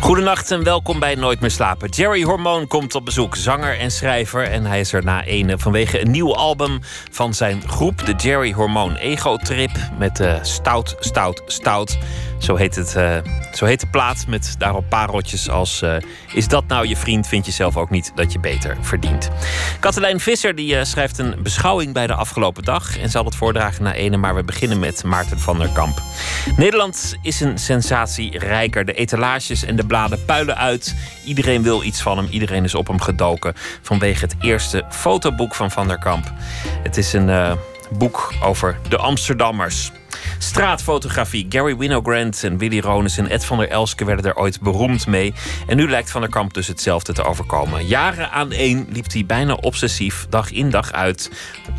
Goedenacht en welkom bij Nooit meer slapen. Jerry Hormoon komt op bezoek, zanger en schrijver. En hij is er na ene vanwege een nieuw album van zijn groep, de Jerry Hormoon Ego Trip. Met uh, Stout, Stout, Stout. Zo heet, het, uh, zo heet de plaat met daarop pareltjes als... Uh, is dat nou je vriend, vind je zelf ook niet dat je beter verdient. Katelijn Visser die, schrijft een beschouwing bij de afgelopen dag... en zal het voordragen na ene, maar we beginnen met Maarten van der Kamp. Nederland is een sensatie rijker. De etalages en de bladen puilen uit. Iedereen wil iets van hem, iedereen is op hem gedoken... vanwege het eerste fotoboek van Van der Kamp. Het is een boek over de Amsterdammers... Straatfotografie. Gary Winogrand en Willy Ronis en Ed van der Elske werden er ooit beroemd mee. En nu lijkt Van der Kamp dus hetzelfde te overkomen. Jaren aan één liep hij bijna obsessief dag in dag uit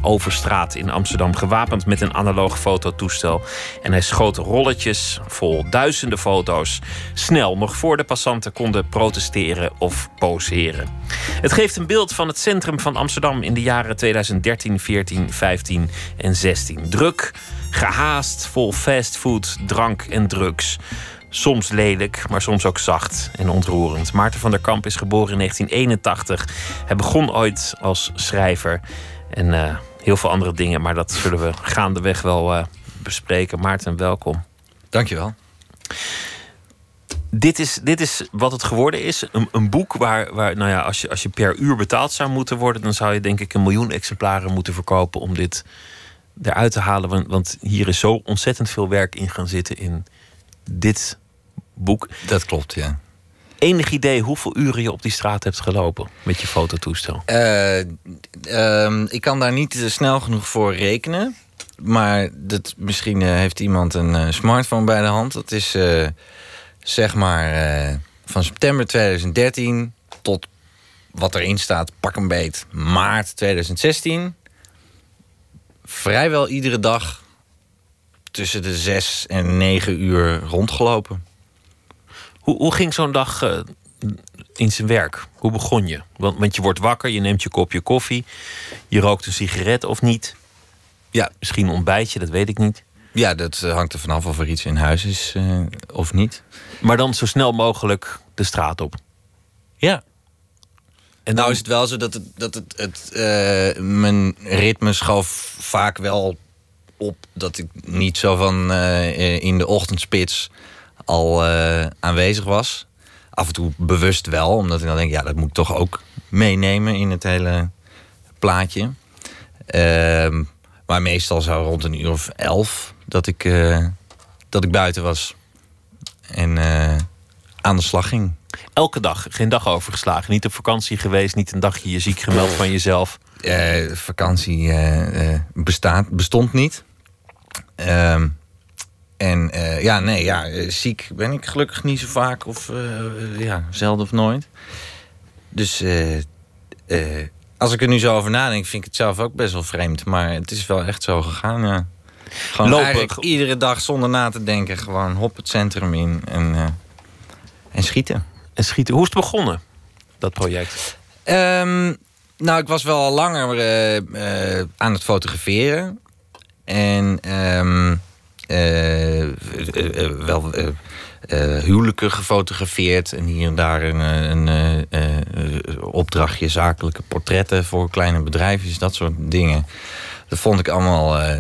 over straat in Amsterdam. Gewapend met een analoog fototoestel. En hij schoot rolletjes vol duizenden foto's. Snel, nog voor de passanten konden protesteren of poseren. Het geeft een beeld van het centrum van Amsterdam in de jaren 2013, 14, 15 en 16. Druk Gehaast, vol fastfood, drank en drugs. Soms lelijk, maar soms ook zacht en ontroerend. Maarten van der Kamp is geboren in 1981. Hij begon ooit als schrijver en uh, heel veel andere dingen, maar dat zullen we gaandeweg wel uh, bespreken. Maarten, welkom. Dankjewel. Dit is, dit is wat het geworden is. Een, een boek waar, waar nou ja, als, je, als je per uur betaald zou moeten worden, dan zou je denk ik een miljoen exemplaren moeten verkopen om dit eruit te halen. Want, want hier is zo ontzettend veel werk in gaan zitten in dit boek. Dat klopt, ja. Enig idee hoeveel uren je op die straat hebt gelopen met je fototoestel? Uh, uh, ik kan daar niet snel genoeg voor rekenen. Maar dat, misschien uh, heeft iemand een smartphone bij de hand. Dat is zeg maar van september 2013 tot wat erin staat, pak een beet, maart 2016 vrijwel iedere dag tussen de zes en negen uur rondgelopen. Hoe, hoe ging zo'n dag uh, in zijn werk? Hoe begon je? Want, want je wordt wakker, je neemt je kopje koffie, je rookt een sigaret of niet. Ja. Misschien een ontbijtje, dat weet ik niet. Ja, dat eh, hangt er vanaf of er iets in huis is uh, of niet. Maar dan zo snel mogelijk de straat op. Ja. En nou is het wel zo dat het, dat het, het uh, mijn ritme schoof vaak wel op dat ik niet zo van uh, in de ochtendspits al aanwezig was. Af en toe bewust wel, omdat ik dan denk, ja, dat moet ik toch ook meenemen in het hele plaatje. Ehm, maar meestal zo rond een uur of elf dat ik, dat ik buiten was en aan de slag ging. Elke dag, geen dag overgeslagen. Niet op vakantie geweest, niet een dagje je ziek gemeld van jezelf. Uh, vakantie uh, bestaat, bestond niet. Uh, en ja, nee, ja, ziek ben ik gelukkig niet zo vaak. Of ja, zelden of nooit. Dus als ik er nu zo over nadenk, vind ik het zelf ook best wel vreemd. Maar het is wel echt zo gegaan, ja. Gewoon Lopen. eigenlijk iedere dag zonder na te denken. Gewoon hop het centrum in en, en schieten en schieten. Hoe is het begonnen, dat project? Um, nou, ik was wel al langer uh, uh, aan het fotograferen. En um, uh, wel huwelijken gefotografeerd. En hier en daar een, een opdrachtje zakelijke portretten voor kleine bedrijfjes. Dat soort dingen. Dat vond ik allemaal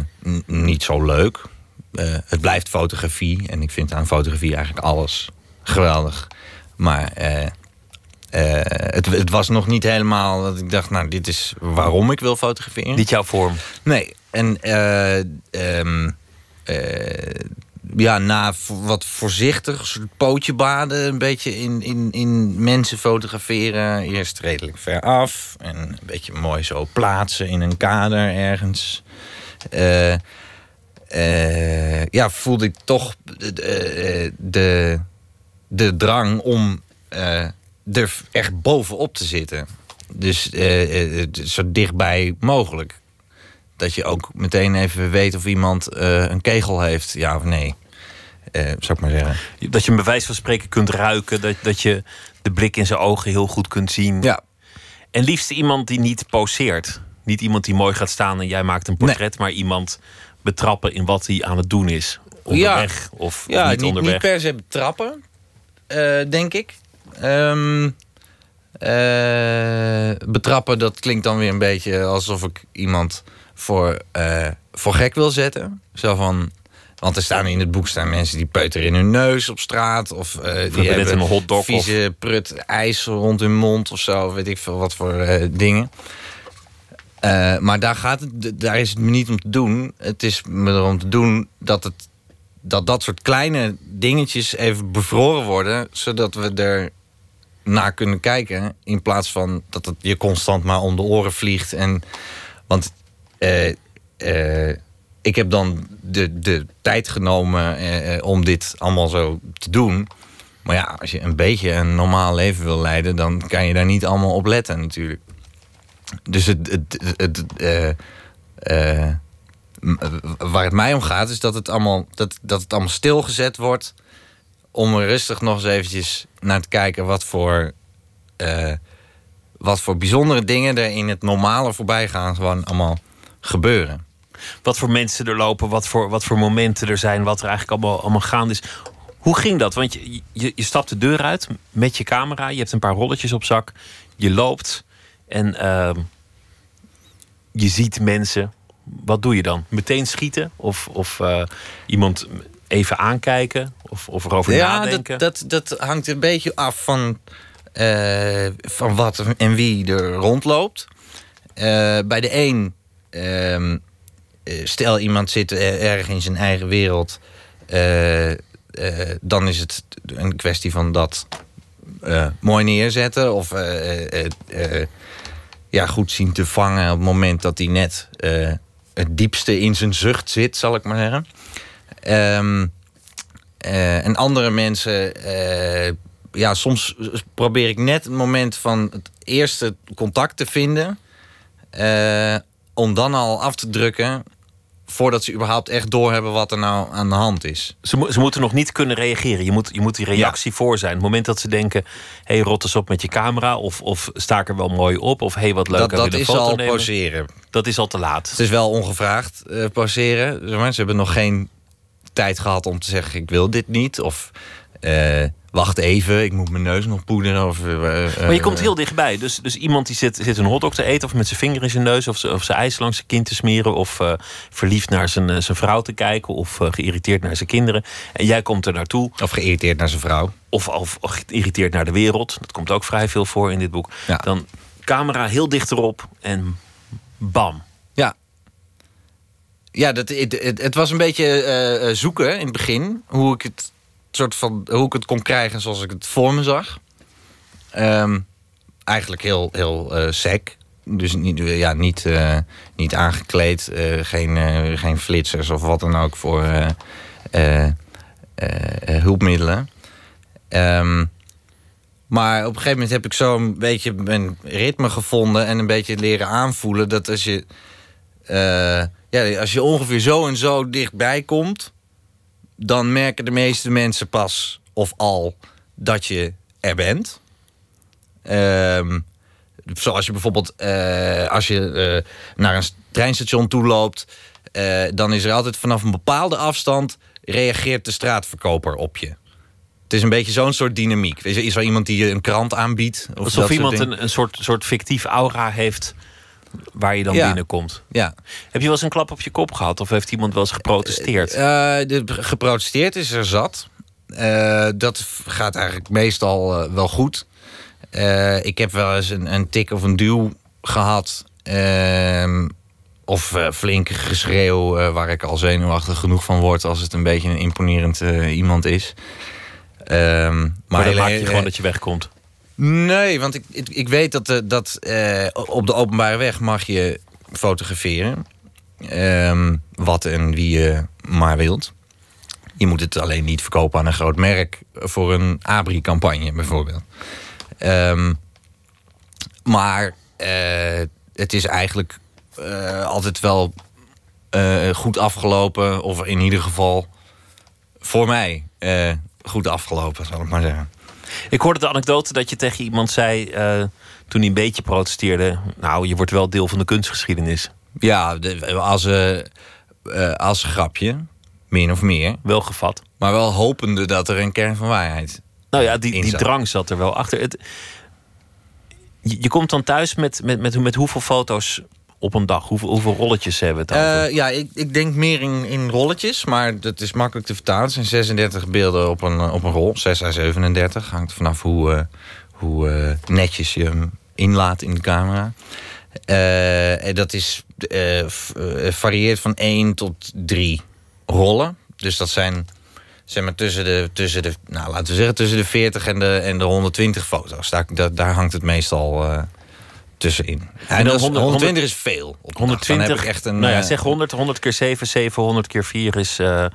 niet zo leuk. het blijft fotografie. En ik vind aan fotografie eigenlijk alles geweldig. Maar uh, uh, het, het, was nog niet helemaal dat ik dacht, nou, dit is waarom ik wil fotograferen. Niet jouw vorm? Nee. En uh, um, ja, na wat voorzichtig, soort pootje baden, een beetje in, in, in mensen fotograferen. Eerst redelijk ver af en een beetje mooi zo plaatsen in een kader ergens. ja, voelde ik toch de, de de drang om uh, er echt bovenop te zitten. Dus uh, zo dichtbij mogelijk. Dat je ook meteen even weet of iemand een kegel heeft, ja of nee. eh, zou ik maar zeggen. Dat je een bewijs van spreken kunt ruiken. Dat, dat je de blik in zijn ogen heel goed kunt zien. Ja, En liefst iemand die niet poseert. Niet iemand die mooi gaat staan en jij maakt een portret, maar iemand betrappen in wat hij aan het doen is. Onderweg of, of ja niet, niet, onderweg. niet per se betrappen, eh, denk ik. Ehm, eh, betrappen, dat klinkt dan weer een beetje alsof ik iemand voor, eh, voor gek wil zetten. Zo van, want er staan in het boek staan mensen die peuteren in hun neus op straat. Of eh, die hebben net een hotdog vieze prut ijs rond hun mond of zo. Weet ik veel wat voor eh, dingen. Eh, maar daar, gaat het, daar is het me niet om te doen. Het is me erom te doen dat, het, dat dat soort kleine dingetjes even bevroren worden. Zodat we er naar kunnen kijken. In plaats van dat het je constant maar om de oren vliegt. En, want eh, eh, ik heb dan de, de tijd genomen eh, om dit allemaal zo te doen. Maar ja, als je een beetje een normaal leven wil leiden... dan kan je daar niet allemaal op letten natuurlijk. Dus het, het, het, het, waar het mij om gaat, is dat het allemaal, dat, dat het allemaal stilgezet wordt. Om er rustig nog eens eventjes naar te kijken wat voor, eh, wat voor bijzondere dingen er in het normale voorbijgaan gewoon allemaal gebeuren. Wat voor mensen er lopen, wat voor, wat voor momenten er zijn, wat er eigenlijk allemaal, allemaal gaande is. Hoe ging dat? Want je, je, stapt de deur uit met je camera, je hebt een paar rolletjes op zak, je loopt en ehm, je ziet mensen. Wat doe je dan? Meteen schieten? Of, of eh, iemand even aankijken? Of, of erover nadenken? dat, dat, dat hangt een beetje af van, eh, van wat en wie er rondloopt. Eh, bij de een, ehm, eh, stel iemand zit er- erg in zijn eigen wereld, dan is het een kwestie van dat mooi neerzetten of ja, goed zien te vangen op het moment dat hij net het diepste in zijn zucht zit, zal ik maar zeggen. Ehm, eh, en andere mensen, eh, ja, soms probeer ik net het moment van het eerste contact te vinden. eh, om dan al af te drukken. Voordat ze überhaupt echt doorhebben wat er nou aan de hand is. Ze, ze moeten nog niet kunnen reageren. Je moet, je moet die reactie voor zijn. Het moment dat ze denken: hé, hey, rot eens op met je camera. Of, of sta ik er wel mooi op. Of hé, hey, wat leuk. dat heb je dat is al nemen? poseren. Dat is al te laat. Het is wel ongevraagd eh, poseren. Ze hebben nog geen tijd gehad om te zeggen: ik wil dit niet. Of eh, wacht even, ik moet mijn neus nog poederen. Of, eh, Maar je komt heel dichtbij. Dus, dus iemand die zit, zit een hotdog te eten. Of met zijn vinger in zijn neus. Of, ze- of zijn ijs langs zijn kind te smeren. Of eh, verliefd naar zijn, eh, zijn vrouw te kijken. Of eh, geïrriteerd naar zijn kinderen. En jij komt er naartoe. Of geïrriteerd naar zijn vrouw. Of, of, of geïrriteerd naar de wereld. Dat komt ook vrij veel voor in dit boek. Ja. Dan camera heel dicht erop. En bam. Ja. Ja, dat, het, het, het was een beetje eh, eh, zoeken in het begin. Hoe ik het, soort van, hoe ik het kon krijgen zoals ik het voor me zag. Ehm, eigenlijk heel, heel eh sec. Dus niet, ja, niet, eh, niet aangekleed. eh, geen, geen flitsers of wat dan ook voor hulpmiddelen. Ehm, maar op een gegeven moment heb ik zo een beetje mijn ritme gevonden en een beetje leren aanvoelen dat als je, ja, als je ongeveer zo en zo dichtbij komt, dan merken de meeste mensen pas of al dat je er bent. Ehm, zoals je bijvoorbeeld eh, als je eh, naar een treinstation toe loopt, eh, dan is er altijd vanaf een bepaalde afstand reageert de straatverkoper op je. Het is een beetje zo'n soort dynamiek. Is er, is er iemand die je een krant aanbiedt? Of Alsof iemand een, een soort, soort fictief aura heeft. Waar je dan Ja. binnenkomt. Ja. Heb je wel eens een klap op je kop gehad? Of heeft iemand wel eens geprotesteerd? Eh, de, geprotesteerd is er zat. Eh, dat gaat eigenlijk meestal eh, wel goed. Eh, ik heb wel eens een, een tik of een duw gehad. Ehm, of eh, flink geschreeuw eh, waar ik al zenuwachtig genoeg van word... als het een beetje een imponerend eh, iemand is. Ehm, maar dan hele- maak je gewoon dat je wegkomt. Nee, want ik, ik, weet dat, eh, dat eh, op de openbare weg mag je fotograferen. Ehm, wat en wie je maar wilt. Je moet het alleen niet verkopen aan een groot merk voor een Abri-campagne bijvoorbeeld. Ehm, maar eh, het is eigenlijk altijd wel goed afgelopen. Of in ieder geval voor mij goed afgelopen, zal ik maar zeggen. Ik hoorde de anekdote dat je tegen iemand zei eh, toen hij een beetje protesteerde. Nou, je wordt wel deel van de kunstgeschiedenis. Ja, de, als, eh, eh, als grapje, min of meer. Wel gevat. Maar wel hopende dat er een kern van waarheid. Nou ja, die, die drang zat er wel achter. Het, je, je komt dan thuis met, met, met, met hoeveel foto's op een dag? Hoeveel, hoeveel rolletjes hebben we het over? Eh, ja, ik, ik denk meer in, in rolletjes, maar dat is makkelijk te vertalen. Het zijn 36 beelden op een, op een rol, 6 à 37. Hangt vanaf hoe, eh, hoe eh, netjes je hem inlaat in de camera. Dat is, varieert van 1 tot 3 rollen. Dus dat zijn zeg maar tussen de, tussen de nou, laten we zeggen, tussen de 40 en de, en de 120 foto's. Daar, daar, daar hangt het meestal eh, tussenin. En, dan dat is, 100 120 is veel. Op een dag. 120, Dan heb ik echt een. nou ja, eh, zeg 100, 100 keer 7, 700 keer 4 is... eh,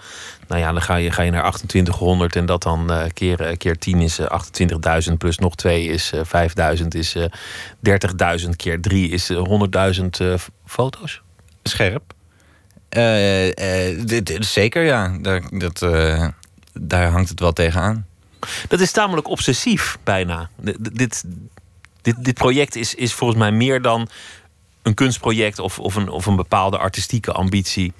nou ja, dan ga je, ga je naar 2800 en dat dan eh, keer, keer 10 is eh, 28.000 plus nog 2 is eh 5.000 is eh 30.000 keer 3 is eh, 100.000 eh, foto's. scherp. Dit, dit- zeker, ja. Daar, dat, daar hangt het wel tegenaan. Dat is tamelijk obsessief bijna. D- Dit, dit, dit project is, is volgens mij meer dan een kunstproject of, of, een, of een bepaalde artistieke ambitie.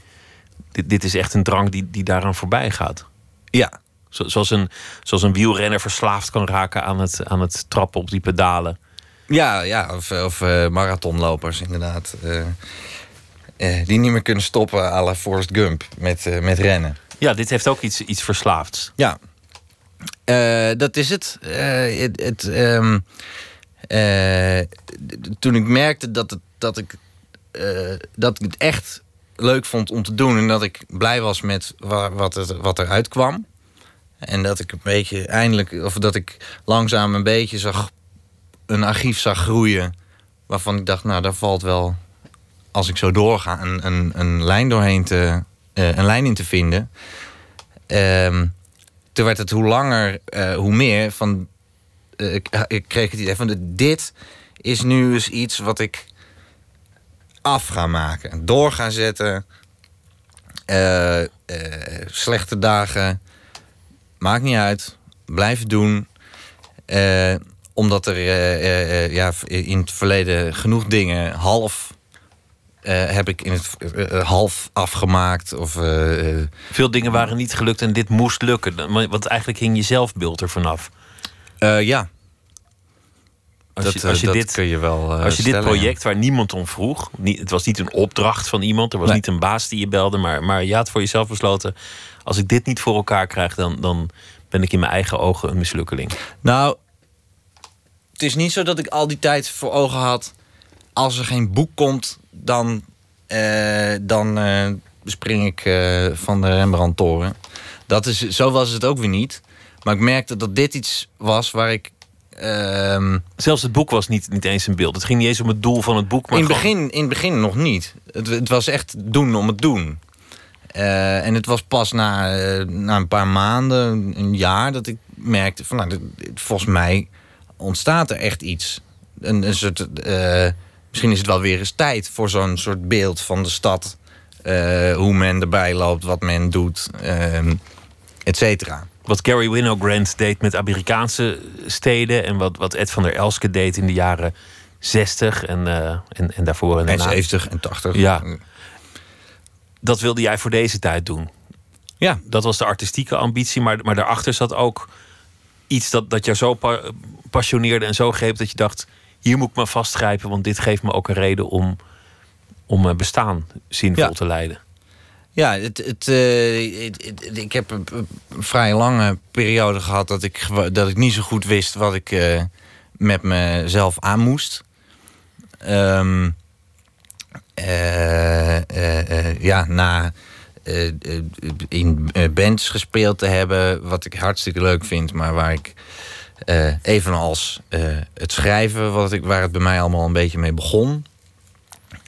Dit, dit is echt een drang die, die daaraan voorbij gaat. Ja, Zo- Zoals een, zoals een wielrenner verslaafd kan raken aan het, aan het trappen op die pedalen. ja, ja of, of eh, marathonlopers inderdaad. eh, eh, die niet meer kunnen stoppen à la Forrest Gump met, met rennen. Ja, dit heeft ook iets, iets verslaafds. Ja, dat is het. Het, het ehm, d- toen ik merkte dat, het, dat, ik, eh, dat ik het echt leuk vond om te doen... en dat ik blij was met wa- wat, het, wat eruit kwam... en dat ik een beetje eindelijk... of dat ik langzaam een beetje zag... een archief zag groeien... waarvan ik dacht, nou, daar valt wel... als ik zo doorga, een, een, een lijn doorheen te... eh, een lijn in te vinden... Ehm, toen werd het hoe langer, hoe meer van. Eh, ik, ik kreeg het idee van: dit is nu eens iets wat ik af ga maken, door ga zetten. Eh, eh, slechte dagen, maakt niet uit, blijven doen. Eh, omdat er eh, eh, eh, ja, in het verleden genoeg dingen half. eh, heb ik in het eh, eh, half afgemaakt. Of eh, eh, Veel dingen waren niet gelukt en dit moest lukken. Want eigenlijk hing je zelfbeeld er vanaf. Eh, ja, Als dat, je, als je, eh, dat dit, kun je wel. eh, als je dit project waar niemand om vroeg... Niet, het was niet een opdracht van iemand, er was Nee. niet een baas die je belde... maar, maar je had voor jezelf besloten... als ik dit niet voor elkaar krijg, dan, dan ben ik in mijn eigen ogen een mislukkeling. Nou, het is niet zo dat ik al die tijd voor ogen had. Als er geen boek komt, dan, eh, dan eh, spring ik eh, van de Rembrandt-toren. Dat is, zo was het ook weer niet. Maar ik merkte dat dit iets was waar ik. ehm, Zelfs het boek was niet, niet eens een beeld. Het ging niet eens om het doel van het boek. Maar in, het gewoon- begin, in het begin nog niet. Het, het was echt doen om het doen. Eh, en het was pas na, eh, na een paar maanden, een jaar, dat ik merkte van, nou, dit- dit- volgens mij ontstaat er echt iets. Een, een soort, eh, misschien is het wel weer eens tijd voor zo'n soort beeld van de stad. Hoe men erbij loopt, wat men doet, ehm et cetera. Wat Gary Winogrand deed met Amerikaanse steden... en wat, wat Ed van der Elske deed in de jaren 60 en, eh, en, en daarvoor. En En daarna. 70 en 80. Ja. Dat wilde jij voor deze tijd doen. ja. Dat was de artistieke ambitie, maar, maar daarachter zat ook iets dat, dat jou zo pa- passioneerde en zo greep dat je dacht: hier moet ik me vastgrijpen, want dit geeft me ook een reden om, om mijn bestaan zinvol Ja. te leiden. Ja, het, het, eh, het- het- ik heb een, vrij lange periode gehad dat ik, dat ik niet zo goed wist wat ik eh, met mezelf aan moest. Ehm, eh, eh, eh, ja, na eh, eh, in eh, bands gespeeld te hebben, wat ik hartstikke leuk vind, maar waar ik eh, evenals eh, het schrijven, wat ik, waar het bij mij allemaal een beetje mee begon.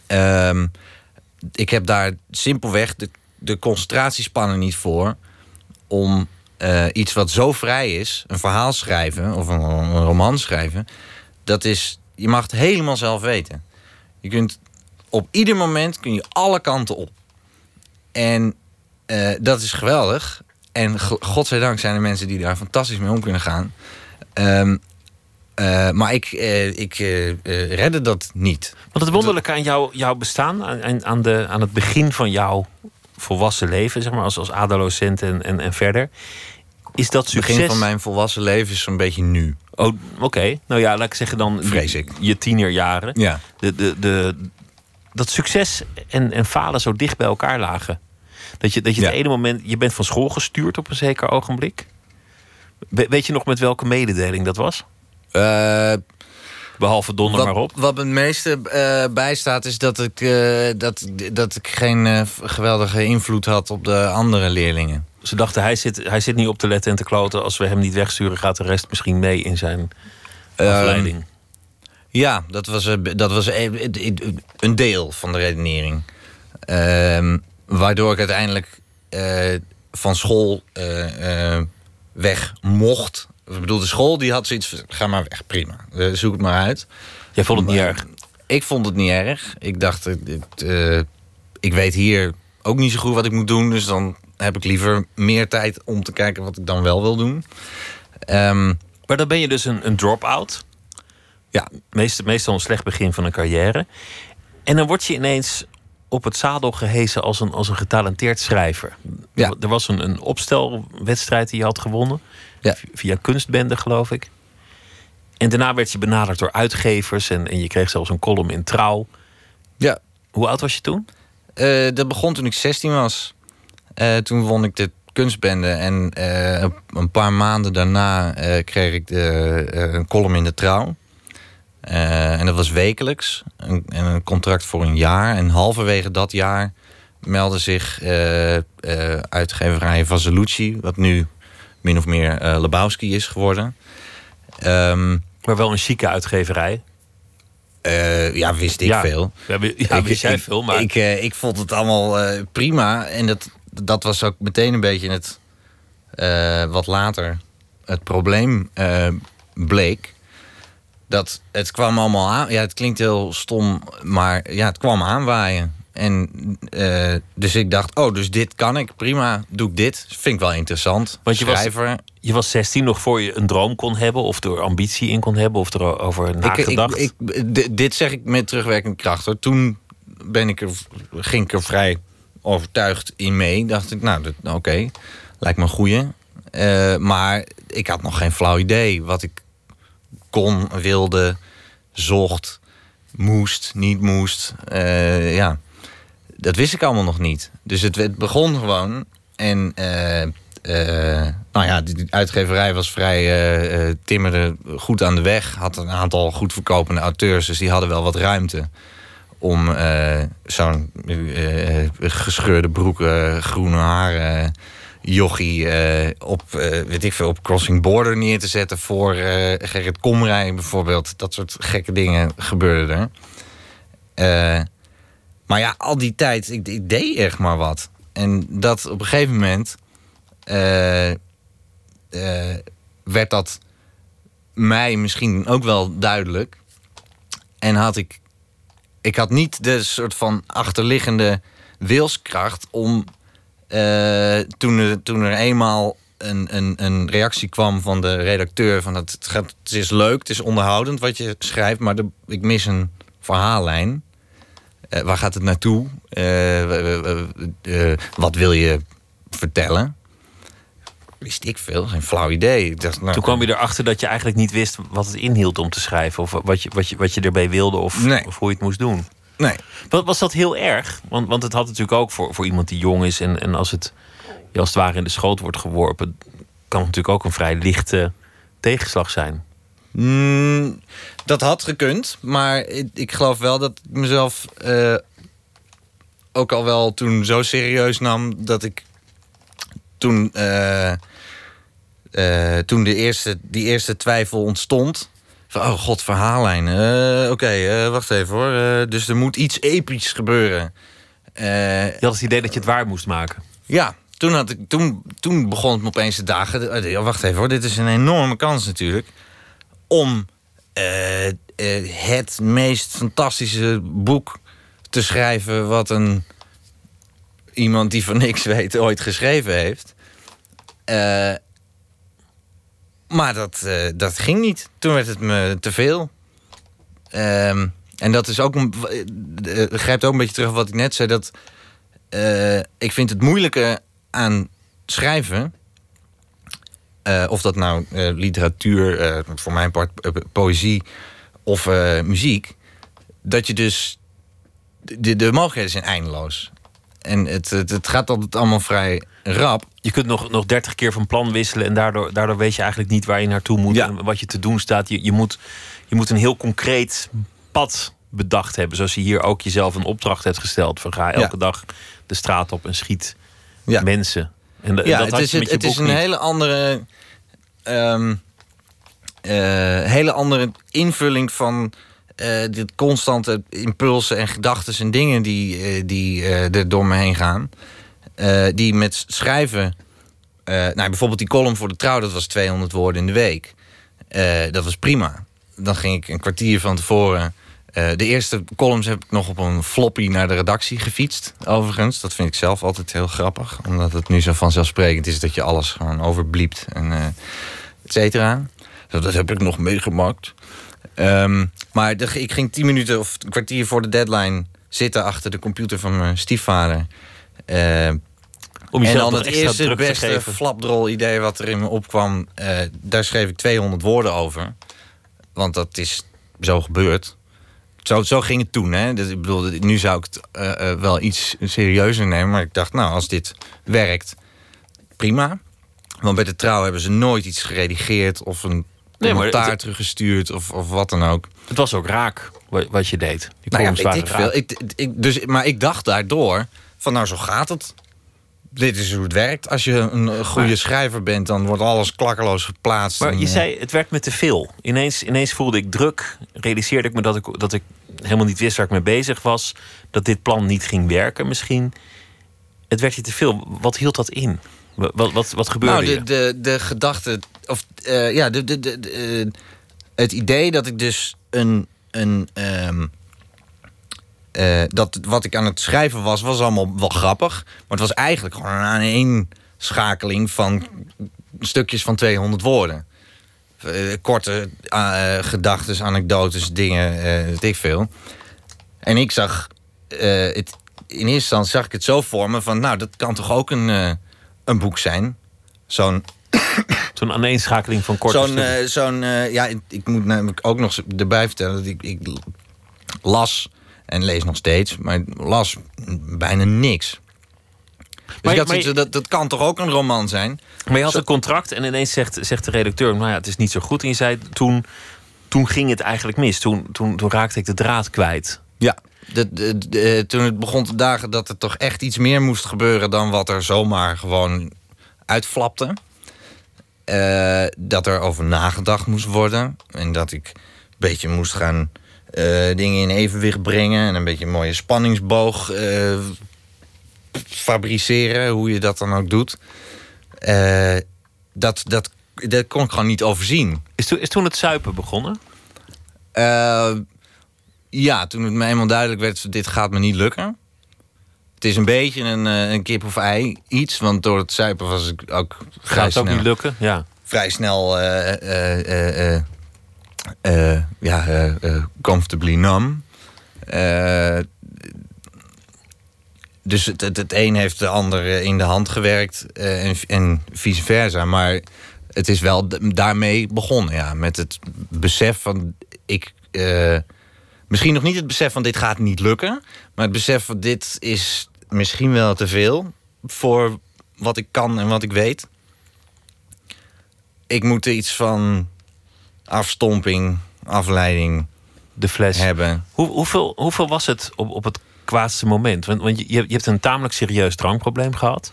Ehm, ik heb daar simpelweg de, de concentratiespannen niet voor om eh, iets wat zo vrij is, een verhaal schrijven of een, roman schrijven, dat is, je mag het helemaal zelf weten. Je kunt op ieder moment kun je alle kanten op. En eh, dat is geweldig. En go- godzijdank zijn er mensen die daar fantastisch mee om kunnen gaan. Ehm, eh, maar ik, eh, ik eh, redde dat niet. Want het wonderlijke aan jou, jouw bestaan, aan, aan- de, aan het begin van jouw volwassen leven, zeg maar, als, als adolescent en, en, en verder, is dat Het succes. begin van mijn volwassen leven is zo'n beetje nu. Oh, oké. Nou ja, laat ik zeggen dan Vrees je, ik. je tienerjaren. Ja. De, de, de, dat succes en, en falen zo dicht bij elkaar lagen. Dat je, dat je Ja. het ene moment, je bent van school gestuurd op een zeker ogenblik. We- weet je nog met welke mededeling dat was? Eh, Behalve donder maar op. Wat, me het meeste eh, bijstaat is dat ik, eh, dat, dat ik geen geweldige invloed had op de andere leerlingen. Ze dachten, hij zit, hij zit niet op te letten en te kloten. Als we hem niet wegsturen, gaat de rest misschien mee in zijn Ehm, afleiding. Ja, dat was, dat was een deel van de redenering. Ehm, waardoor ik uiteindelijk van school weg mocht. Ik bedoel, de school die had zoiets van, ga maar weg, prima. Eh, zoek het maar uit. Jij vond het niet erg. Ik vond het niet erg. Ik dacht, eh, dit, eh, ik weet hier ook niet zo goed wat ik moet doen. Dus dan heb ik liever meer tijd om te kijken wat ik dan wel wil doen. Ehm, Maar dan ben je dus een, een drop-out. ja, Meest, meestal een slecht begin van een carrière. En dan word je ineens op het zadel gehesen als een, als een getalenteerd schrijver. Ja. Er was een, een opstelwedstrijd die je had gewonnen. Ja. Via kunstbende, geloof ik. En daarna werd je benaderd door uitgevers. En, en je kreeg zelfs een column in Trouw. ja. Hoe oud was je toen? Eh, dat begon toen ik 16 was. Eh, toen won ik de kunstbende. En eh, een- paar maanden daarna kreeg ik de, een column in de trouw. Eh, en dat was wekelijks. Een, en een contract voor een jaar. En halverwege dat jaar meldde zich eh, eh, uitgeverij wat nu min of meer Lebowski is geworden. Ehm, Maar wel een chique uitgeverij. ja, wist ik Ja. veel. Ja, wi- ja, wist jij veel, maar... Ik, ik vond het allemaal prima. En dat, dat was ook meteen een beetje het... wat later het probleem bleek. Dat het kwam allemaal aan... Ja, het klinkt heel stom, maar ja, het kwam aanwaaien. En eh, dus ik dacht, oh, dus dit kan ik. Prima, doe ik dit. Vind ik wel interessant. Want je was- Schrijver. Je was 16 nog voor je een droom kon hebben, of er ambitie in kon hebben, of erover Ik, ik, nagedacht. ik, d- dit zeg ik met terugwerkende kracht. Hoor. Toen ben ik er, ging ik er vrij overtuigd in mee. Dacht ik, nou, oké, lijkt me een goeie. Eh, maar ik had nog geen flauw idee wat ik kon, wilde, zocht, moest, niet moest. Eh, ja, dat wist ik allemaal nog niet. Dus het, begon gewoon. En eh, eh, nou ja, die uitgeverij was vrij timmerde goed aan de weg. Had een aantal goed verkopende auteurs, dus die hadden wel wat ruimte om zo'n gescheurde broeken, groene haren, jochie eh, op, eh, weet ik veel, op Crossing Border neer te zetten voor eh, Gerrit Komrij bijvoorbeeld. Dat soort gekke dingen gebeurden er. Maar ja, al die tijd, ik, ik deed echt maar wat. En dat op een gegeven moment werd dat mij misschien ook wel duidelijk. En had ik, ik had niet de soort van achterliggende wilskracht om eh, toen, er, toen er eenmaal een, een, een reactie kwam van de redacteur van het, het, gaat, het is leuk, het is onderhoudend wat je schrijft, maar de, ik mis een verhaallijn. Eh, waar gaat het naartoe? Eh, wat wil je vertellen? Wist ik veel, geen flauw idee. Ik dacht, nou, Toen kwam je erachter dat je eigenlijk niet wist wat het inhield om te schrijven. Of wat je, wat je, wat je erbij wilde of, Nee. of hoe je het moest doen. Nee, Wat, was dat heel erg? Want, want het had natuurlijk ook voor, voor iemand die jong is... en, en als het je als het ware in de schoot wordt geworpen... kan het natuurlijk ook een vrij lichte tegenslag zijn. Mm, dat had gekund, maar ik, ik geloof wel dat ik mezelf eh, ook al wel toen zo serieus nam dat ik toen, eh, eh, toen de eerste, die eerste twijfel ontstond. Van, oh god, verhaallijn. Eh, Oké, eh, wacht even hoor. Eh, dus er moet iets episch gebeuren. Je had het idee dat je het waar moest maken. ja, toen, had ik, toen, toen begon het me opeens te dagen. Wacht even hoor, dit is een enorme kans natuurlijk. Om het meest fantastische boek te schrijven... wat een, iemand die van niks weet ooit geschreven heeft. Maar dat, eh, dat ging niet. Toen werd het me te veel. Ehm, en dat is ook een. eh, grijpt ook een beetje terug op wat ik net zei. Dat ik vind het moeilijke aan schrijven. of dat nou literatuur, voor mijn part poëzie of muziek. Dat je dus. De, de mogelijkheden zijn eindeloos. En het, het, het gaat altijd allemaal vrij rap. Je kunt nog, nog 30 keer van plan wisselen en daardoor, daardoor weet je eigenlijk niet waar je naartoe moet Ja. en wat je te doen staat. Je, je, moet, je moet een heel concreet pad bedacht hebben. Zoals je hier ook jezelf een opdracht hebt gesteld. Van ga elke Ja. dag de straat op en schiet Ja. mensen. En, d- Ja, dat het is, het, het is een niet. hele andere, ehm, eh, hele andere invulling van eh, dit constante impulsen en gedachten en dingen die, eh, die eh, er door me heen gaan. Die met schrijven, nou, bijvoorbeeld die column voor de trouw, dat was 200 woorden in de week. Dat was prima. Dan ging ik een kwartier van tevoren. de eerste columns heb ik nog op een floppy naar de redactie gefietst. Overigens, dat vind ik zelf altijd heel grappig. Omdat het nu zo vanzelfsprekend is dat je alles gewoon overbliept. En et cetera. Dat heb ik nog meegemaakt. Ehm, maar de- ik ging tien minuten of een kwartier voor de deadline zitten achter de computer van mijn stiefvader. Eh, Om en jezelf dan het eerste beste flapdrol idee wat er in me opkwam, eh, daar schreef ik 200 woorden over. Want dat is zo gebeurd. Zo, zo ging het toen. Hè? Dus ik bedoel, nu zou ik het eh, eh, wel iets serieuzer nemen. Maar ik dacht, nou, als dit werkt, prima. Want bij de trouw hebben ze nooit iets geredigeerd of een Nee, maar het- teruggestuurd of, of wat dan ook. Het was ook raak wat, je deed. Die Nou ja, weet ik raak. veel. Ik, ik, dus, maar ik dacht daardoor van nou, zo gaat het. Dit is hoe het werkt. Als je een goede Maar- schrijver bent, dan wordt alles klakkeloos geplaatst. Maar En, je eh, zei, het werd me te veel. Ineens, ineens voelde ik druk. Realiseerde ik me dat ik, dat ik helemaal niet wist waar ik mee bezig was. Dat dit plan niet ging werken misschien. Het werd je te veel. Wat hield dat in? Wat, wat, wat, gebeurde nou, de, de, de gedachte, of eh, ja, de, de, de, eh, het idee dat ik dus een. een ehm, eh, dat wat ik aan het schrijven was, was allemaal wel grappig. Maar het was eigenlijk gewoon een aaneenschakeling van stukjes van 200 woorden. Korte eh gedachten, anekdotes, dingen, weet ik veel. En ik zag het. In eerste instantie zag ik het zo voor me van, nou, dat kan toch ook een, een boek zijn. Zo'n Zo'n aaneenschakeling van korte Zo'n, eh, zo'n eh, ja, ik, moet namelijk ook nog erbij vertellen dat ik, ik las en lees nog steeds, maar las bijna niks. Dus Maar- zoiets, dat, dat kan toch ook een roman zijn? Maar je had een contract en ineens zegt, zegt de redacteur... nou ja, het is niet zo goed. En je zei, toen, toen ging het eigenlijk mis. Toen, toen, toen raakte ik de draad kwijt. Ja. De, de, de- toen het begon te dagen dat er toch echt iets meer moest gebeuren dan wat er zomaar gewoon uitflapte. Eh, dat er over nagedacht moest worden. En dat ik een beetje moest gaan eh, dingen in evenwicht brengen. En een beetje een mooie spanningsboog eh, fabriceren. Hoe je dat dan ook doet. Dat, dat, dat kon ik gewoon niet overzien. Is, toen is toen het zuipen begonnen? Ja, toen het me eenmaal duidelijk werd... dit gaat me niet lukken. Het is een beetje een, eh, een kip of ei iets. Want door het zuipen was ik ook vrij Gaat het ook niet lukken? Ja. vrij snel eh, eh, ja, comfortably numb. Dus het, het, het een heeft de ander in de hand gewerkt en, en vice versa. Maar het is wel daarmee begonnen, ja. Met het besef van ik. Misschien nog niet het besef van dit gaat niet lukken. Maar het besef van dit is misschien wel te veel voor wat ik kan en wat ik weet. Ik moet er iets van afstomping, afleiding De fles. hebben. Hoe, hoeveel, hoeveel was het op, op het kwaadste moment? Want, want je, je hebt een tamelijk serieus drankprobleem gehad.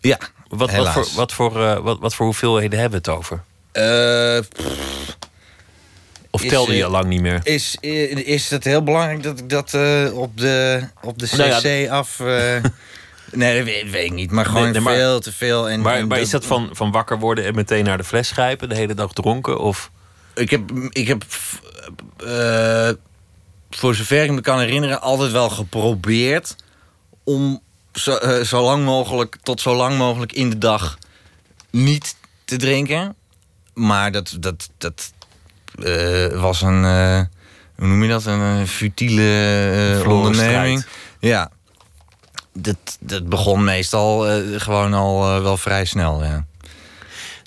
Ja, Wat, wat, voor, wat, voor, eh, wat, wat voor hoeveelheden hebben we het over? Eh, Of Is, telde je al lang niet meer? is, is het heel belangrijk dat ik dat eh, op de, op de Nou ja, cc af... eh, nee, dat weet, weet ik niet. Maar gewoon Nee, nee, maar- veel te veel. En, Maar, en maar is dat van, van wakker worden en meteen naar de fles grijpen, de hele dag dronken? Of Ik heb, ik heb eh, voor zover ik me kan herinneren, altijd wel geprobeerd om zo, zo lang mogelijk, tot zo lang mogelijk in de dag niet te drinken. Maar dat, dat, dat eh, was een, eh, hoe noem je dat? Een eh, futiele onderneming. Ja. Dat, dat begon meestal gewoon al wel vrij snel, ja.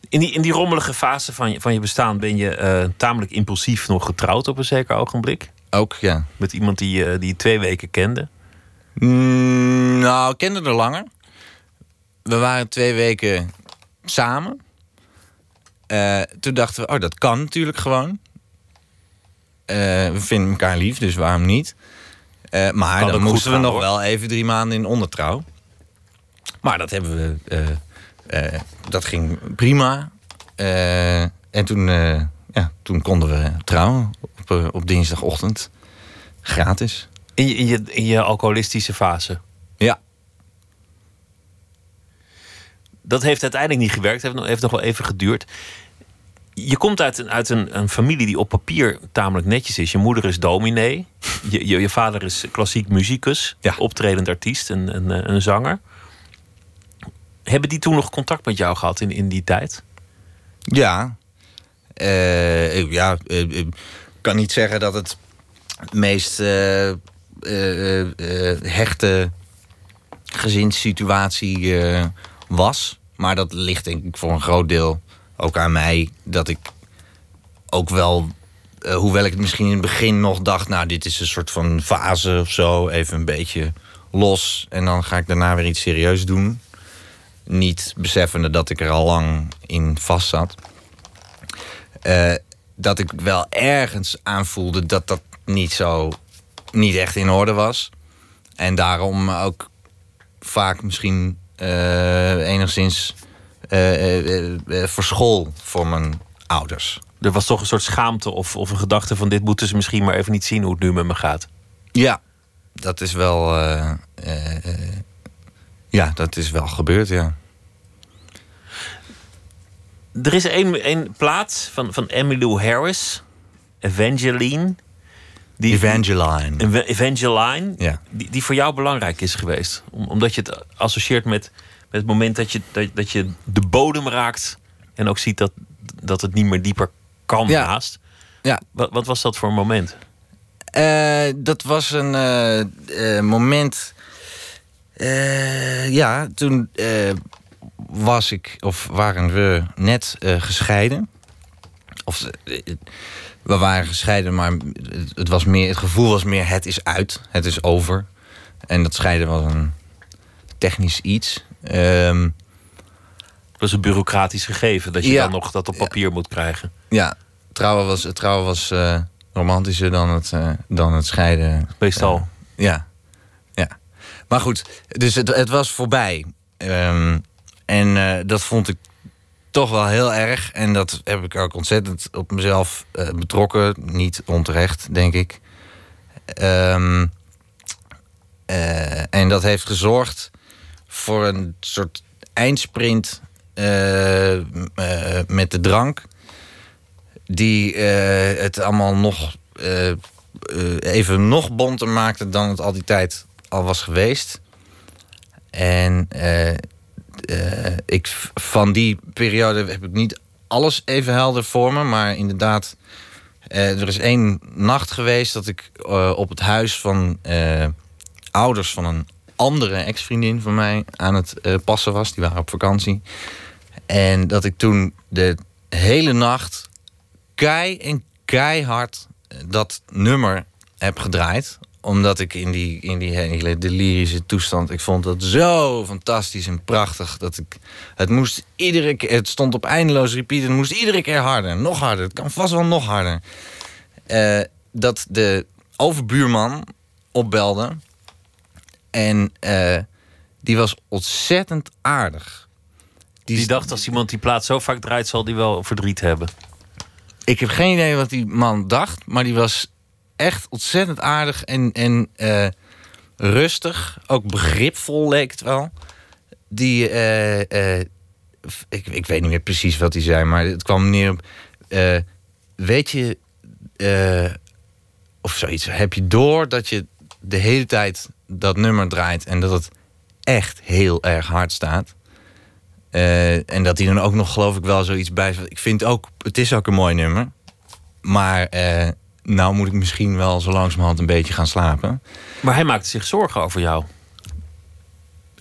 In die, in die rommelige fase van je, van je bestaan ben je tamelijk impulsief nog getrouwd op een zeker ogenblik. Ook, ja. Met iemand die, je- die je twee weken kende. Mm, nou, ik kende er langer. We waren twee weken samen. Eh, toen dachten we, oh, dat kan natuurlijk gewoon. Eh, we vinden elkaar lief, dus waarom niet? Eh, maar Kan dan moesten we nog hoor. wel even drie maanden in ondertrouw. Maar dat hebben we. dat ging prima. En toen, ja, toen konden we trouwen op, op dinsdagochtend. Gratis. In je, in je, in je alcoholistische fase. Ja. Dat heeft uiteindelijk niet gewerkt. Heeft nog, heeft nog wel even geduurd. Je komt uit, een, uit een, een familie die op papier tamelijk netjes is. Je moeder is dominee. Je, je, je vader is klassiek muzikus. Ja. Optredend artiest en een, een, een zanger. Hebben die toen nog contact met jou gehad in, in die tijd? Ja. Eh, ik- ja, eh, kan niet zeggen dat het meest eh, eh, eh, eh, hechte gezinssituatie eh, was. Maar dat ligt denk ik voor een groot deel ook aan mij. Dat ik ook wel, eh, hoewel ik het misschien in het begin nog dacht... nou, dit is een soort van fase of zo, even een beetje los... en dan ga ik daarna weer iets serieus doen. Niet beseffende dat ik er al lang in vast zat. Eh, dat ik wel ergens aanvoelde dat dat niet zo, niet echt in orde was. En daarom ook vaak misschien enigszins eh, eh, eh, eh, verschool voor mijn ouders. Er was toch een soort schaamte of, of een gedachte van... dit moeten ze misschien maar even niet zien hoe het nu met me gaat. Ja, dat is wel. ja, dat is wel gebeurd, ja. Er is één, één plaat van, van Emmylou Harris, Evangeline. Die, Evangeline. Eva- Evangeline, Ja. die, die voor jou belangrijk is geweest. Om, omdat je het associeert met, met het moment dat je, dat, dat je de bodem raakt. En ook ziet dat, dat het niet meer dieper kan Ja. haast. Ja. Wat, wat was dat voor een moment? Eh, dat was een eh, eh, moment. ja, toen was ik, of waren we net gescheiden. Of we waren gescheiden, maar het, het was meer, het gevoel was meer: het is uit, het is over. En dat scheiden was een technisch iets. Dat is een bureaucratisch gegeven dat je Ja. dan nog dat op papier moet krijgen. ja, trouwen was, trouwen was eh, romantischer dan het, eh, dan het scheiden. Meestal. Ja, ja. Maar goed, dus het, het was voorbij. Ehm, en eh, dat vond ik toch wel heel erg. En dat heb ik ook ontzettend op mezelf eh, betrokken. Niet onterecht, denk ik. Ehm, eh, en dat heeft gezorgd voor een soort eindsprint eh, met de drank. Die het allemaal nog even nog bonter maakte dan het al die tijd al was geweest. En ik, van die periode heb ik niet alles even helder voor me, maar inderdaad, eh, er is één nacht geweest dat ik eh, op het huis van eh, ouders van een andere ex-vriendin van mij aan het eh, passen was. Die waren op vakantie. En dat ik toen de hele nacht kei en keihard eh, dat nummer heb gedraaid. Omdat ik in die, in die hele delirische toestand... ik vond dat zo fantastisch en prachtig... dat ik... Het moest iedere keer... Het stond op eindeloos repeat... en het moest iedere keer harder. Nog harder. Het kan vast wel nog harder. Eh, dat de overbuurman opbelde... en eh, die was ontzettend aardig. Die dacht als iemand die plaat zo vaak draait, zal die wel verdriet hebben. Ik heb geen idee wat die man dacht, maar die was echt ontzettend aardig en, en eh, rustig. Ook begripvol leek het wel. Die, eh, eh, ik, ik weet niet meer precies wat hij zei, maar het kwam neer op... weet je, of zoiets, heb je door dat je de hele tijd dat nummer draait... en dat het echt heel erg hard staat? En dat hij dan ook nog, geloof ik, wel zoiets bij. Ik vind ook, het is ook een mooi nummer. Maar nou moet ik misschien wel zo langzamerhand een beetje gaan slapen. Maar hij maakte zich zorgen over jou.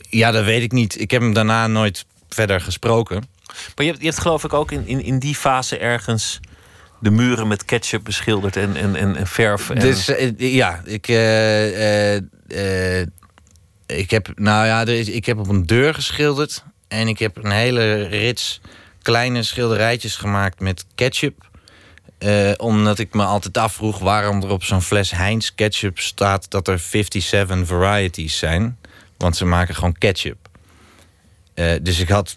Ja, dat weet ik niet. Ik heb hem daarna nooit verder gesproken. Maar je hebt, je hebt geloof ik ook in, in, in die fase ergens de muren met ketchup beschilderd en, en, en, en verf. En... Dus eh, ja, ik, eh, eh, ik heb, nou ja, er is, ik heb op een deur geschilderd en ik heb een hele rits kleine schilderijtjes gemaakt met ketchup. Eh, omdat ik me altijd afvroeg waarom er op zo'n fles Heinz ketchup staat dat er 57 varieties zijn. Want ze maken gewoon ketchup. Eh, dus ik had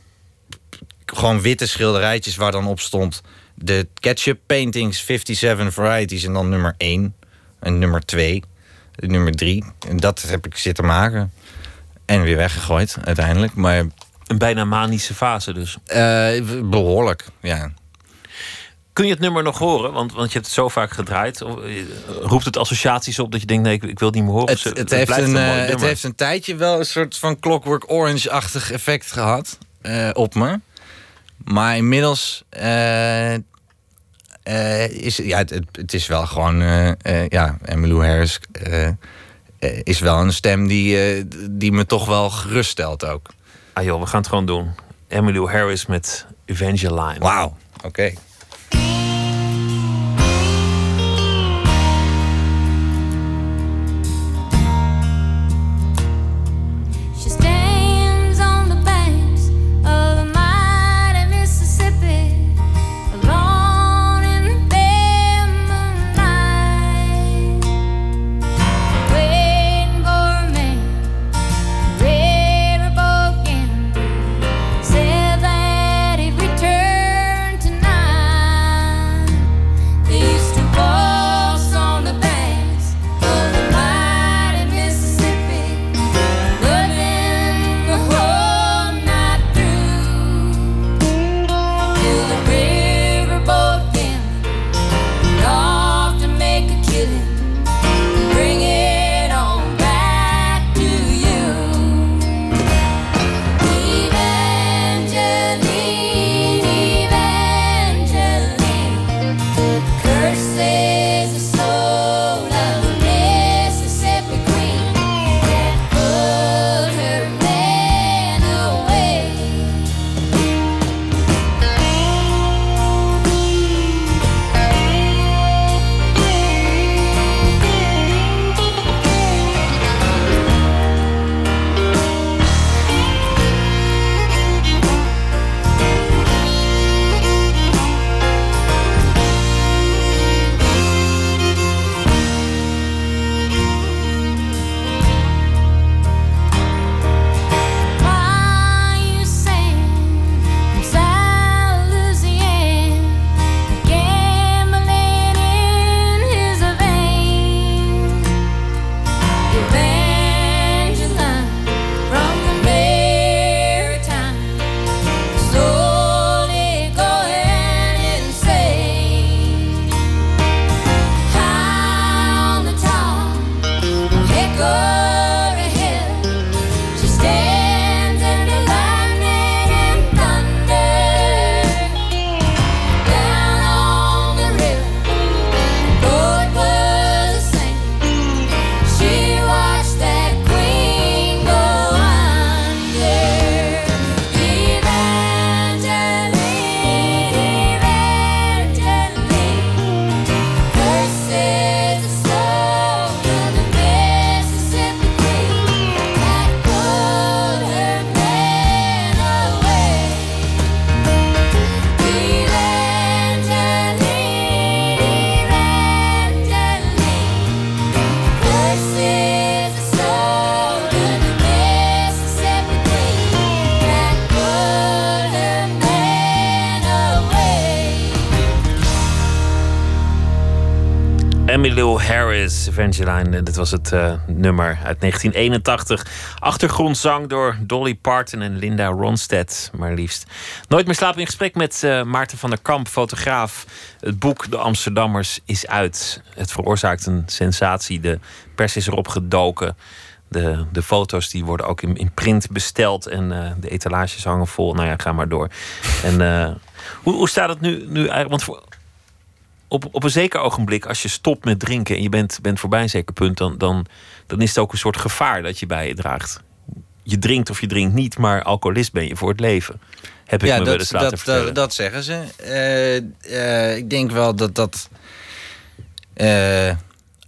gewoon witte schilderijtjes waar dan op stond de ketchup paintings 57 varieties en dan nummer 1 en nummer 2, nummer 3. En dat heb ik zitten maken en weer weggegooid uiteindelijk. Maar Een bijna manische fase dus. eh, behoorlijk, ja. Kun je het nummer nog horen? Want, want je hebt het zo vaak gedraaid. Eh, Roept het associaties op dat je denkt: nee, ik, ik wil het niet meer horen? Het, heeft een, eh, het heeft een tijdje wel een soort van Clockwork Orange-achtig effect gehad eh, op me. Maar inmiddels eh, eh, is ja, het, het, is wel gewoon. ja, Emmylou Harris is wel een stem die, die me toch wel geruststelt ook. Ah joh, we gaan het gewoon doen. Emmylou Harris met Evangeline. Wauw, oké. Evangeline. Dit was het eh, nummer uit 1981. Achtergrondzang door Dolly Parton en Linda Ronstadt, maar liefst. Nooit meer slapen in gesprek met eh, Maarten van der Kamp, fotograaf. Het boek De Amsterdammers is uit. Het veroorzaakt een sensatie. De pers is erop gedoken. De, de foto's die worden ook in, in print besteld en eh, de etalages hangen vol. Nou ja, ga maar door. En eh, hoe, hoe staat het nu, nu eigenlijk? Want voor, op, op een zeker ogenblik, als je stopt met drinken en je bent, bent voorbij een zeker punt, dan, dan, dan is het ook een soort gevaar dat je bij je draagt. Je drinkt of je drinkt niet, maar alcoholist ben je voor het leven. Heb ik me wel eens laten dat, vertellen. dat, dat zeggen ze. Eh, eh, ik denk wel dat dat. eh,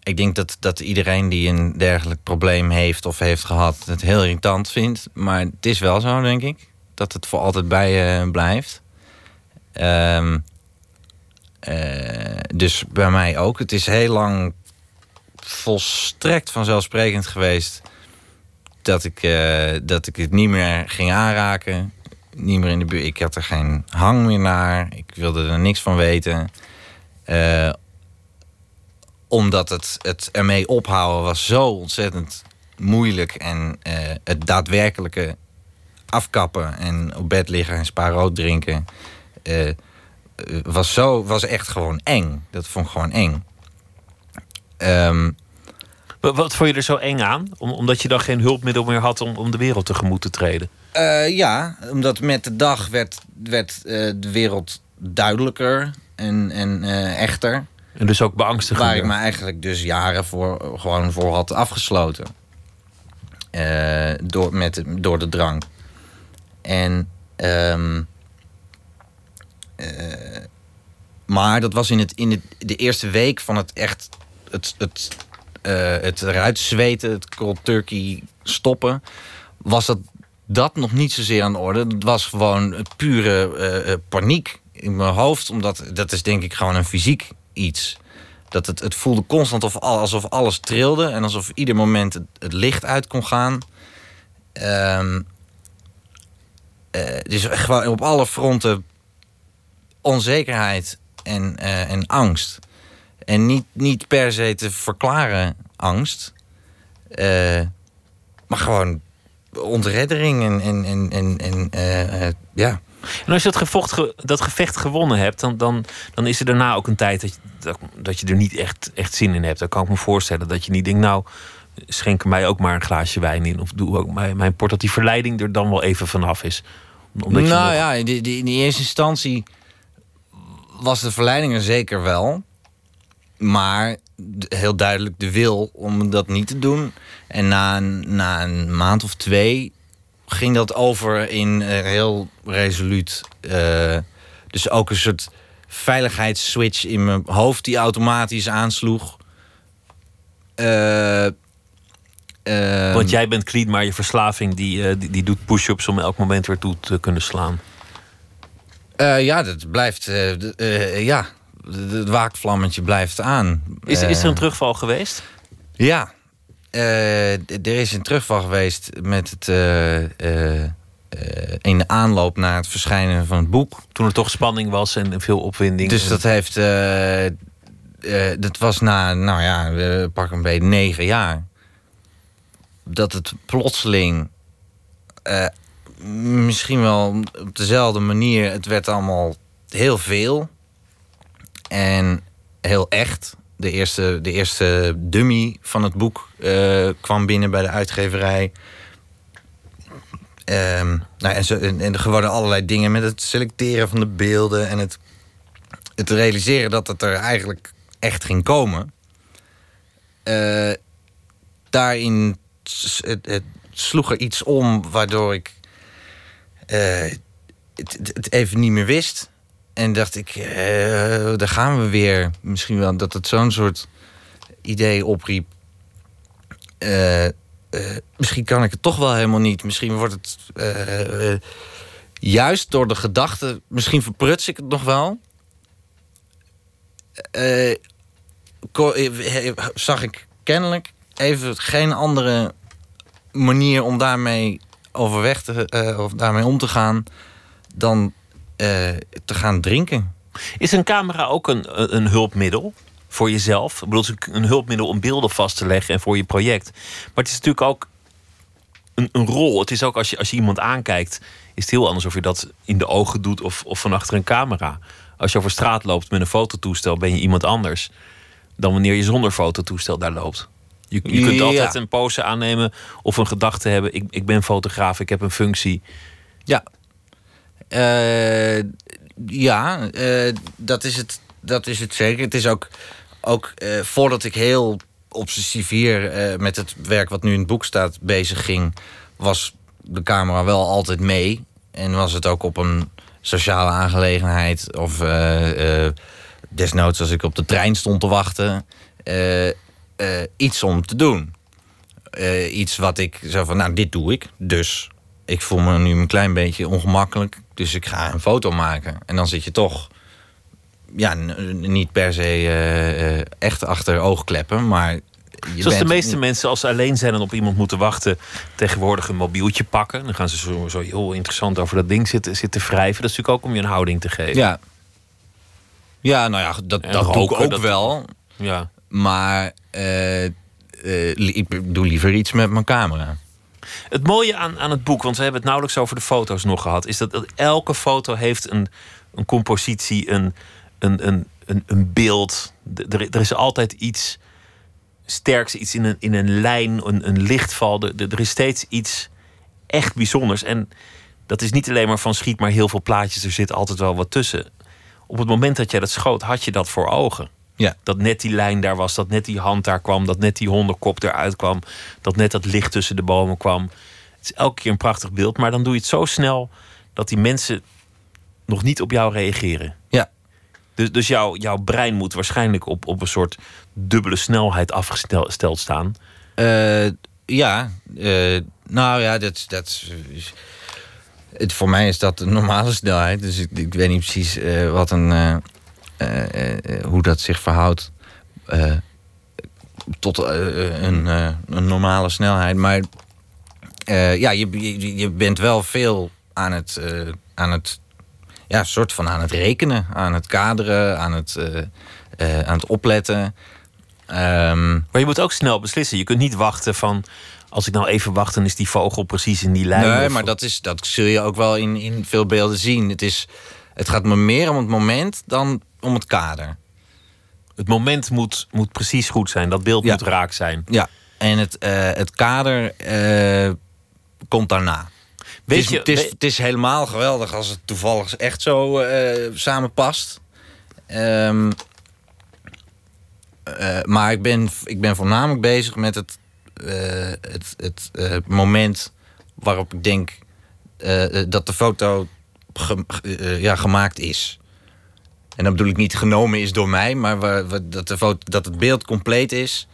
ik denk dat, dat iedereen die een dergelijk probleem heeft of heeft gehad, het heel irritant vindt. Maar het is wel zo, denk ik, dat het voor altijd bij je blijft. Eh, dus bij mij ook. Het is heel lang volstrekt vanzelfsprekend geweest dat ik, eh, dat ik het niet meer ging aanraken. Niet meer in de buurt. Ik had er geen hang meer naar. Ik wilde er niks van weten. Eh, omdat het, het ermee ophouden was zo ontzettend moeilijk. En eh, het daadwerkelijke afkappen en op bed liggen en spa rood drinken... eh, eh, was, zo, was echt gewoon eng. Dat vond ik gewoon eng. Ehm, Wat, vond je er zo eng aan? Om, omdat je dan geen hulpmiddel meer had om, om de wereld tegemoet te treden. Eh, ja, omdat met de dag werd, werd eh, de wereld duidelijker en, en eh, echter. En dus ook beangstigender. Waar ik me eigenlijk dus jaren voor, gewoon voor had afgesloten. Eh, door, met, door de drank. En, ehm, eh, maar dat was in, het, in het, de eerste week van het echt... Het, het, eh, het eruit zweten, het cold turkey stoppen... was dat, dat nog niet zozeer aan de orde. Het was gewoon pure eh, eh, paniek in mijn hoofd. Omdat dat is denk ik gewoon een fysiek iets. Dat het, het voelde constant of, al- alsof alles trilde. En alsof ieder moment het, licht uit kon gaan. Ehm, eh, dus gewoon op alle fronten onzekerheid en, eh, en angst. En niet, niet per se te verklaren angst. Eh, maar gewoon ontreddering en, en, en, en, en eh, ja. En als je dat, gevocht, ge- dat gevecht gewonnen hebt, dan, dan, dan is er daarna ook een tijd dat je, dat, dat je er niet echt, echt zin in hebt. Dan kan ik me voorstellen dat je niet denkt, nou, schenk mij ook maar een glaasje wijn in. Of doe ook mijn, mijn port, dat die verleiding er dan wel even vanaf is. Omdat je nou nog- ja, in, die, die- in die eerste instantie was de verleiding er zeker wel. Maar heel duidelijk de wil om dat niet te doen. En na een, na een maand of twee ging dat over in eh, heel resoluut. eh, dus ook een soort veiligheidsswitch in mijn hoofd die automatisch aansloeg. Eh, eh, Want jij bent clean, maar je verslaving die, die, die doet push-ups om elk moment weer toe te kunnen slaan. Eh, ja, dat blijft. eh, eh, ja, het waakvlammetje blijft aan. Is, is er een terugval geweest? Ja. Er is een terugval geweest met het. in de aanloop naar het verschijnen van het boek. Toen er toch spanning was en veel opwinding. Dus dat heeft. dat was na, nou ja, pak een beetje negen jaar. Dat het plotseling. Misschien wel op dezelfde manier. Het werd allemaal heel veel. En heel echt. De eerste, de eerste dummy van het boek eh, kwam binnen bij de uitgeverij. Ehm, nou, en, zo, er allerlei dingen met het selecteren van de beelden en het, het realiseren dat het er eigenlijk echt ging komen. Eh, daarin het, sloeg er iets om waardoor ik het, het- even niet meer wist. En dacht ik, eh, daar gaan we weer. Misschien wel dat het zo'n soort idee opriep. Eh, eh, misschien kan ik het toch wel helemaal niet. Misschien wordt het eh, eh, juist door de gedachte. Misschien verpruts ik het nog wel. Eh, eh, zag ik kennelijk even geen andere manier om daarmee overweg te, eh, of daarmee om te gaan dan eh, te gaan drinken. Is een camera ook een, een hulpmiddel voor jezelf? Ik bedoel, een hulpmiddel om beelden vast te leggen en voor je project. Maar het is natuurlijk ook een, een rol. Het is ook als je, als je iemand aankijkt, is het heel anders of je dat in de ogen doet of, of van achter een camera. Als je over straat loopt met een fototoestel, ben je iemand anders dan wanneer je zonder fototoestel daar loopt. Je, je kunt Ja. altijd een pose aannemen of een gedachte hebben. Ik, ik ben fotograaf, ik heb een functie. Ja. Eh, ja, eh, dat, is het, dat is het zeker. Het is ook, ook eh, voordat ik heel obsessief hier met het werk wat nu in het boek staat bezig ging, was de camera wel altijd mee. En was het ook op een sociale aangelegenheid of desnoods als ik op de trein stond te wachten, eh, iets om te doen. Eh, iets wat ik zo van, nou, dit doe ik. Dus ik voel me nu een klein beetje ongemakkelijk. Dus ik ga een foto maken. En dan zit je toch, ja, niet per se eh, echt achter oogkleppen, maar. Je Zoals de meeste mensen, als ze alleen zijn en op iemand moeten wachten, tegenwoordig een mobieltje pakken. Dan gaan ze zo, zo heel interessant over dat ding zitten, zitten wrijven. Dat is natuurlijk ook om je een houding te geven. Ja. Ja, nou ja, dat, En dat doe ik ook dat- wel. Ja. Maar eh, eh, ik doe liever iets met mijn camera. Het mooie aan, aan het boek, want we hebben het nauwelijks over de foto's nog gehad, is dat, elke foto heeft een, een compositie, een, een, een, een, een beeld. Er, er is altijd iets sterks, iets in een, in een lijn, een, een lichtval. De- er is steeds iets echt bijzonders. En dat is niet alleen maar van schiet maar heel veel plaatjes, er zit altijd wel wat tussen. Op het moment dat jij dat schoot, had je dat voor ogen. Ja. Dat net die lijn daar was, dat net die hand daar kwam, dat net die hondenkop eruit kwam, dat net dat licht tussen de bomen kwam. Het is elke keer een prachtig beeld, maar dan doe je het zo snel dat die mensen nog niet op jou reageren. Ja. Dus, dus jouw, jouw brein moet waarschijnlijk op, op een soort dubbele snelheid afgesteld staan. Eh, ja, eh, nou ja, dat, dat is- het, voor mij is dat de normale snelheid. Dus ik, ik weet niet precies eh, wat een, hoe dat zich verhoudt eh, tot eh, een, eh, een normale snelheid. Maar eh, ja, je, je, je bent wel veel aan het, eh, aan het ja, soort van aan het rekenen, aan het kaderen, aan het, eh, eh, aan het opletten. Ehm, Maar je moet ook snel beslissen. Je kunt niet wachten van. Als ik nou even wacht, dan is die vogel precies in die lijn. Nee, Of- maar dat, is, dat zul je ook wel in, in veel beelden zien. Het, is, het gaat me meer om het moment dan om het kader. Het moment moet, moet precies goed zijn. Dat beeld Ja. moet raak zijn. Ja, en het, eh, het kader eh, komt daarna. Weet het, is, je, het, is, het is helemaal geweldig als het toevallig echt zo eh, samenpast. Ehm, eh, maar ik ben, ik ben voornamelijk bezig met het, het, het moment waarop ik denk dat de foto ge- ja, gemaakt is. En dan bedoel ik niet genomen is door mij, maar dat, de foto, dat het beeld compleet is.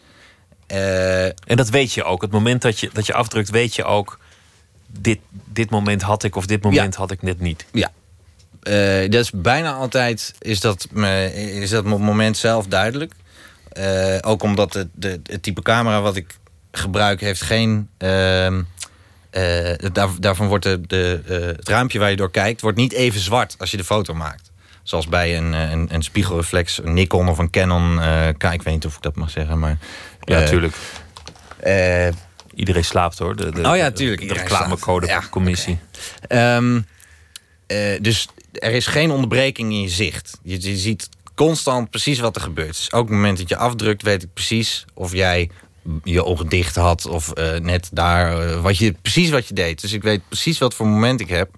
Eh, En dat weet je ook. Het moment dat je, dat je afdrukt, weet je ook. Dit, dit moment had ik of dit moment had ik net niet. Ja. Eh, dat is bijna altijd is dat, me, is dat mo- moment zelf duidelijk. Eh, ook omdat het, de, het type camera wat ik gebruik heeft geen... ehm, eh, daar, daarvan wordt de, de, het raampje waar je door kijkt... wordt niet even zwart als je de foto maakt. Zoals bij een, eh, een, een spiegelreflex, een Nikon of een Canon. eh, K, ik weet niet of ik dat mag zeggen, maar... Ja, eh, natuurlijk. eh, Iedereen slaapt hoor. De, de, Oh ja, tuurlijk, De, iedereen reclamecodecommissie. Ehm, eh, dus er is geen onderbreking in je zicht. Je, je ziet constant precies wat er gebeurt. Dus ook op het moment dat je afdrukt, weet ik precies of jij je ogen dicht had of eh, net daar. eh, wat je, precies wat je deed. Dus ik weet precies wat voor moment ik heb.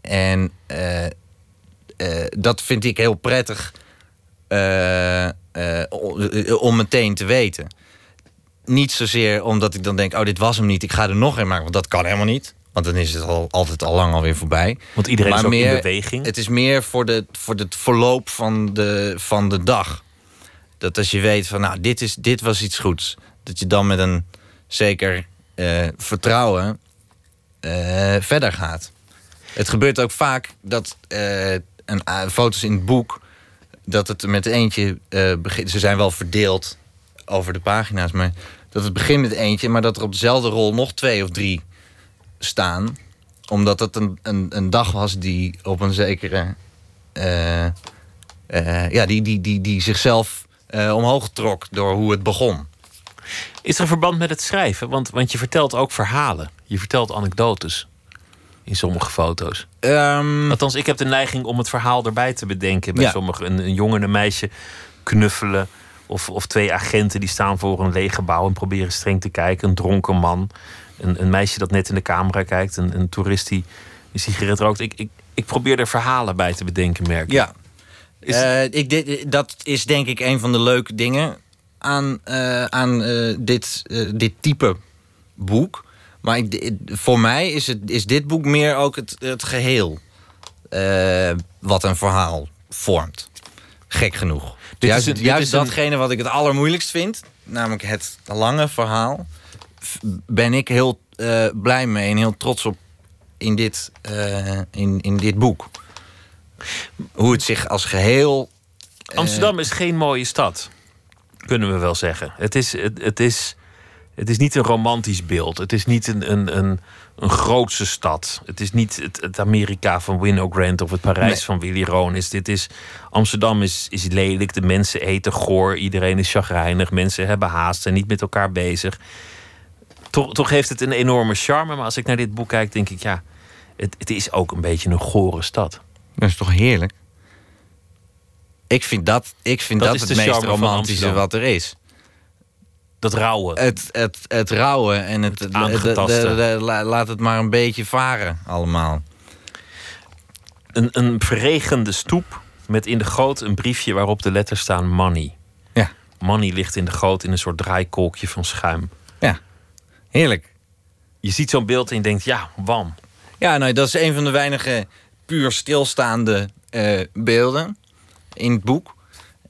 En eh, eh, dat vind ik heel prettig eh, eh, eh, om meteen te weten. Niet zozeer omdat ik dan denk, oh, dit was hem niet, ik ga er nog een maken. Want dat kan helemaal niet. Want dan is het al, altijd al lang alweer voorbij. Want iedereen Maar is ook in meer- beweging. Het is meer voor, de, voor het verloop van de, van de dag. Dat als je weet van, nou, dit, is, dit was iets goeds. Dat je dan met een zeker eh, vertrouwen eh, verder gaat. Het gebeurt ook vaak dat eh, een, eh, foto's in het boek... dat het met eentje eh, begint... Ze zijn wel verdeeld over de pagina's, maar... dat het begint met eentje, maar dat er op dezelfde rol nog twee of drie staan omdat het een, een, een dag was die op een zekere. eh, ja, die, die, die, die zichzelf omhoog trok door hoe het begon. Is er een verband met het schrijven? Want, want je vertelt ook verhalen. Je vertelt anekdotes. In sommige foto's. Ehm, Althans, ik heb de neiging om het verhaal erbij te bedenken. Bij Ja. sommigen. Een, een jongen en een meisje knuffelen. Of Of, twee agenten die staan voor een leeg gebouw en proberen streng te kijken. Een dronken man. Een, een meisje dat net in de camera kijkt. Een, een toerist die een sigaret rookt. Ik, ik, ik probeer er verhalen bij te bedenken, merk. Ja. Is- Eh, ik, dit, dat is denk ik een van de leuke dingen aan, eh, aan eh, dit, dit type boek. Maar ik, voor mij is, het, is dit boek meer ook het, het geheel eh, wat een verhaal vormt. Gek genoeg. Dit juist een- juist een- datgene wat ik het allermoeilijkst vind, namelijk het lange verhaal, ben ik heel eh, blij mee en heel trots op in dit, eh, in, in dit boek. Hoe het zich als geheel. eh, Amsterdam is geen mooie stad, kunnen we wel zeggen. Het is, het, het is, het is niet een romantisch beeld. Het is niet een, een, een, een grootse stad. Het is niet het, het Amerika van Winnow Grant of het Parijs Nee. van Willy Ronis. Dit is, Amsterdam is, is lelijk, de mensen eten goor, iedereen is chagrijnig, mensen hebben haast, zijn niet met elkaar bezig. Toch, toch heeft het een enorme charme, maar als ik naar dit boek kijk, denk ik ja, het, het is ook een beetje een gore stad. Dat is toch heerlijk? Ik vind dat, ik vind Dat het meest romantische wat er is. Dat rauwe. Het, het, het rauwe en het, Het de- de- aangetaste. de- de- la- laat het maar een beetje varen allemaal. Een, een verregende stoep met in de goot een briefje waarop de letters staan money. Ja, Money ligt in de goot in een soort draaikolkje van schuim. ja. Heerlijk. Je ziet zo'n beeld en je denkt, ja, wam. Ja, nou, dat is een van de weinige puur stilstaande eh, beelden in het boek.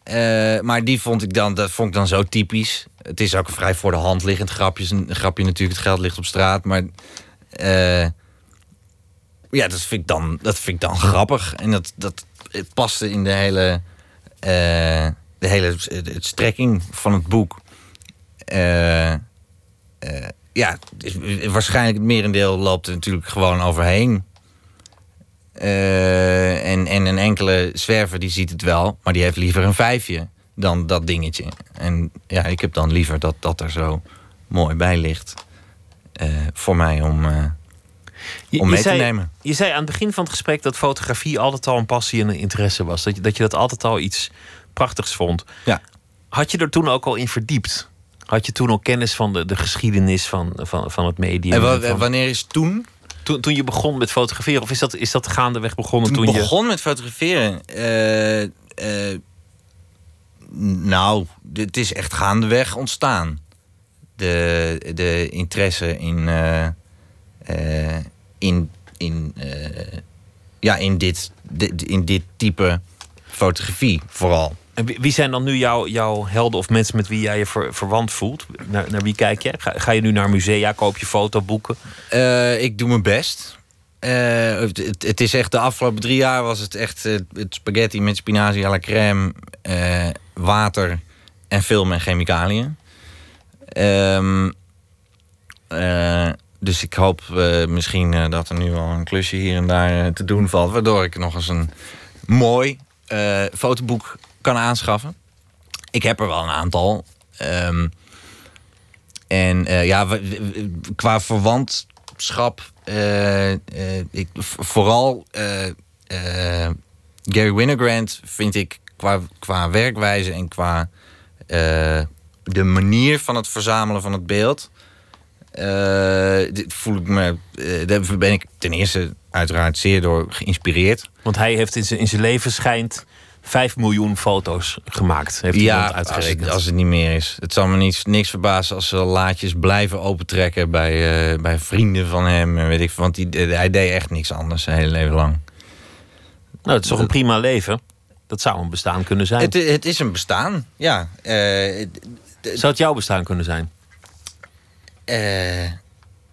Eh, maar die vond ik dan, dat vond ik dan zo typisch. Het is ook vrij voor de hand liggend grapje. Een grapje natuurlijk, het geld ligt op straat. Maar eh, ja, dat vind ik dan, dat vind dan grappig. En dat, dat het paste in de hele, eh, de hele het strekking van het boek. Eh, ja, waarschijnlijk het merendeel loopt er natuurlijk gewoon overheen. En, en een enkele zwerver die ziet het wel, maar die heeft liever een vijfje dan dat dingetje. En ja, ik heb dan liever dat dat er zo mooi bij ligt. eh, voor mij om, eh, Je, om mee zei, te nemen. Je zei aan het begin van het gesprek dat fotografie altijd al een passie en een interesse was. Dat je dat, je dat altijd al iets prachtigs vond. Ja. Had je er toen ook al in verdiept? Had je toen al kennis van de, de geschiedenis van, van, van het medium? En Van- wanneer is toen? toen, toen je begon met fotograferen? Of is dat, is dat gaandeweg begonnen Toen toen, ik je... begon met fotograferen. eh, nou, het is echt gaandeweg ontstaan. De, de interesse in, eh, eh, in, in, eh, ja, in, dit, dit- in dit type fotografie vooral. En wie zijn dan nu jouw, jouw helden of mensen met wie jij je ver- verwant voelt? Naar, naar wie kijk je? Ga, ga je nu naar musea, koop je fotoboeken? Ik doe mijn best. Het, het- is echt de afgelopen drie jaar was het echt het spaghetti met spinazie à la crème, water en film en chemicaliën. Ehm, eh, dus ik hoop eh, misschien eh, dat er nu wel een klusje hier en daar te doen valt, waardoor ik nog eens een mooi fotoboek kan aanschaffen. Ik heb er wel een aantal. Ehm, en ja, qua verwantschap, ik, vooral Gary Winogrand vind ik qua, qua werkwijze en qua eh, de manier van het verzamelen van het beeld. eh, dit voel ik me, eh, daar ben ik ten eerste uiteraard zeer door geïnspireerd. Want hij heeft in zijn, in zijn leven schijnt 5 miljoen foto's gemaakt. Heeft Ja, als uitgerekend. het, als het niet meer is. Het zal me niets, niks verbazen als ze laadjes blijven opentrekken bij, bij vrienden van hem. En weet ik, want die, hij deed echt niks anders zijn hele leven lang. Nou, het is toch een prima leven? Dat zou een bestaan kunnen zijn. Het, het is een bestaan, ja. Eh, Zou het jouw bestaan kunnen zijn? eh,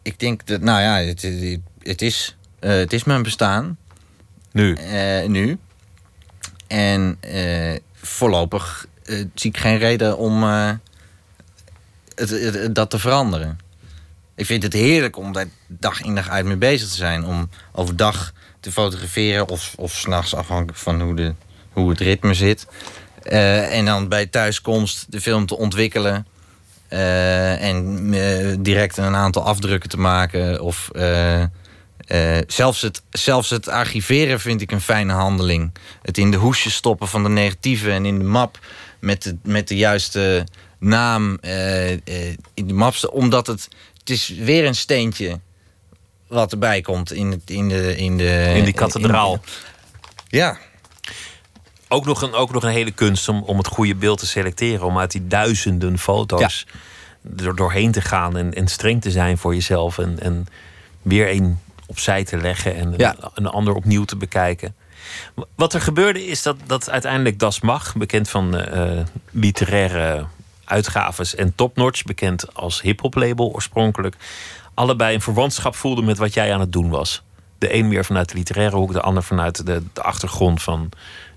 ik denk dat, nou ja, het, het, is, eh, het is mijn bestaan Nu. nu. En voorlopig zie ik geen reden om het, het- het- dat te veranderen. Ik vind het heerlijk om daar dag in dag uit mee bezig te zijn. Om overdag te fotograferen of, of s'nachts afhankelijk van hoe, de, hoe het ritme zit. Eh, en dan bij thuiskomst de film te ontwikkelen. eh, en eh, direct een aantal afdrukken te maken. Of zelfs, het, zelfs het archiveren vind ik een fijne handeling. Het in de hoesjes stoppen van de negatieve en in de map met de, met de juiste naam in de map. Omdat het, het is weer een steentje wat erbij komt in, het, in, de, in, de, In die kathedraal. ja, Ook nog een, ook nog een hele kunst om, om het goede beeld te selecteren. Om uit die duizenden foto's er doorheen te gaan en, en streng te zijn voor jezelf. En, en weer een opzij te leggen en Ja. een, een ander opnieuw te bekijken. Wat er gebeurde is dat, dat uiteindelijk Das Mag, bekend van eh, eh, literaire uitgaves, en Topnotch, bekend als hip-hop label oorspronkelijk, allebei een verwantschap voelden met wat jij aan het doen was. De een meer vanuit de literaire hoek, de ander vanuit de, de achtergrond van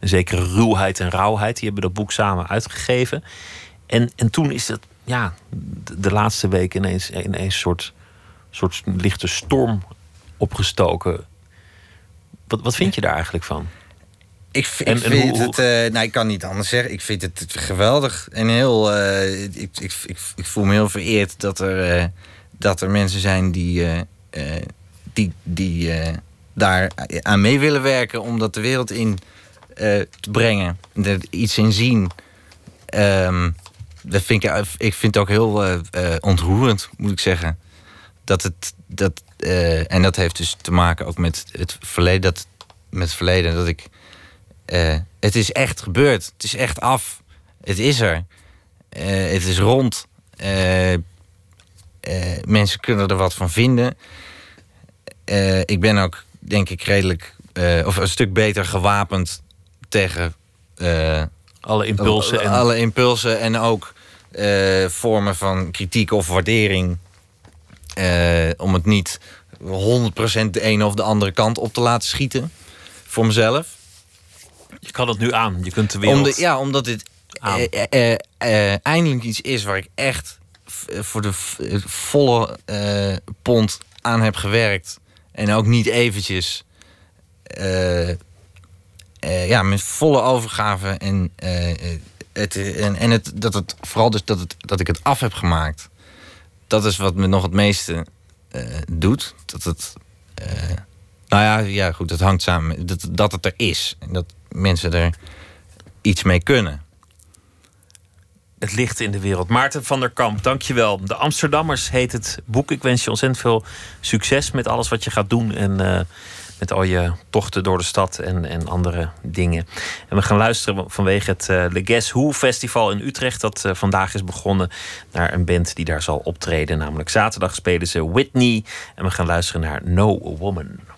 een zekere ruwheid en rauwheid. Die hebben dat boek samen uitgegeven. En, en toen is het, ja, de, de laatste week ineens, ineens een soort, soort lichte storm opgestoken. Wat, wat vind je daar eigenlijk van? Ik, v- ik En- en vind hoe- het, eh, nou, ik kan niet anders zeggen. Ik vind het geweldig en heel. eh, ik, ik, ik, ik voel me heel vereerd dat er, eh, dat er mensen zijn die, die, die daar aan mee willen werken om dat de wereld in te brengen. Er iets in zien. Ehm, dat vind ik, ik vind het ook heel eh, eh, ontroerend, moet ik zeggen. Dat het. Dat, eh, en dat heeft dus te maken ook met het verleden. Dat, met het verleden dat ik. eh, het is echt gebeurd. Het is echt af. Het is er. Eh, het is rond. Eh, eh, mensen kunnen er wat van vinden. Eh, ik ben ook, denk ik, redelijk. eh, of een stuk beter gewapend tegen. eh, Alle impulsen en alle impulsen en ook eh, vormen van kritiek of waardering. Eh, om het niet 100% de ene of de andere kant op te laten schieten. Voor mezelf. je kan het nu aan. Je kunt de wereld... Om de, ja, omdat dit eindelijk iets is waar ik echt voor de volle pond aan heb gewerkt. En ook niet eventjes. Eh, ja, met volle overgave. En, eh, eh, het, en, en het, dat het vooral dus dat, het, dat ik het af heb gemaakt. Dat is wat me nog het meeste doet. Dat het. nou ja, ja, goed, het hangt samen. Dat, dat het er is. En dat mensen er iets mee kunnen. Het licht in de wereld. Maarten van der Kamp, dankjewel. De Amsterdammers heet het boek. Ik wens je ontzettend veel succes met alles wat je gaat doen. En met al je tochten door de stad en, en andere dingen. En we gaan luisteren vanwege het eh Le Guess Who Festival in Utrecht. Dat eh, vandaag is begonnen naar een band die daar zal optreden. Namelijk zaterdag spelen ze Whitney. En we gaan luisteren naar No Woman.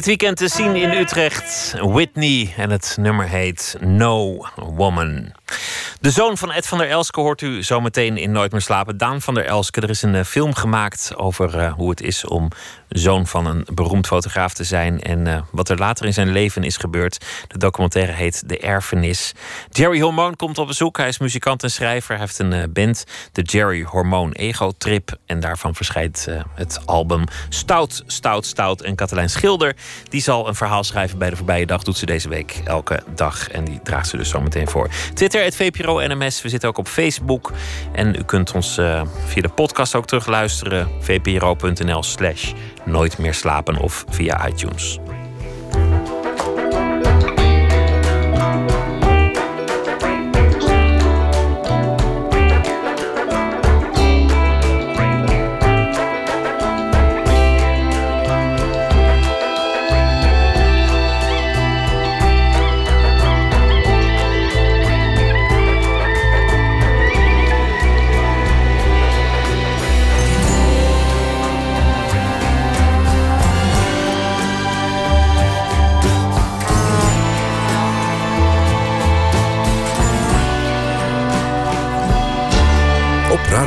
Dit weekend te zien in Utrecht. Whitney en het nummer heet No Woman. De zoon van Ed van der Elske hoort u zometeen in Nooit meer slapen. Daan van der Elske. Er is een eh, film gemaakt over eh, hoe het is om zoon van een beroemd fotograaf te zijn. En eh, wat er later in zijn leven is gebeurd. De documentaire heet De Erfenis. Jerry Hormoon komt op bezoek. Hij is muzikant en schrijver. Hij heeft een band, de Jerry Hormoon Ego Trip. En daarvan verschijnt het album Stout, Stout, Stout. En Katelijn Schilder, die zal een verhaal schrijven bij de voorbije dag. Doet ze deze week elke dag. En die draagt ze dus zo meteen voor. Twitter, het VPRO NMS. We zitten ook op Facebook. En u kunt ons eh, via de podcast ook terugluisteren. vpro.nl slash nooit meer slapen of via iTunes.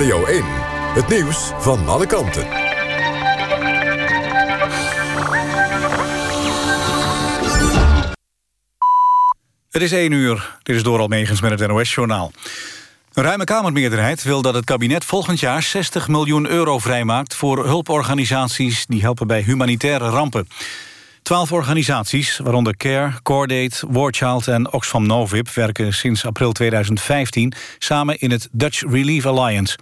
Radio 1. Het nieuws van alle kanten. Het is 1 uur. Dit is Doral Megens met het NOS-journaal. Een ruime Kamermeerderheid wil dat het kabinet volgend jaar 60 miljoen euro vrijmaakt voor hulporganisaties die helpen bij humanitaire rampen. Twaalf organisaties, waaronder CARE, Cordate, Warchild en Oxfam Novib... werken sinds april 2015 samen in het Dutch Relief Alliance.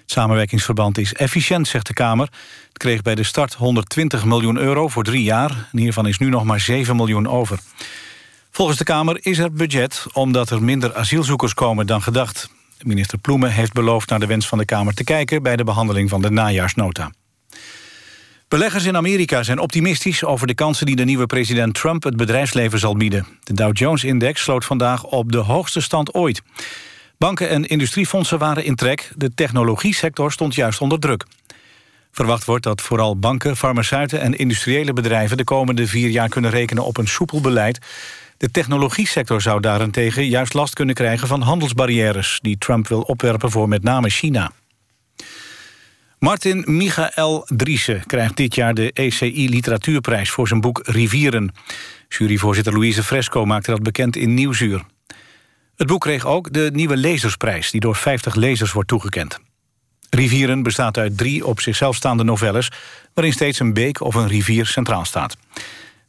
Het samenwerkingsverband is efficiënt, zegt de Kamer. Het kreeg bij de start 120 miljoen euro voor drie jaar. En hiervan is nu nog maar 7 miljoen over. Volgens de Kamer is er budget omdat er minder asielzoekers komen dan gedacht. Minister Ploemen heeft beloofd naar de wens van de Kamer te kijken... bij de behandeling van de najaarsnota. Beleggers in Amerika zijn optimistisch over de kansen die de nieuwe president Trump het bedrijfsleven zal bieden. De Dow Jones-index sloot vandaag op de hoogste stand ooit. Banken en industriefondsen waren in trek, de technologiesector stond juist onder druk. Verwacht wordt dat vooral banken, farmaceuten en industriële bedrijven de komende vier jaar kunnen rekenen op een soepel beleid. De technologiesector zou daarentegen juist last kunnen krijgen van handelsbarrières die Trump wil opwerpen voor met name China. Martin Michael Driessen krijgt dit jaar de ECI Literatuurprijs voor zijn boek Rivieren. Juryvoorzitter Louise Fresco maakte dat bekend in Nieuwsuur. Het boek kreeg ook de nieuwe lezersprijs... die door 50 lezers wordt toegekend. Rivieren bestaat uit drie op zichzelf staande novelles... waarin steeds een beek of een rivier centraal staat.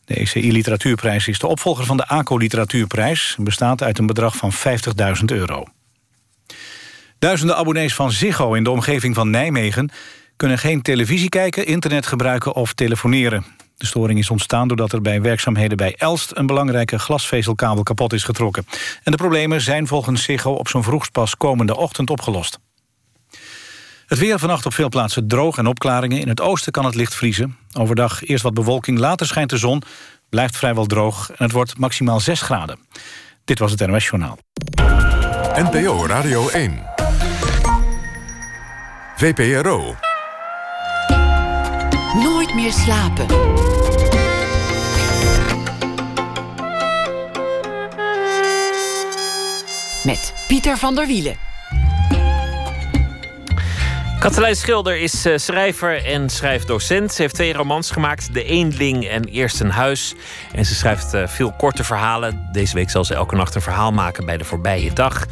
De ECI Literatuurprijs is de opvolger van de ACO Literatuurprijs... en bestaat uit een bedrag van 50.000 euro. Duizenden abonnees van Ziggo in de omgeving van Nijmegen... kunnen geen televisie kijken, internet gebruiken of telefoneren. De storing is ontstaan doordat er bij werkzaamheden bij Elst... een belangrijke glasvezelkabel kapot is getrokken. En de problemen zijn volgens Ziggo op zo'n vroegst pas komende ochtend opgelost. Het weer vannacht op veel plaatsen droog en opklaringen. In het oosten kan het licht vriezen. Overdag eerst wat bewolking, later schijnt de zon. Blijft vrijwel droog en het wordt maximaal 6 graden. Dit was het NOS Journaal. NPO Radio 1. VPRO. Nooit meer slapen. Met Pieter van der Wielen. Katelijn Schilder is eh, schrijver en schrijfdocent. Ze heeft twee romans gemaakt, De Eendling en Eerst een Huis. En ze schrijft eh, veel korte verhalen. Deze week zal ze elke nacht een verhaal maken bij de voorbije dag.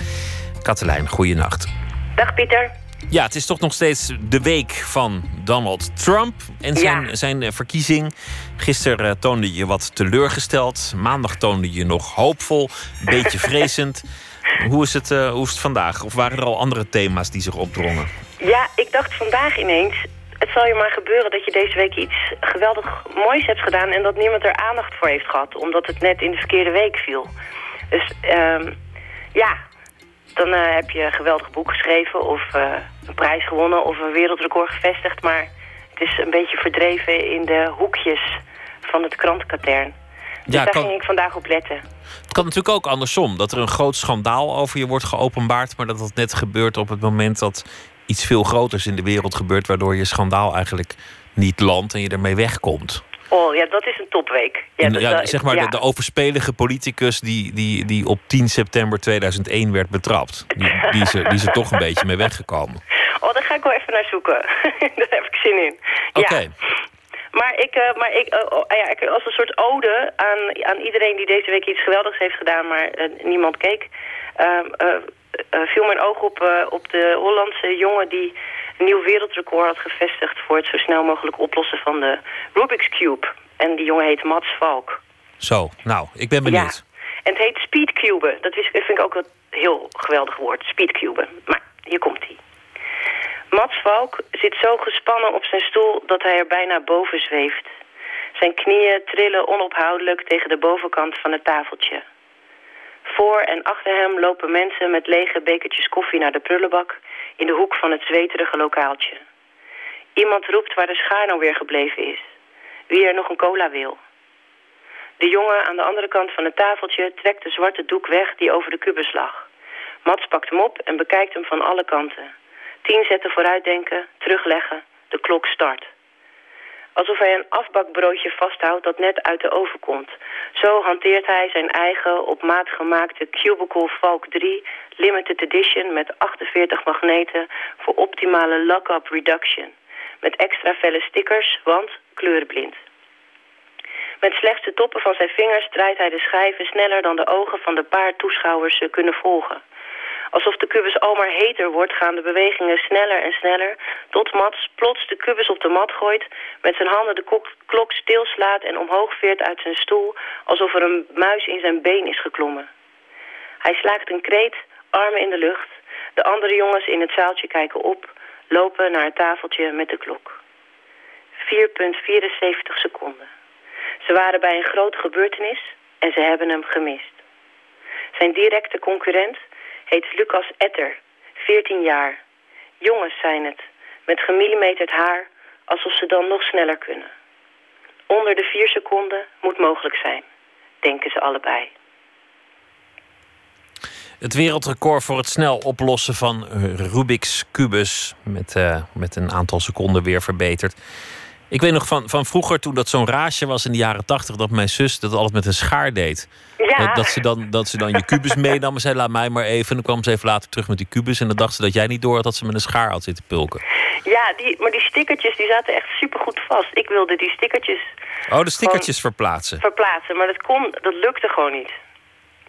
Katelijn, goeienacht. Dag Pieter. Ja, het is toch nog steeds de week van Donald Trump en zijn, Ja. zijn eh, verkiezing. Gisteren eh, toonde je wat teleurgesteld. Maandag toonde je nog hoopvol, een beetje vrezend. Hoe is, het, eh, hoe is het vandaag? Of waren er al andere thema's die zich opdrongen? Ja, ik dacht vandaag ineens... het zal je maar gebeuren dat je deze week iets geweldig moois hebt gedaan... en dat niemand er aandacht voor heeft gehad, omdat het net in de verkeerde week viel. Dus ehm, ja, dan eh, heb je een geweldig boek geschreven... of eh, een prijs gewonnen of een wereldrecord gevestigd... maar het is een beetje verdreven in de hoekjes van het krantenkatern. Dus Ja, daar kan- ging ik vandaag op letten. Het kan natuurlijk ook andersom. Dat er een groot schandaal over je wordt geopenbaard... maar dat dat net gebeurt op het moment dat iets veel groters in de wereld gebeurt... waardoor je schandaal eigenlijk niet landt en je ermee wegkomt. Oh ja, dat is een topweek. Ja, En, dat- ja, dat- zeg maar ja. de, de overspelige politicus die, die, die op 10 september 2001 werd betrapt. Die, die, is er, die is er toch een beetje mee weggekomen. Oh, daar ga ik wel even naar zoeken. daar heb ik zin in. Oké. Ja. Maar ik, eh, maar ik eh, oh, ja, ik- als een soort ode aan, aan iedereen die deze week iets geweldigs heeft gedaan, maar eh, niemand keek, eh, eh, viel mijn oog op, op de Hollandse jongen die een nieuw wereldrecord had gevestigd voor het zo snel mogelijk oplossen van de Rubik's Cube. En die jongen heet Mats Valk. Zo, nou, ik ben benieuwd. En het heet speedcuben. Dat is, vind ik ook een heel geweldig woord, speedcuben. Maar hier komt hij. Mats Valk zit zo gespannen op zijn stoel dat hij er bijna boven zweeft. Zijn knieën trillen onophoudelijk tegen de bovenkant van het tafeltje. Voor en achter hem lopen mensen met lege bekertjes koffie naar de prullenbak in de hoek van het zweterige lokaaltje. Iemand roept waar de schaar nou weer gebleven is. Wie er nog een cola wil. De jongen aan de andere kant van het tafeltje trekt de zwarte doek weg die over de kubus lag. Mats pakt hem op en bekijkt hem van alle kanten. Tien zetten vooruitdenken, terugleggen, de klok start. Alsof hij een afbakbroodje vasthoudt dat net uit de oven komt. Zo hanteert hij zijn eigen op maat gemaakte Cubicle Valk 3 Limited Edition met 48 magneten voor optimale lock-up reduction. Met extra felle stickers, want kleurenblind. Met slechts de toppen van zijn vingers draait hij de schijven sneller dan de ogen van de paar toeschouwers ze kunnen volgen. Alsof de kubus al maar heter wordt, gaan de bewegingen sneller en sneller, tot Mats plots de kubus op de mat gooit, met zijn handen de klok stilslaat en omhoog veert uit zijn stoel, alsof er een muis in zijn been is geklommen. Hij slaakt een kreet, armen in de lucht. De andere jongens in het zaaltje kijken op, lopen naar het tafeltje met de klok. 4,74 seconden. Ze waren bij een grote gebeurtenis en ze hebben hem gemist. Zijn directe concurrent heet Lucas Etter, 14 jaar. Jongens zijn het, met gemillimeterd haar, alsof ze dan nog sneller kunnen. Onder de 4 seconden moet mogelijk zijn, denken ze allebei. Het wereldrecord voor het snel oplossen van Rubik's kubus. Met, eh, met een aantal seconden weer verbeterd. Ik weet nog van, van vroeger, toen dat zo'n raasje was in de jaren tachtig, dat mijn zus dat altijd met een schaar deed. Ja. Dat, ze dan, dat ze dan je kubus meenam en zei: Laat mij maar even. En dan kwam ze even later terug met die kubus. En dan dacht ze dat jij niet door had dat ze met een schaar had zitten pulken. Ja, die, maar die stickertjes die zaten echt supergoed vast. Ik wilde die stickertjes Oh, de stickertjes verplaatsen. verplaatsen, maar dat, kon, dat lukte gewoon niet.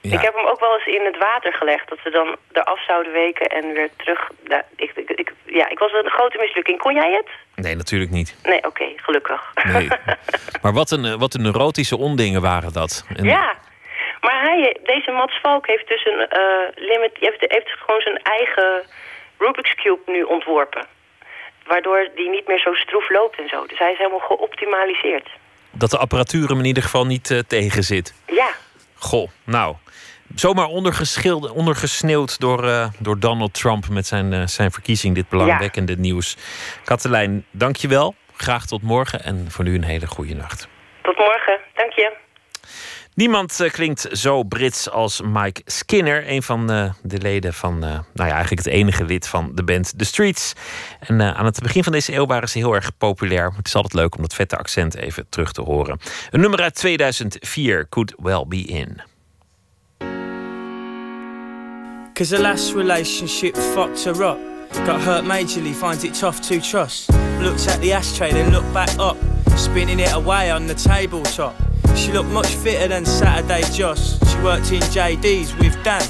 Ja. Ik heb hem ook wel eens in het water gelegd, dat ze dan eraf zouden weken en weer terug. Ja, ik, ik, ik- ja, ik was een grote mislukking. Kon jij het? Nee, natuurlijk niet. Nee, oké, gelukkig. Nee. Maar wat een, eh, wat een neurotische ondingen waren dat. En Ja, maar hij, deze Mats Valk heeft dus een eh, limit, heeft, heeft gewoon zijn eigen Rubik's Cube nu ontworpen. Waardoor die niet meer zo stroef loopt en zo. Dus hij is helemaal geoptimaliseerd. Dat de apparatuur hem in ieder geval niet eh, tegen zit. Ja, Goh, nou. Zomaar ondergesneeuwd door, eh, door Donald Trump met zijn, eh, zijn verkiezing. Dit belangwekkende nieuws. Katelijn, dank je wel. Graag tot morgen en voor nu een hele goede nacht. tot morgen. Dank je. Niemand eh, klinkt zo Brits als Mike Skinner, een van de leden van, nou ja, eigenlijk het enige lid van de band The Streets. En aan het begin van deze eeuw waren ze heel erg populair. Het is altijd leuk om dat vette accent even terug te horen. Een nummer uit 2004, Could Well Be In. Cause the last relationship fucked her up. Got hurt majorly, finds it tough to trust. Looks at the ashtray, then looked back up. Spinning it away on the tabletop. She looked much fitter than Saturday Joss. She worked in JD's with Dan.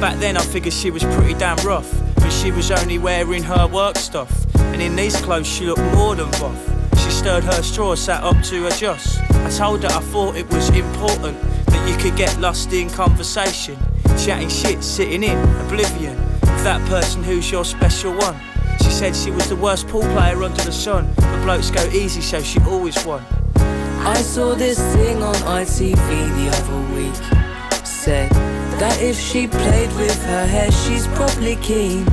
Back then I figured she was pretty damn rough. But she was only wearing her work stuff. And in these clothes she looked more than buff. She stirred her straw, sat up to adjust. I told her I thought it was important that you could get lost in conversation. Chatting shit, sitting in oblivion that person who's your special one. She said she was the worst pool player under the sun, but blokes go easy, so she always won. I saw this thing on ITV the other week. Said that if she played with her hair, she's probably keen.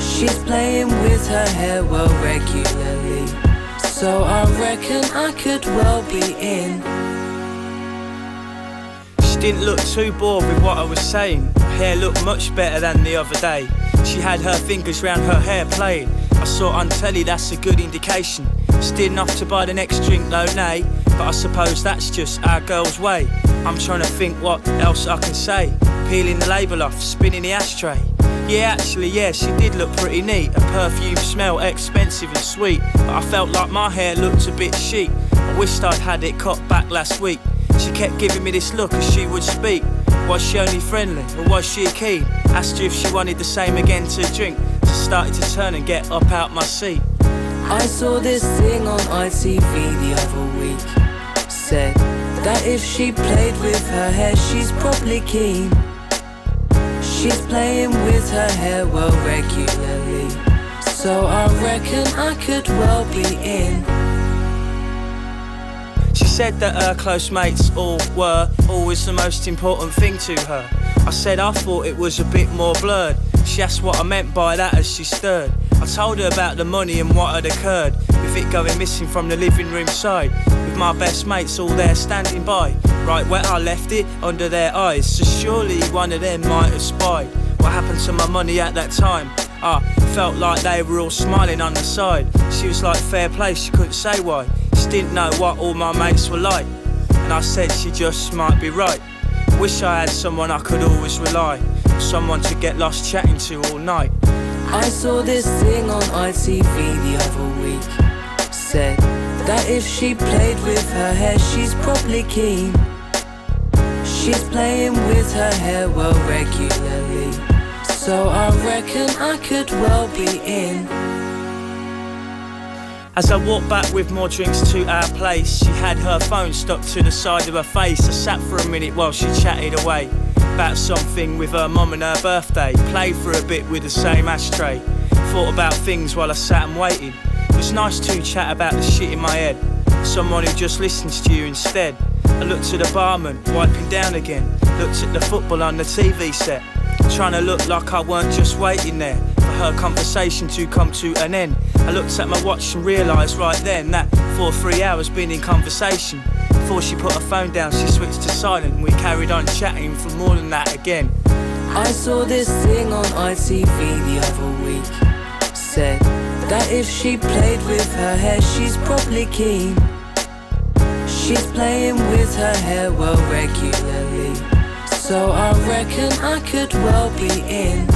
She's playing with her hair well regularly. So I reckon I could well be in. She didn't look too bored with what I was saying. Her hair looked much better than the other day. She had her fingers round her hair playing. I saw on telly, that's a good indication. Still enough to buy the next drink, though, nay. But I suppose that's just our girl's way. I'm trying to think what else I can say. Peeling the label off, spinning the ashtray. Yeah, actually, yeah, she did look pretty neat. Her perfume smell expensive and sweet. But I felt like my hair looked a bit chic. I wished I'd had it cut back last week. She kept giving me this look as she would speak. Was she only friendly or was she keen? Asked her if she wanted the same again to drink. So started to turn and get up out my seat. I saw this thing on ITV the other week. Said that if she played with her hair, she's probably keen. She's playing with her hair well regularly. So I reckon I could well be in. She said that her close mates all were always the most important thing to her. I said I thought it was a bit more blurred. She asked what I meant by that as she stirred. I told her about the money and what had occurred, with it going missing from the living room side, with my best mates all there standing by. Right where I left it, under their eyes, so surely one of them might have spied. What happened to my money at that time? I felt like they were all smiling on the side. She was like fair play, she couldn't say why. She didn't know what all my mates were like. And I said she just might be right. Wish I had someone I could always rely. Someone to get lost chatting to all night. I saw this thing on ITV the other week. Said that if she played with her hair, she's probably keen. She's playing with her hair well regularly. So I reckon I could well be in. As I walked back with more drinks to our place, she had her phone stuck to the side of her face. I sat for a minute while she chatted away about something with her mum and her birthday. Played for a bit with the same ashtray. Thought about things while I sat and waited. It was nice to chat about the shit in my head. Someone who just listens to you instead. I looked at the barman, wiping down again. Looked at the football on the TV set. Trying to look like I weren't just waiting there for her conversation to come to an end. I looked at my watch and realised right then that for three hours been in conversation. Before she put her phone down, she switched to silent and we carried on chatting for more than that again. I saw this thing on ITV the other week. Said that if she played with her hair, she's probably keen. She's playing with her hair well regularly. So I reckon I could well be in.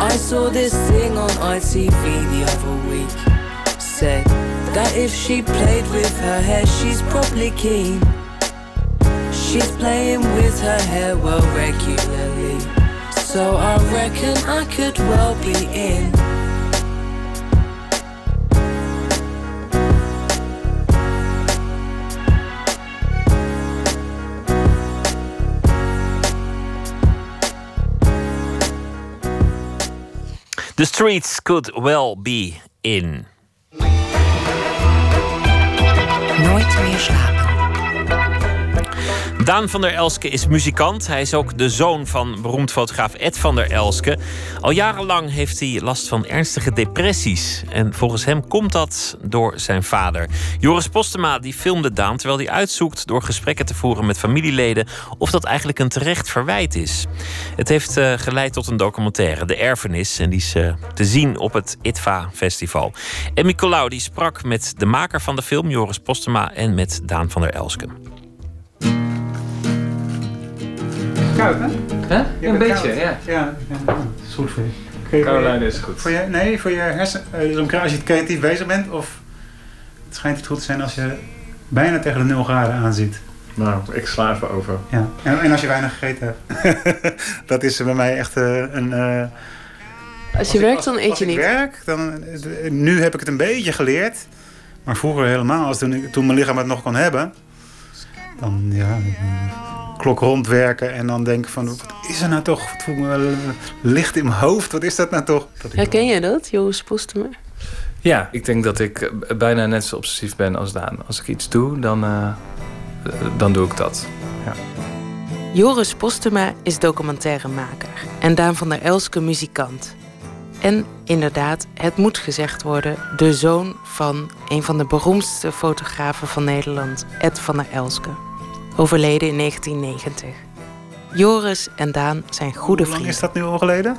I saw this thing on ITV the other week. Said that if she played with her hair, she's probably keen. She's playing with her hair well regularly. So I reckon I could well be in. The streets could well be in. Nooit meer slapen. Daan van der Elske is muzikant. Hij is ook de zoon van beroemd fotograaf Ed van der Elske. Al jarenlang heeft hij last van ernstige depressies. En volgens hem komt dat door zijn vader. Joris Postema die filmde Daan terwijl hij uitzoekt door gesprekken te voeren met familieleden of dat eigenlijk een terecht verwijt is. Het heeft eh, geleid tot een documentaire, De Erfenis. En die is eh, te zien op het ITVA Festival. En Nicolaou die sprak met de maker van de film, Joris Postema, en met Daan van der Elske. Koud, hè? Een beetje, koud. ja. Ja, ja, is goed voor je. Caroline is goed. Voor je, nee, voor je hersen. eh, Dus om- als je creatief bezig bent, of het schijnt het goed te zijn als je bijna tegen de 0 graden aanziet. Nou, ik sla even over. Ja. En, en als je weinig gegeten hebt. dat is bij mij echt eh, een. eh, Als je ik- werkt, dan eet als je ik niet. werk, dan, nu heb ik het een beetje geleerd. Maar vroeger helemaal, als toen, ik- toen mijn lichaam het nog kon hebben. Dan ja, klok rondwerken en dan denken van... Wat is er nou toch? Het voelt me wel, eh, licht in mijn hoofd. Wat is dat nou toch? Dat Herken jij dat, Joris Postema? Ja, ik denk dat ik eh, bijna net zo obsessief ben als Daan. Als ik iets doe, dan, eh, eh, dan doe ik dat. Ja. Joris Postema is documentairemaker en Daan van der Elske muzikant. En inderdaad, het moet gezegd worden, de zoon van een van de beroemdste fotografen van Nederland, Ed van der Elske. Overleden in 1990. Joris en Daan zijn goede Hoe lang vrienden. is dat nu al geleden?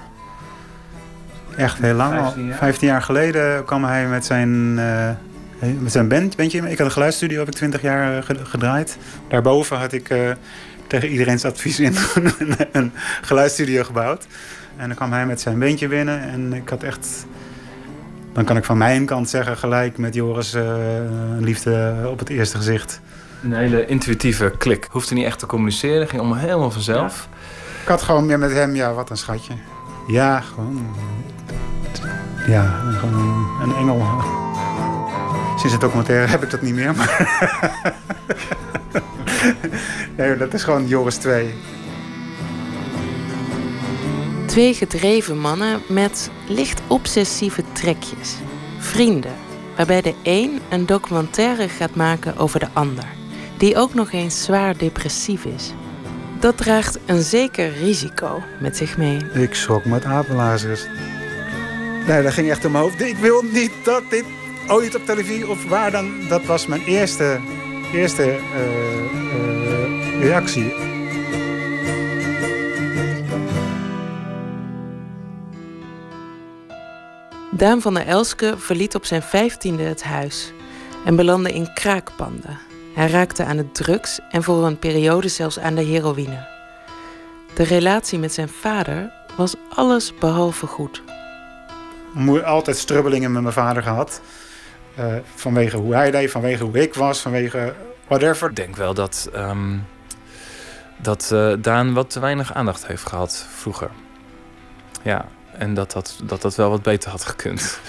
Echt heel lang al. 15 jaar? 15 jaar geleden kwam hij met zijn, eh, met zijn band, bandje. Ik had een geluidsstudio, heb ik 20 jaar eh, ge- gedraaid. Daarboven had ik eh, tegen iedereen's advies in een, een geluidsstudio gebouwd. En dan kwam hij met zijn bandje binnen en ik had echt... Dan kan ik van mijn kant zeggen, gelijk met Joris, eh, een liefde op het eerste gezicht. Een hele intuïtieve klik. Hoefde niet echt te communiceren, ging allemaal helemaal vanzelf. Ik had gewoon meer met hem, ja, wat een schatje. Ja, gewoon. Ja, gewoon een engel. Sinds het documentaire heb ik dat niet meer, maar. nee, dat is gewoon Joris 2. Twee gedreven mannen met licht obsessieve trekjes. Vrienden, waarbij de een een documentaire gaat maken over de ander, die ook nog eens zwaar depressief is. Dat draagt een zeker risico met zich mee. Ik schrok met apenlazers. Nee, dat ging echt om mijn hoofd. Ik wil niet dat dit ooit op televisie of waar dan. Dat was mijn eerste, eerste eh, eh, reactie. Daan van der Elske verliet op zijn vijftiende het huis en belandde in kraakpanden. Hij raakte aan het drugs en voor een periode zelfs aan de heroïne. De relatie met zijn vader was alles behalve goed. Moe- altijd strubbelingen met mijn vader gehad. Eh, vanwege hoe hij deed, vanwege hoe ik was, vanwege whatever. Ik denk wel dat, ehm, dat eh, Daan wat te weinig aandacht heeft gehad vroeger. Ja, en dat dat, dat, dat wel wat beter had gekund.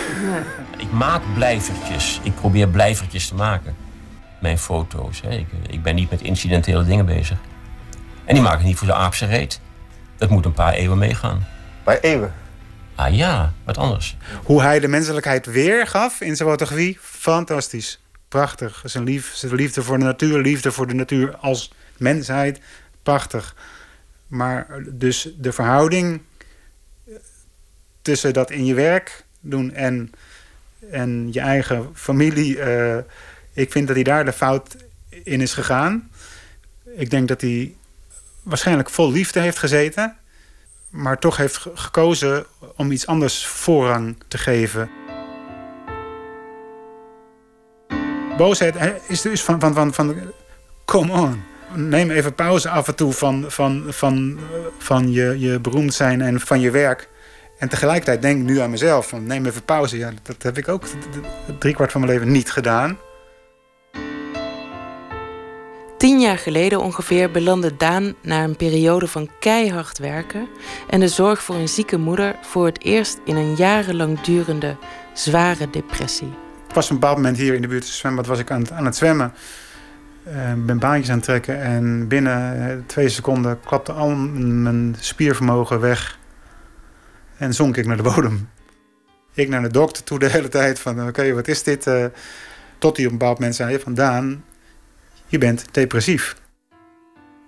Ik maak blijvertjes. Ik probeer blijvertjes te maken. Mijn foto's. Hè. Ik, ik ben niet met incidentele dingen bezig. En die maak ik niet voor de aapse reet. Dat moet een paar eeuwen meegaan. Een paar eeuwen? Ah ja, wat anders. Hoe hij de menselijkheid weergaf in zijn fotografie, fantastisch. Prachtig. Zijn, lief, zijn liefde voor de natuur, liefde voor de natuur als mensheid, prachtig. Maar dus de verhouding tussen dat in je werk doen en, en je eigen familie. eh, ik vind dat hij daar de fout in is gegaan. Ik denk dat hij waarschijnlijk vol liefde heeft gezeten. Maar toch heeft ge- gekozen om iets anders voorrang te geven. Boosheid is dus van, van, van, van... Come on. Neem even pauze af en toe van, van, van, eh, van je, je beroemd zijn en van je werk. En tegelijkertijd denk ik nu aan mezelf. Van neem even pauze. Ja, dat heb ik ook driekwart van mijn leven niet gedaan. Tien jaar geleden ongeveer belandde Daan na een periode van keihard werken en de zorg voor een zieke moeder voor het eerst in een jarenlang durende zware depressie. Ik was op een bepaald moment hier in de buurt zwembad was ik aan het, aan het zwemmen. Eh, ben baantjes aan het trekken en binnen eh, twee seconden klapte al mijn spiervermogen weg. En zonk ik naar de bodem. Ik naar de dokter toe de hele tijd van oké, wat is dit? Eh, tot hij op een bepaald moment zei van Daan, je bent depressief.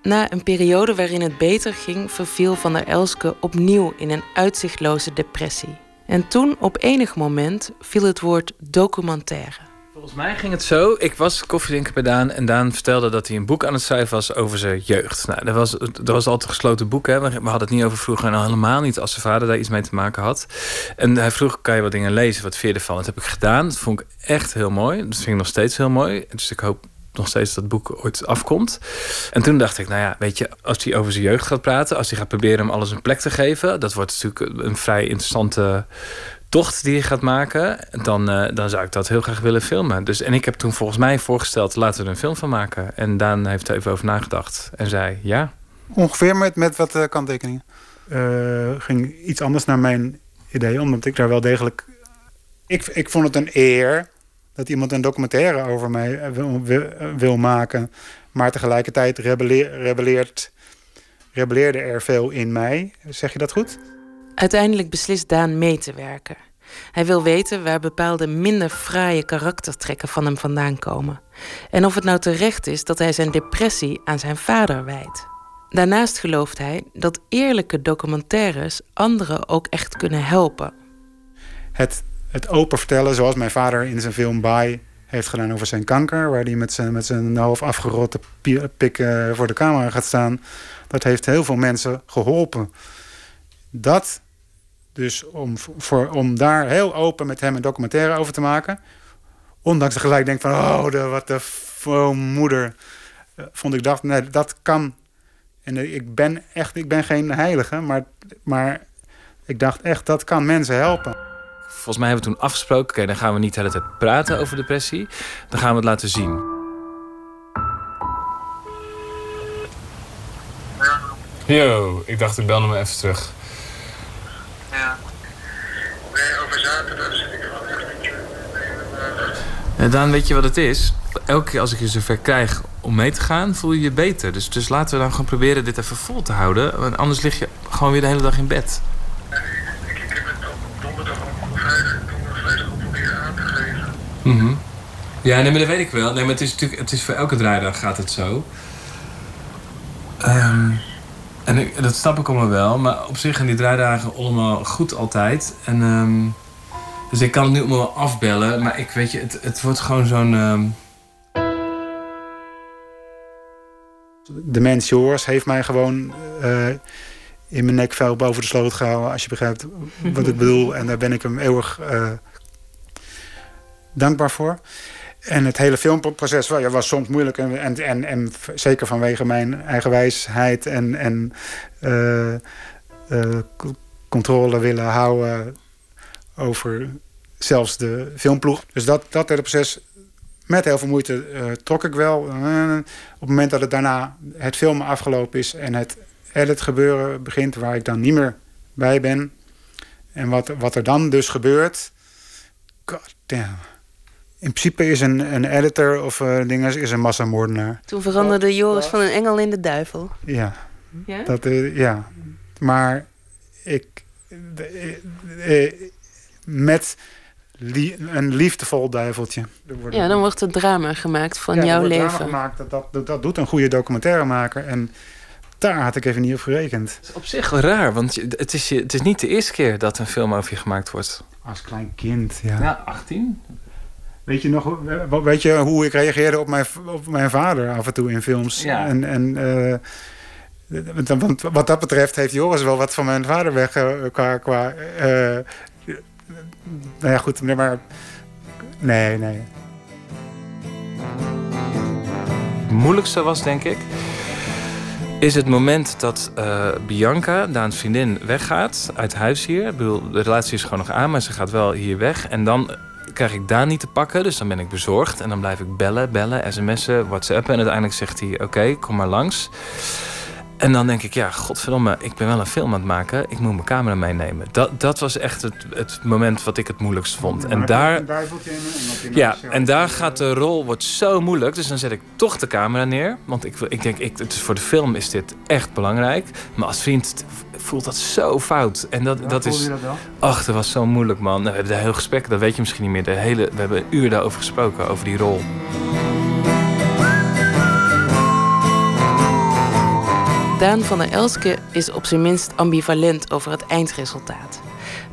Na een periode waarin het beter ging, verviel Van der Elske opnieuw in een uitzichtloze depressie. En toen, op enig moment, viel het woord documentaire. Volgens mij ging het zo. Ik was koffiedrinker bij Daan. En Daan vertelde dat hij een boek aan het schrijven was over zijn jeugd. Nou, dat was, dat was altijd een gesloten boek. Hè. We hadden het niet over vroeger. En al helemaal niet als zijn vader daar iets mee te maken had. En hij vroeg, kan je wat dingen lezen? Wat je ervan? Dat heb ik gedaan. Dat vond ik echt heel mooi. Dat vind ik nog steeds heel mooi. Dus ik hoop nog steeds dat boek ooit afkomt. En toen dacht ik, nou ja, weet je, als hij over zijn jeugd gaat praten, als hij gaat proberen hem alles een plek te geven, dat wordt natuurlijk een vrij interessante tocht die hij gaat maken, dan, eh, dan zou ik dat heel graag willen filmen. Dus, en ik heb toen volgens mij voorgesteld, laten we er een film van maken. En Daan heeft er even over nagedacht en zei ja. Ongeveer met, met wat eh, kanttekeningen. Eh, ging iets anders naar mijn idee, omdat ik daar wel degelijk. Ik, ik vond het een eer dat iemand een documentaire over mij wil, wil, wil maken. Maar tegelijkertijd rebelleer, rebelleert, rebelleerde er veel in mij. Zeg je dat goed? Uiteindelijk beslist Daan mee te werken. Hij wil weten waar bepaalde minder fraaie karaktertrekken van hem vandaan komen. En of het nou terecht is dat hij zijn depressie aan zijn vader wijt. Daarnaast gelooft hij dat eerlijke documentaires anderen ook echt kunnen helpen. Het, het open vertellen, zoals mijn vader in zijn film Bye heeft gedaan over zijn kanker, waar hij met zijn, met zijn half afgerotte pi- pik voor de camera gaat staan. Dat heeft heel veel mensen geholpen. Dat Dus om, voor, om daar heel open met hem een documentaire over te maken. Ondanks dat ik gelijk denk van, oh, de, wat de oh, moeder. eh, Vond ik dacht, nee, dat kan. En eh, ik ben echt, ik ben geen heilige, maar, maar ik dacht echt, dat kan mensen helpen. Volgens mij hebben we toen afgesproken, oké, dan gaan we niet de hele tijd praten over depressie. Dan gaan we het laten zien. Yo, ik dacht ik bel hem even terug. En dan weet je wat het is? Elke keer als ik je zover krijg om mee te gaan, voel je je beter. Dus, dus laten we dan gewoon proberen dit even vol te houden. Want anders lig je gewoon weer de hele dag in bed. Mhm. Ja, nee, maar dat weet ik wel. Nee, maar het is natuurlijk, het is voor elke draaidag gaat het zo. Ehm, en ik, dat snap ik allemaal wel, maar op zich gaan die draaidagen allemaal goed altijd. En, ehm, dus ik kan het nu allemaal afbellen, maar ik weet je, het, het wordt gewoon zo'n. ehm, De mens Joris heeft mij gewoon eh, in mijn nekvel boven de sloot gehouden. Als je begrijpt wat ik bedoel. En daar ben ik hem eeuwig eh, dankbaar voor. En het hele filmproces wel, ja, was soms moeilijk. En, en, en, zeker vanwege mijn eigenwijsheid en, en eh, eh, controle willen houden over zelfs de filmploeg. Dus dat, dat hele proces met heel veel moeite eh, trok ik wel. Op het moment dat het daarna het filmen afgelopen is en het edit gebeuren begint, waar ik dan niet meer bij ben. En wat, wat er dan dus gebeurt. God damn. In principe is een, een editor of uh, dingen is een massamoordenaar. Toen veranderde Joris van een engel in de duivel. Ja. Ja? Dat, eh, ja. Maar ik. de- eh, eh, met een liefdevol duiveltje. Ja, dan wordt het drama gemaakt van Ja, jouw wordt drama leven. Gemaakt, dat, dat, dat, dat doet een goede documentairemaker. En daar had ik even niet op gerekend. op zich wel raar, want het is, je, het is niet de eerste keer dat een film over je gemaakt wordt. Als klein kind, ja. Ja, 18. Weet je nog hoe- weet je, hoe ik reageerde op mijn, op mijn vader af en toe in films? Ja. En, en eh, want- wat dat betreft heeft Joris wel wat van mijn vader weg eh, qua. qua eh, nou ja, goed, nee, maar. Nee, nee. Het moeilijkste was, denk ik, is het moment dat eh, Bianca, Daans vriendin, weggaat uit huis hier. Ik bedoel, de relatie is gewoon nog aan, maar ze gaat wel hier weg. En dan krijg ik Daan niet te pakken, dus dan ben ik bezorgd. En dan blijf ik bellen, bellen, sms'en, whatsappen. En uiteindelijk zegt hij, oké, kom maar langs. En dan denk ik, ja, godverdomme, ik ben wel een film aan het maken. Ik moet mijn camera meenemen. Dat, dat was echt het, het moment wat ik het moeilijkst vond. En daar... Ja, en daar gaat de rol wordt zo moeilijk. Dus dan zet ik toch de camera neer. Want ik, wil- ik denk, ik, het voor de film is dit echt belangrijk. Maar als vriend voelt dat zo fout. En dat, dat is. je dat wel? Ach, dat was zo moeilijk, man. We hebben de heel gesprek, dat weet je misschien niet meer. De hele, we hebben een uur daarover gesproken, over die rol. Daan van der Elske is op zijn minst ambivalent over het eindresultaat.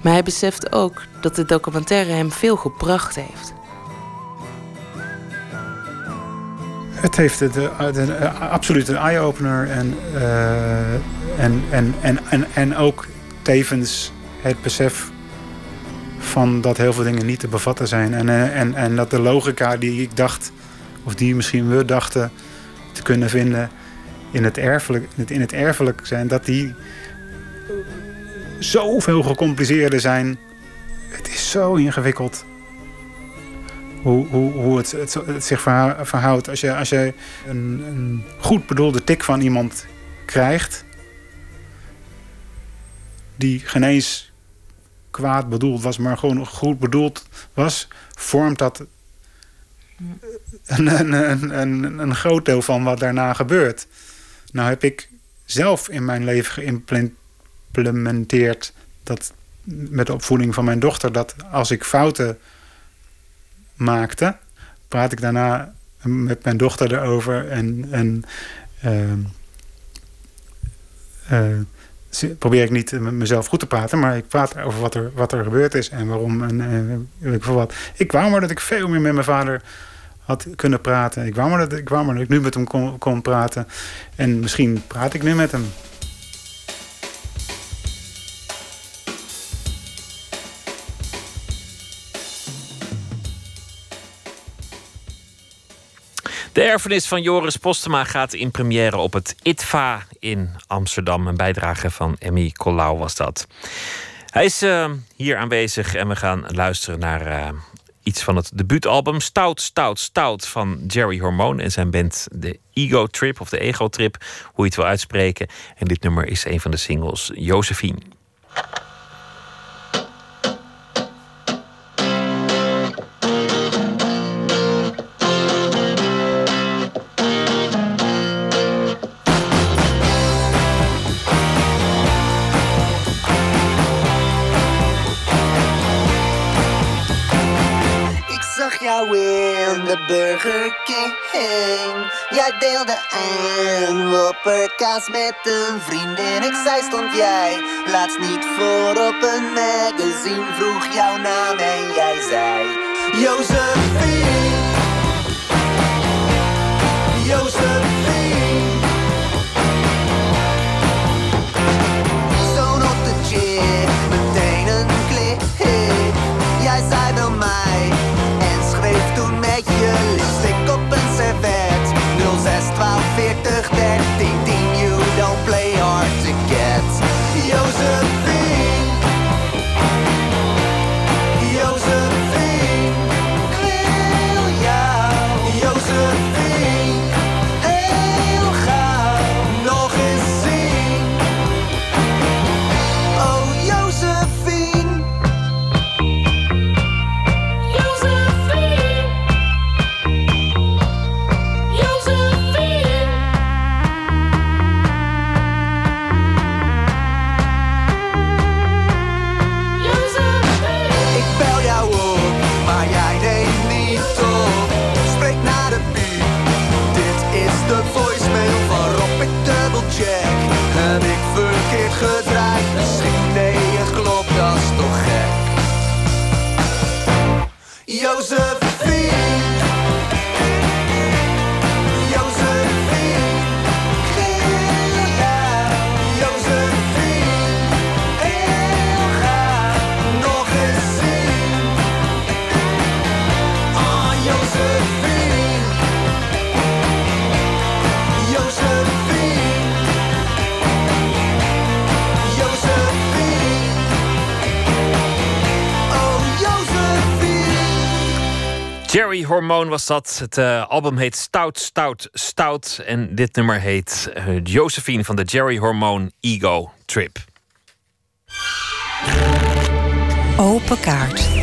Maar hij beseft ook dat de documentaire hem veel gebracht heeft. Het heeft eh, het, eh, absoluut een eye-opener. En, eh, en, en, en, en, en ook tevens het besef van dat heel veel dingen niet te bevatten zijn. En, en, en dat de logica die ik dacht, of die misschien we dachten te kunnen vinden in het erfelijk, in het, in het erfelijk zijn, dat die zoveel gecompliceerder zijn. Het is zo ingewikkeld hoe, hoe, hoe het, zich verhou- verhoudt. Als je, als je een, een goed bedoelde tik van iemand krijgt, die geen eens kwaad bedoeld was, maar gewoon goed bedoeld was, vormt dat een, een, een, een, een groot deel van wat daarna gebeurt. Nou heb ik zelf in mijn leven geïmplementeerd dat met de opvoeding van mijn dochter, dat als ik fouten maakte, praat ik daarna met mijn dochter erover en, en ehm, eh, probeer ik niet mezelf goed te praten, maar ik praat over wat er, wat er gebeurd is en waarom en ik veel wat. Ik wou maar dat ik veel meer met mijn vader had kunnen praten. Ik wou maar dat ik, wou maar dat ik nu met hem kon, kon praten. En misschien praat ik nu met hem. De erfenis van Joris Postema gaat in première op het ITVA in Amsterdam. Een bijdrage van Emmy Collau was dat. Hij is eh, hier aanwezig en we gaan luisteren naar eh, iets van het debuutalbum Stout, Stout, Stout van Jerry Hormoon en zijn band de Ego Trip of de Ego Trip, hoe je het wil uitspreken. En dit nummer is een van de singles Josephine. Jij deelde een wopperkaas met een vriendin. Ik zei, stond jij laatst niet voor op een magazine? Vroeg jouw naam en jij zei, Josephine. Josephine. Zo'n op de chick, meteen een klik. Jij zei wil mij en schreef toen met je lipstick 12 Jerry Hormoon was dat. Het eh, album heet Stout, Stout, Stout. En dit nummer heet eh, Josephine van de Jerry Hormoon Ego Trip. Open kaart.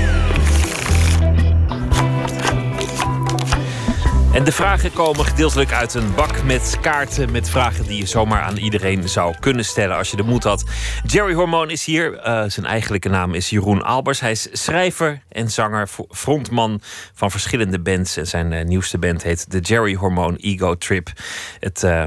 En de vragen komen gedeeltelijk uit een bak met kaarten. Met vragen die je zomaar aan iedereen zou kunnen stellen als je de moed had. Jerry Hormoon is hier. Eh, zijn eigenlijke naam is Jeroen Albers. Hij is schrijver en zanger, fro- frontman van verschillende bands. En zijn eh, nieuwste band heet The Jerry Hormoon Ego Trip. Het eh,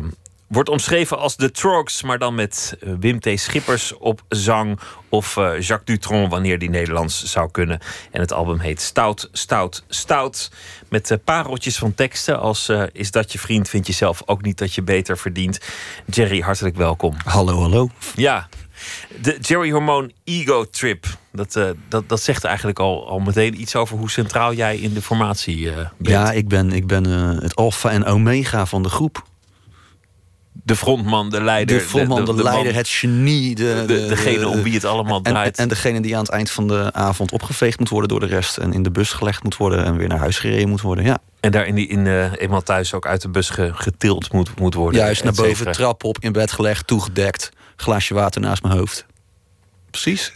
wordt omschreven als de Trogs, maar dan met eh, Wim T. Schippers op zang. Of eh, Jacques Dutronc, wanneer die Nederlands zou kunnen. En het album heet Stout, Stout, Stout. Met eh, pareltjes van teksten als Is dat je vriend, vind je zelf ook niet dat je beter verdient. Jerry, hartelijk welkom. Hallo, hallo. Ja, de Jerry Hormoon Ego Trip. Dat, dat, dat zegt eigenlijk al, al meteen iets over hoe centraal jij in de formatie bent. Ja, ik ben, ik ben het alfa en omega van de groep. De frontman, de leider. De frontman, de, man- leider, het genie. De, de- degene om wie het allemaal en, draait. En, en degene die aan het eind van de avond opgeveegd moet worden door de rest. En in de bus gelegd moet worden en weer naar huis gereden moet worden. Ja. En daar in, die, in eh, eenmaal thuis ook uit de bus ge- getild moet, moet worden. Juist naar boven, trap op, in bed gelegd, toegedekt. Glaasje water naast mijn hoofd. Precies.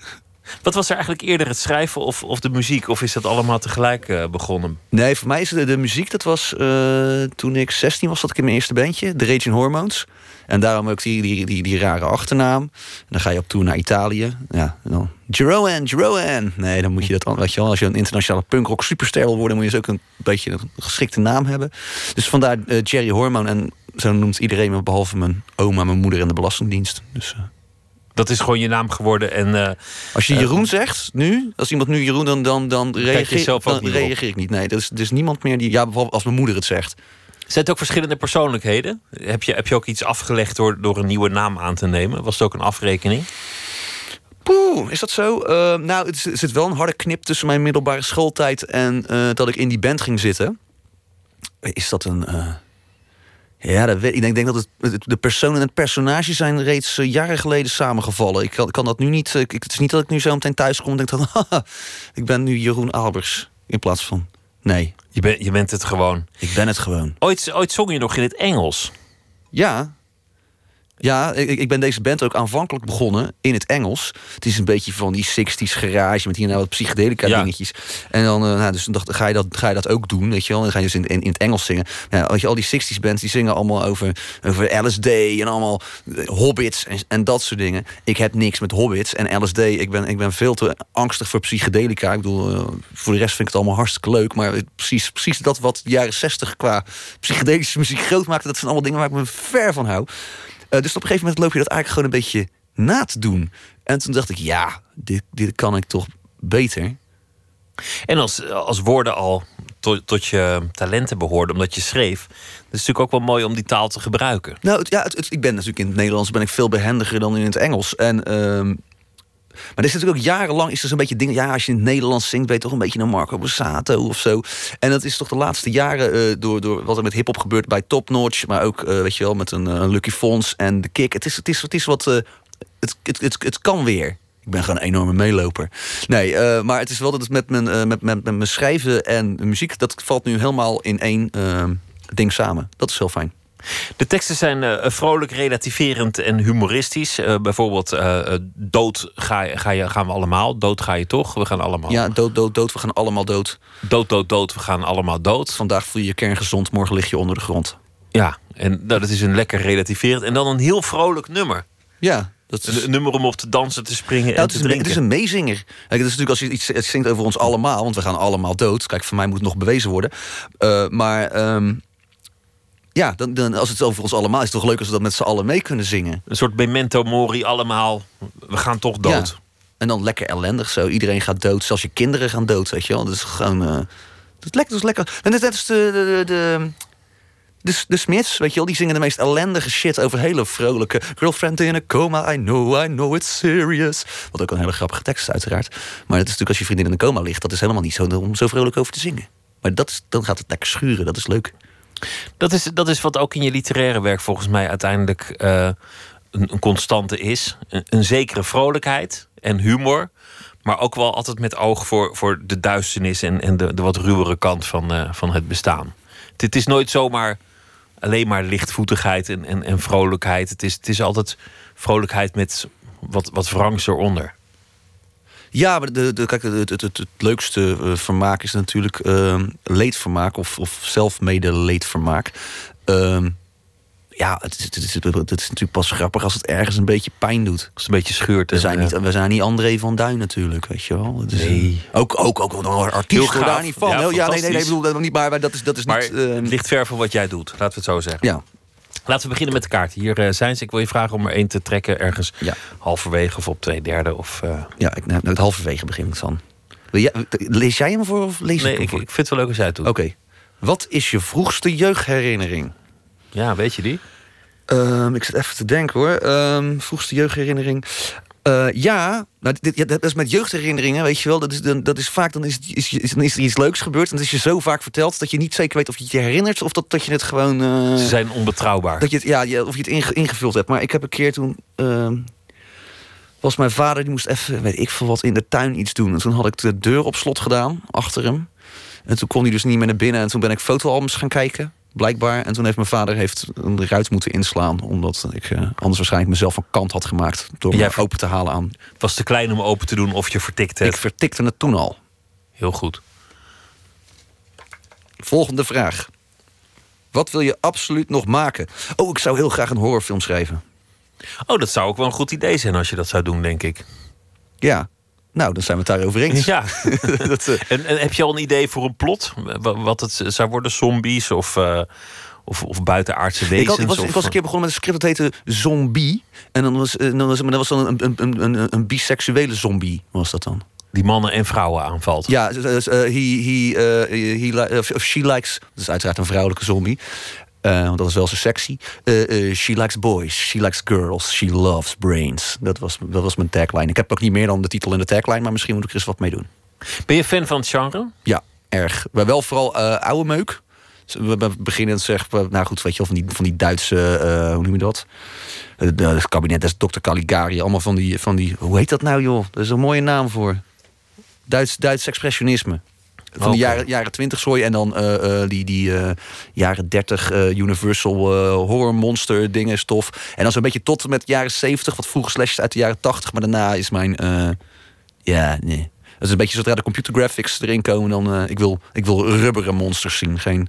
Wat was er eigenlijk eerder, het schrijven of, of de muziek? Of is dat allemaal tegelijk eh, begonnen? Nee, voor mij is de, de muziek, dat was eh, toen ik 16 was, zat ik in mijn eerste bandje, The Raging Hormones. En daarom ook die, die, die, die rare achternaam. En dan ga je op tour naar Italië. Ja, en dan Jeroen, Jeroen. Nee, dan moet je dat, weet je wel, als je een internationale punkrock superster wil worden, moet je dus ook een beetje een geschikte naam hebben. Dus vandaar eh, Jerry Hormone. En zo noemt iedereen me, behalve mijn oma, mijn moeder en de Belastingdienst. Dus, Dat is gewoon je naam geworden. En, eh, als je eh, Jeroen zegt nu, als iemand nu Jeroen, dan, dan, dan, reageer, dan niet reageer ik niet. Nee, er is, er is niemand meer die, ja, behalve als mijn moeder het zegt. Zijn het ook verschillende persoonlijkheden? Heb je, heb je ook iets afgelegd door, door een nieuwe naam aan te nemen? Was het ook een afrekening? Poeh, is dat zo? Eh, nou, het er zit wel een harde knip tussen mijn middelbare schooltijd en dat ik in die band ging zitten. is dat een. Ja, dat weet, ik denk, denk dat het, de persoon en het personage zijn reeds eh, jaren geleden samengevallen. Ik kan, kan dat nu niet. eh, Ik, het is niet dat ik nu zo meteen thuis kom en denk dan, haha, ik ben nu Jeroen Albers in plaats van. Nee. Je, bent je bent het gewoon. Ik ben het gewoon. Ooit, ooit zong je nog in het Engels. Ja. Ja, ik, ik ben deze band ook aanvankelijk begonnen in het Engels. Het is een beetje van die 60s garage met hier nou wat psychedelica Ja. dingetjes. En dan, eh, nou, dus dan dacht, ga, je dat, ga je dat ook doen, weet je wel? En dan ga je dus in, in, in het Engels zingen. Ja, weet je, al die 60s bands die zingen allemaal over, over LSD en allemaal eh, hobbits en, en dat soort dingen. Ik heb niks met hobbits en LSD. Ik ben, ik ben veel te angstig voor psychedelica. Ik bedoel, eh, voor de rest vind ik het allemaal hartstikke leuk. Maar precies, precies dat wat de jaren 60 qua psychedelische muziek groot maakte, dat zijn allemaal dingen waar ik me ver van hou. Eh, dus op een gegeven moment loop je dat eigenlijk gewoon een beetje na te doen. En toen dacht ik, ja, dit, dit kan ik toch beter. En als, als woorden al tot, tot je talenten behoorden, omdat je schreef. Het is natuurlijk ook wel mooi om die taal te gebruiken. Nou, het, ja, het, het- ik ben natuurlijk in het Nederlands ben ik veel behendiger dan in het Engels. En, ehm, maar er is natuurlijk ook jarenlang is er zo'n beetje dingen. Ja, als je in het Nederlands zingt, ben je toch een beetje een Marco Borsato of zo. En dat is toch de laatste jaren eh, door, door wat er met hip-hop gebeurt bij Top Notch, maar ook eh, weet je wel met een eh, Lucky Fons en de Kick. Het is, het is, het is wat. het, het, het, het kan weer. Ik ben gewoon een enorme meeloper. Nee, maar het is wel dat het met mijn, met, met, met mijn schrijven en muziek, dat valt nu helemaal in één ding samen. Dat is heel fijn. De teksten zijn eh, vrolijk, relativerend en humoristisch. Eh, bijvoorbeeld, eh, dood ga, ga je, gaan we allemaal. Dood ga je toch? We gaan allemaal. Ja, dood, dood, dood. We gaan allemaal dood. Dood, dood, dood. We gaan allemaal dood. Vandaag voel je je kerngezond, morgen lig je onder de grond. Ja, en nou, dat is een lekker relativerend. En dan een heel vrolijk nummer. Ja, dat Een, een nummer om op te dansen, te springen en te is drinken. het is een meezinger. Kijk, het is natuurlijk als je iets het zingt over ons allemaal, want we gaan allemaal dood. Kijk, voor mij moet het nog bewezen worden. Maar ehm, ja, dan, dan, als het over ons allemaal is, is het toch leuk als we dat met z'n allen mee kunnen zingen. Een soort memento mori, allemaal. We gaan toch dood. Ja. En dan lekker ellendig zo. Iedereen gaat dood, zelfs je kinderen gaan dood, weet je wel. Dat is gewoon. eh, dat is lekker, dat is lekker. En net als de. de, de de, de Smiths, weet je wel, die zingen de meest ellendige shit over hele vrolijke girlfriend in a coma. I know, I know it's serious. Wat ook een hele grappige tekst is, uiteraard. Maar dat is natuurlijk als je vriendin in een coma ligt, dat is helemaal niet zo om zo vrolijk over te zingen. Maar dat is, dan gaat het lekker schuren, dat is leuk. Dat is, dat is wat ook in je literaire werk volgens mij uiteindelijk eh, een, een constante is. Een, zekere vrolijkheid en humor. Maar ook wel altijd met oog voor, voor de duisternis en, en de, de wat ruwere kant van, eh, van het bestaan. Het is nooit zomaar alleen maar lichtvoetigheid en, en, en vrolijkheid. Het is, het is altijd vrolijkheid met wat, wat wrangs eronder. Ja, maar de, de, kijk, het, het, het, het leukste eh, vermaak is natuurlijk ehm, leedvermaak of, of zelfmede leedvermaak. Ehm, ja, het is, het, is, het is natuurlijk pas grappig als het ergens een beetje pijn doet. Als het een beetje scheurt. We zijn, niet, we zijn niet André van Duin natuurlijk, weet je wel. Is, Nee. eh, ook, ook, ook een artiest daar niet van. Ja, Ja, nee, nee, nee, bedoel dat niet, maar, dat is, dat is Maar niet... ehm, het ligt ver van wat jij doet, laten we het zo zeggen. ja. Laten we beginnen met de kaart. Hier eh, zijn ze. Ik wil je vragen om er één te trekken ergens Ja. halverwege of op twee derde. Of, eh, ja, ik, nou, het halverwege begin ik dan. Lees jij hem voor of lees nee, ik hem ik, voor? ik vind het wel leuk als jij het doet. Oké. Wat is je vroegste jeugdherinnering? Ja, weet je die? Ehm, ik zit even te denken hoor. Ehm, vroegste jeugdherinnering. Eh, ja, nou, dit, ja, dat is met jeugdherinneringen, weet je wel. Dat is, dat is vaak, dan is, is, is, dan is er iets leuks gebeurd. En dat is je zo vaak verteld dat je niet zeker weet of je het je herinnert. Of dat, dat je het gewoon. eh, Ze zijn onbetrouwbaar. dat je het, ja, of je het inge- ingevuld hebt. Maar ik heb een keer toen. ehm, was mijn vader, die moest even, weet ik veel wat, in de tuin iets doen. En toen had ik de deur op slot gedaan, achter hem. En toen kon hij dus niet meer naar binnen. En toen ben ik fotoalbums gaan kijken, blijkbaar. En toen heeft mijn vader heeft een ruit moeten inslaan. Omdat ik eh, anders waarschijnlijk mezelf van kant had gemaakt. Door Jij me open te halen aan. Het was te klein om open te doen of je vertikt het. Ik vertikte het toen al. Heel goed. Volgende vraag. Wat wil je absoluut nog maken? Oh, ik zou heel graag een horrorfilm schrijven. Oh, dat zou ook wel een goed idee zijn als je dat zou doen, denk ik. Ja. Nou, dan zijn we het daarover eens. Ja. dat, eh, En, en heb je al een idee voor een plot? Wa- Wat het zou worden? Zombies of, eh, of, of buitenaardse wezens? Ik, had, ik, was, of, ik was een keer begonnen met een script dat heette Zombie. En dan was, eh, dan was, maar dat was dan een, een, een, een, een biseksuele zombie, was dat dan. Die mannen en vrouwen aanvalt. Ja, eh, he, he, eh, he, of she likes... Dat is uiteraard een vrouwelijke zombie. Eh, want dat is wel zo sexy. Eh, eh, she likes boys, she likes girls, she loves brains. Dat was, dat was mijn tagline. Ik heb ook niet meer dan de titel en de tagline... maar misschien moet ik er eens wat mee doen. Ben je fan van het genre? Ja, erg. Maar wel vooral oude meuk. We we beginnen zeg, nou goed, weet je wel, van die, van die Duitse, hoe noem je dat? Het kabinet des Dr. Caligari, allemaal van die, van die, hoe heet dat nou joh? Er is een mooie naam voor. Duits, Duits expressionisme. Van de jaren, jaren 20 sorry. En dan eh, eh, die, die eh, jaren 30 eh, Universal horror monster dingen stof. En dan zo'n beetje tot met jaren 70. Wat vroeger slashes uit de jaren 80. Maar daarna is mijn... eh, ja, nee. Dat is een beetje zodra de computer graphics erin komen. Dan, ik, wil, ik wil rubberen monsters zien. Geen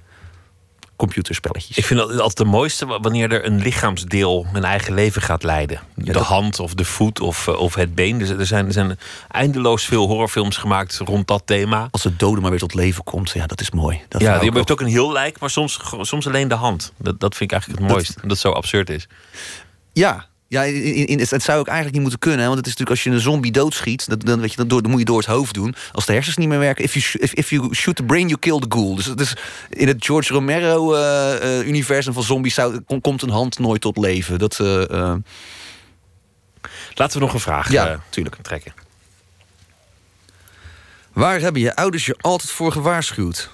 computerspelletjes. Ik vind het altijd de mooiste wa- wanneer er een lichaamsdeel een eigen leven gaat leiden. de hand of de voet of, eh, of het been. Dus er zijn, er zijn eindeloos veel horrorfilms gemaakt rond dat thema. Als het doden maar weer tot leven komt, ja, dat is mooi. Dat ja, ik heeft ook een heel lijk, maar soms, soms alleen de hand. Dat, dat vind ik eigenlijk het mooiste. Dat het zo absurd is. Ja, ja in, in, het zou ook eigenlijk niet moeten kunnen. hè, Want het is natuurlijk als je een zombie doodschiet, dat, dan, weet je, dan, door, dan moet je door het hoofd doen. Als de hersens niet meer werken, if you, if, if you shoot the brain, you kill the ghoul. Dus, dus in het George Romero-universum van zombies zou, kom- komt een hand nooit tot leven. Dat, eh, eh, Laten we nog een vraag Ja, eh, tuurlijk. trekken. Waar hebben je ouders je altijd voor gewaarschuwd?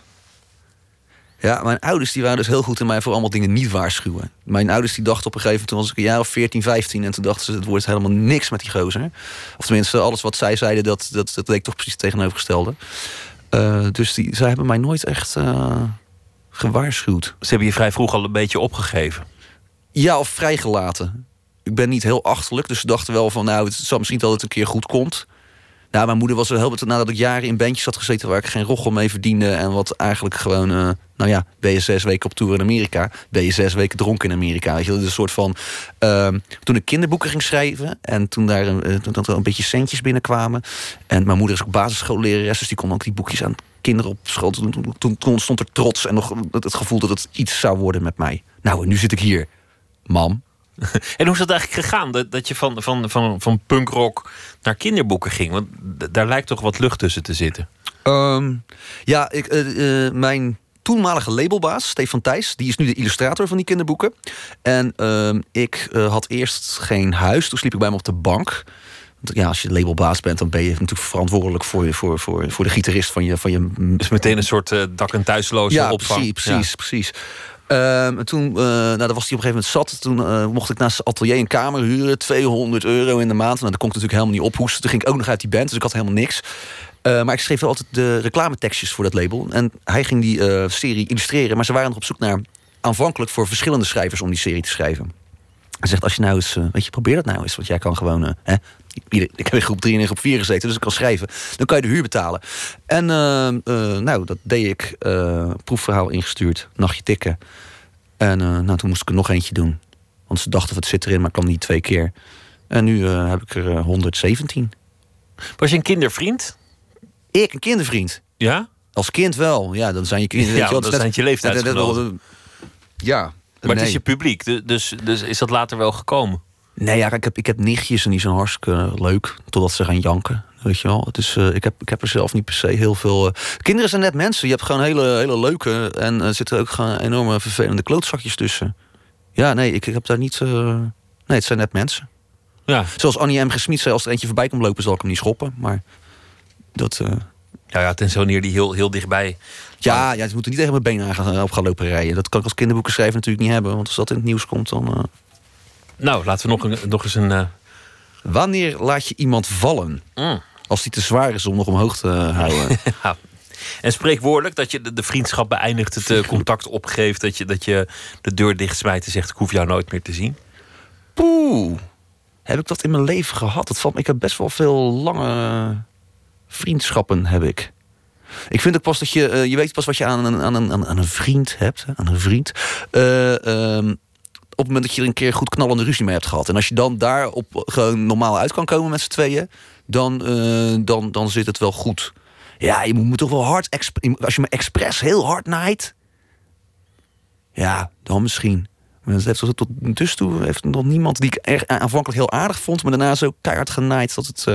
Ja, mijn ouders die waren dus heel goed in mij voor allemaal dingen niet waarschuwen. Mijn ouders die dachten op een gegeven moment, toen was ik een jaar of 14, 15... en toen dachten ze, het wordt helemaal niks met die gozer. Of tenminste, alles wat zij zeiden, dat, dat, dat leek toch precies het tegenovergestelde. Eh, dus die, zij hebben mij nooit echt eh, gewaarschuwd. Ze hebben je vrij vroeg al een beetje opgegeven. Ja, of vrijgelaten. Ik ben niet heel achterlijk, dus ze dachten wel van... nou, het zal misschien dat het een keer goed komt. Nou, mijn moeder was er heel bet- nadat ik jaren in bandjes had gezeten... waar ik geen roggel mee verdiende... en wat eigenlijk gewoon, eh, nou ja, ben je zes weken op tour in Amerika... ben je zes weken dronken in Amerika. Weet je? Dat is een soort van... ehm, toen ik kinderboeken ging schrijven... en toen daar eh, toen er een beetje centjes binnenkwamen... en mijn moeder is ook basisschoollerares... dus die kon ook die boekjes aan kinderen op school... toen, ontstond er trots en nog het, het gevoel dat het iets zou worden met mij. Nou, en nu zit ik hier. Mam, En hoe is dat eigenlijk gegaan? Dat, dat je van, van, van, van punkrock naar kinderboeken ging? Want daar lijkt toch wat lucht tussen te zitten. Ehm, ja, ik, eh, eh, mijn toenmalige labelbaas, Stefan Thijs, die is nu de illustrator van die kinderboeken. En ehm, ik eh, had eerst geen huis, toen sliep ik bij hem op de bank. Want ja, als je labelbaas bent, dan ben je natuurlijk verantwoordelijk voor, je, voor, voor, voor de gitarist van je. Van je Dus meteen een soort dak- en thuisloze ja, opvang. Precies, precies, precies. Ehm, en toen, eh, nou, daar was hij op een gegeven moment zat. Toen eh, mocht ik naast zijn atelier een kamer huren. 200 euro in de maand. Nou, dat kon ik natuurlijk helemaal niet ophoesten. Toen ging ik ook nog uit die band, dus ik had helemaal niks. Eh, maar ik schreef wel altijd de reclametekstjes voor dat label. En hij ging die serie illustreren. Maar ze waren nog op zoek naar aanvankelijk voor verschillende schrijvers om die serie te schrijven. Hij zegt, als je nou eens, weet je, probeer dat nou eens. Want jij kan gewoon, hè, ik heb in groep 3 en in groep 4 gezeten, dus ik kan schrijven. Dan kan je de huur betalen. En eh, eh, nou, dat deed ik. eh, proefverhaal ingestuurd, nachtje tikken. En eh, nou, toen moest ik er nog eentje doen. Want ze dachten, het zit erin, maar kan niet twee keer. En nu eh, heb ik er eh, 117. Was je een kindervriend? Ik, een kindervriend. Ja? Als kind wel. Ja, dan zijn je kinderen. Ja, het zijn je leeftijdsgenoten. Ja. Maar het is je publiek, du- dus, dus is dat later wel gekomen? Nee, ja, ik heb, ik heb nichtjes en die zijn hartstikke leuk. Totdat ze gaan janken. Weet je wel. Het is, eh, ik, heb, ik heb er zelf niet per se heel veel. eh, Kinderen zijn net mensen. Je hebt gewoon hele, hele leuke. En er zitten ook gewoon enorme vervelende klootzakjes tussen. Ja, nee, ik, ik heb daar niet. eh, Nee, het zijn net mensen. Ja. Zoals Annie M. Gesmied zei: als er eentje voorbij komt lopen, zal ik hem niet schoppen. Maar dat. eh, Ja, ja tenzij wanneer die heel, heel dichtbij... ja, ja, ze moeten niet tegen mijn benen op gaan lopen rijden. Dat kan ik als kinderboeken schrijven natuurlijk niet hebben. Want als dat in het nieuws komt, dan. Nou, laten we nog, een, nog eens een... eh, Wanneer laat je iemand vallen? Mm. Als die te zwaar is om nog omhoog te houden. Ja. En spreekwoordelijk dat je de, de vriendschap beëindigt, het eh, contact opgeeft, dat je, dat je de deur dichtsmijt en zegt: Ik hoef jou nooit meer te zien. Poeh. Heb ik dat in mijn leven gehad? Dat valt, me- ik heb best wel veel lange vriendschappen, heb ik. Ik vind ook pas dat je... eh, je weet pas wat je aan een, aan een, aan een vriend hebt. Aan een vriend. Eh, ehm, het moment dat je er een keer goed knallende ruzie mee hebt gehad. En als je dan daarop gewoon normaal uit kan komen met z'n tweeën... Dan, eh, dan, dan zit het wel goed. Ja, je moet, toch wel hard... Als je me expres heel hard naait... Ja, dan misschien. Maar dat heeft tot, tot dus toe heeft nog niemand die ik echt aanvankelijk heel aardig vond, maar daarna zo keihard genaaid dat het.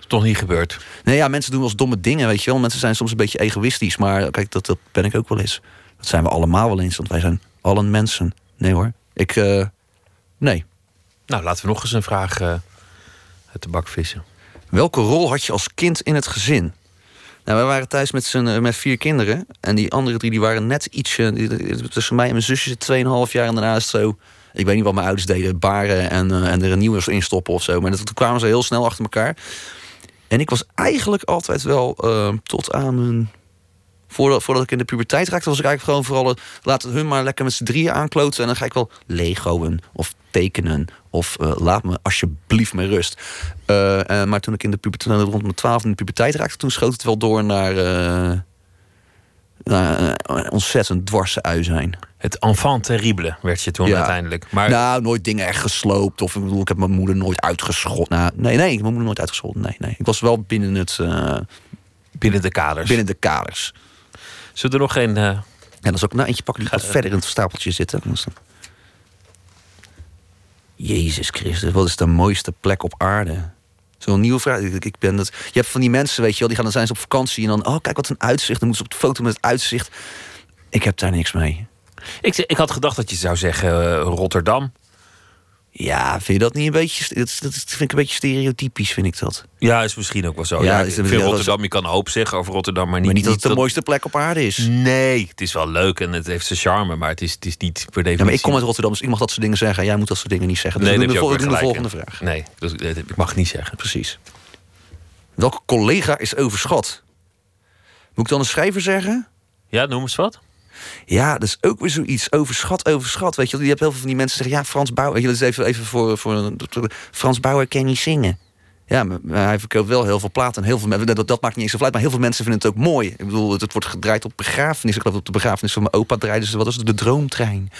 Is toch niet gebeurd? Nee, ja, mensen doen wel eens domme dingen, weet je wel. Mensen zijn soms een beetje egoïstisch, maar kijk, dat, dat ben ik ook wel eens. Dat zijn we allemaal wel eens, want wij zijn allen mensen. Nee hoor, ik. eh, nee. Nou, laten we nog eens een vraag eh, uit de bak vissen. Welke rol had je als kind in het gezin? Nou, we waren thuis met, z'n, eh, met vier kinderen. En die andere drie die waren net ietsje... die- Tussen mij en mijn zusje zit 2,5 jaar. En daarna is het zo... Ik weet niet wat mijn ouders deden. Baren en, en er een nieuwe in stoppen of zo. Maar dat, toen kwamen ze heel snel achter elkaar. En ik was eigenlijk altijd wel tot aan mijn... Voordat, voordat ik in de puberteit raakte, was ik eigenlijk gewoon vooral... eh, laten hun maar lekker met z'n drieën aankloten. En dan ga ik wel legoen of tekenen. Of eh, laat me alsjeblieft met rust. Eh, maar toen ik in de puberteit, rond mijn twaalf in de puberteit raakte... toen schoot het wel door naar... ontzettend dwarse ui zijn. Het enfant terrible werd je toen Ja. uiteindelijk. Maar Nou, nooit dingen echt gesloopt. Of ik bedoel, ik heb mijn moeder nooit uitgescholden. Nou, nee, nee, ik heb mijn moeder nooit uitgescholden. Nee, nee. Ik was wel binnen het... binnen de kaders. binnen de kaders. Zullen er nog geen... eh, En dan zal ik nou eentje pakken die wat verder in het stapeltje zitten. Is Jezus Christus, wat is de mooiste plek op aarde? Zo'n nieuwe vraag. Ik, ik ben dat, je hebt van die mensen, weet je wel, die gaan dan zijn ze op vakantie en dan, oh kijk wat een uitzicht. Dan moeten ze op de foto met het uitzicht. Ik heb daar niks mee. ik, ik had gedacht dat je zou zeggen eh, Rotterdam. Ja, vind je dat niet een beetje? Dat, dat vind ik een beetje stereotypisch, vind ik dat. Ja, is misschien ook wel zo. Ja, ik vind Rotterdam, je kan een hoop zeggen over Rotterdam, maar niet, Maar niet dat het de mooiste plek op aarde is. Nee, het is wel leuk en het heeft zijn charme, maar het is, het is niet per definitie... Ja, maar ik kom uit Rotterdam, dus ik mag dat soort dingen zeggen. Jij moet dat soort dingen niet zeggen. Dus Nee, we doen de, volgende in. vraag. Nee, ik mag niet zeggen. Precies. Welke collega is overschat? Moet ik dan een schrijver zeggen? Ja, noem eens wat. Ja, dat is ook weer zoiets. Overschat, overschat. Weet je, je hebt heel veel van die mensen die zeggen... ja, Frans Bauer... Weet je, dat is even, even voor, voor... Frans Bauer kan niet zingen. Ja, maar, hij verkoopt wel heel veel platen. En heel veel, dat, dat maakt niet eens zoveel uit. Maar heel veel mensen vinden het ook mooi. Ik bedoel, het, het wordt gedraaid op begrafenis. Ik geloof op de begrafenis van mijn opa draaiden ze... wat was het? De Droomtrein.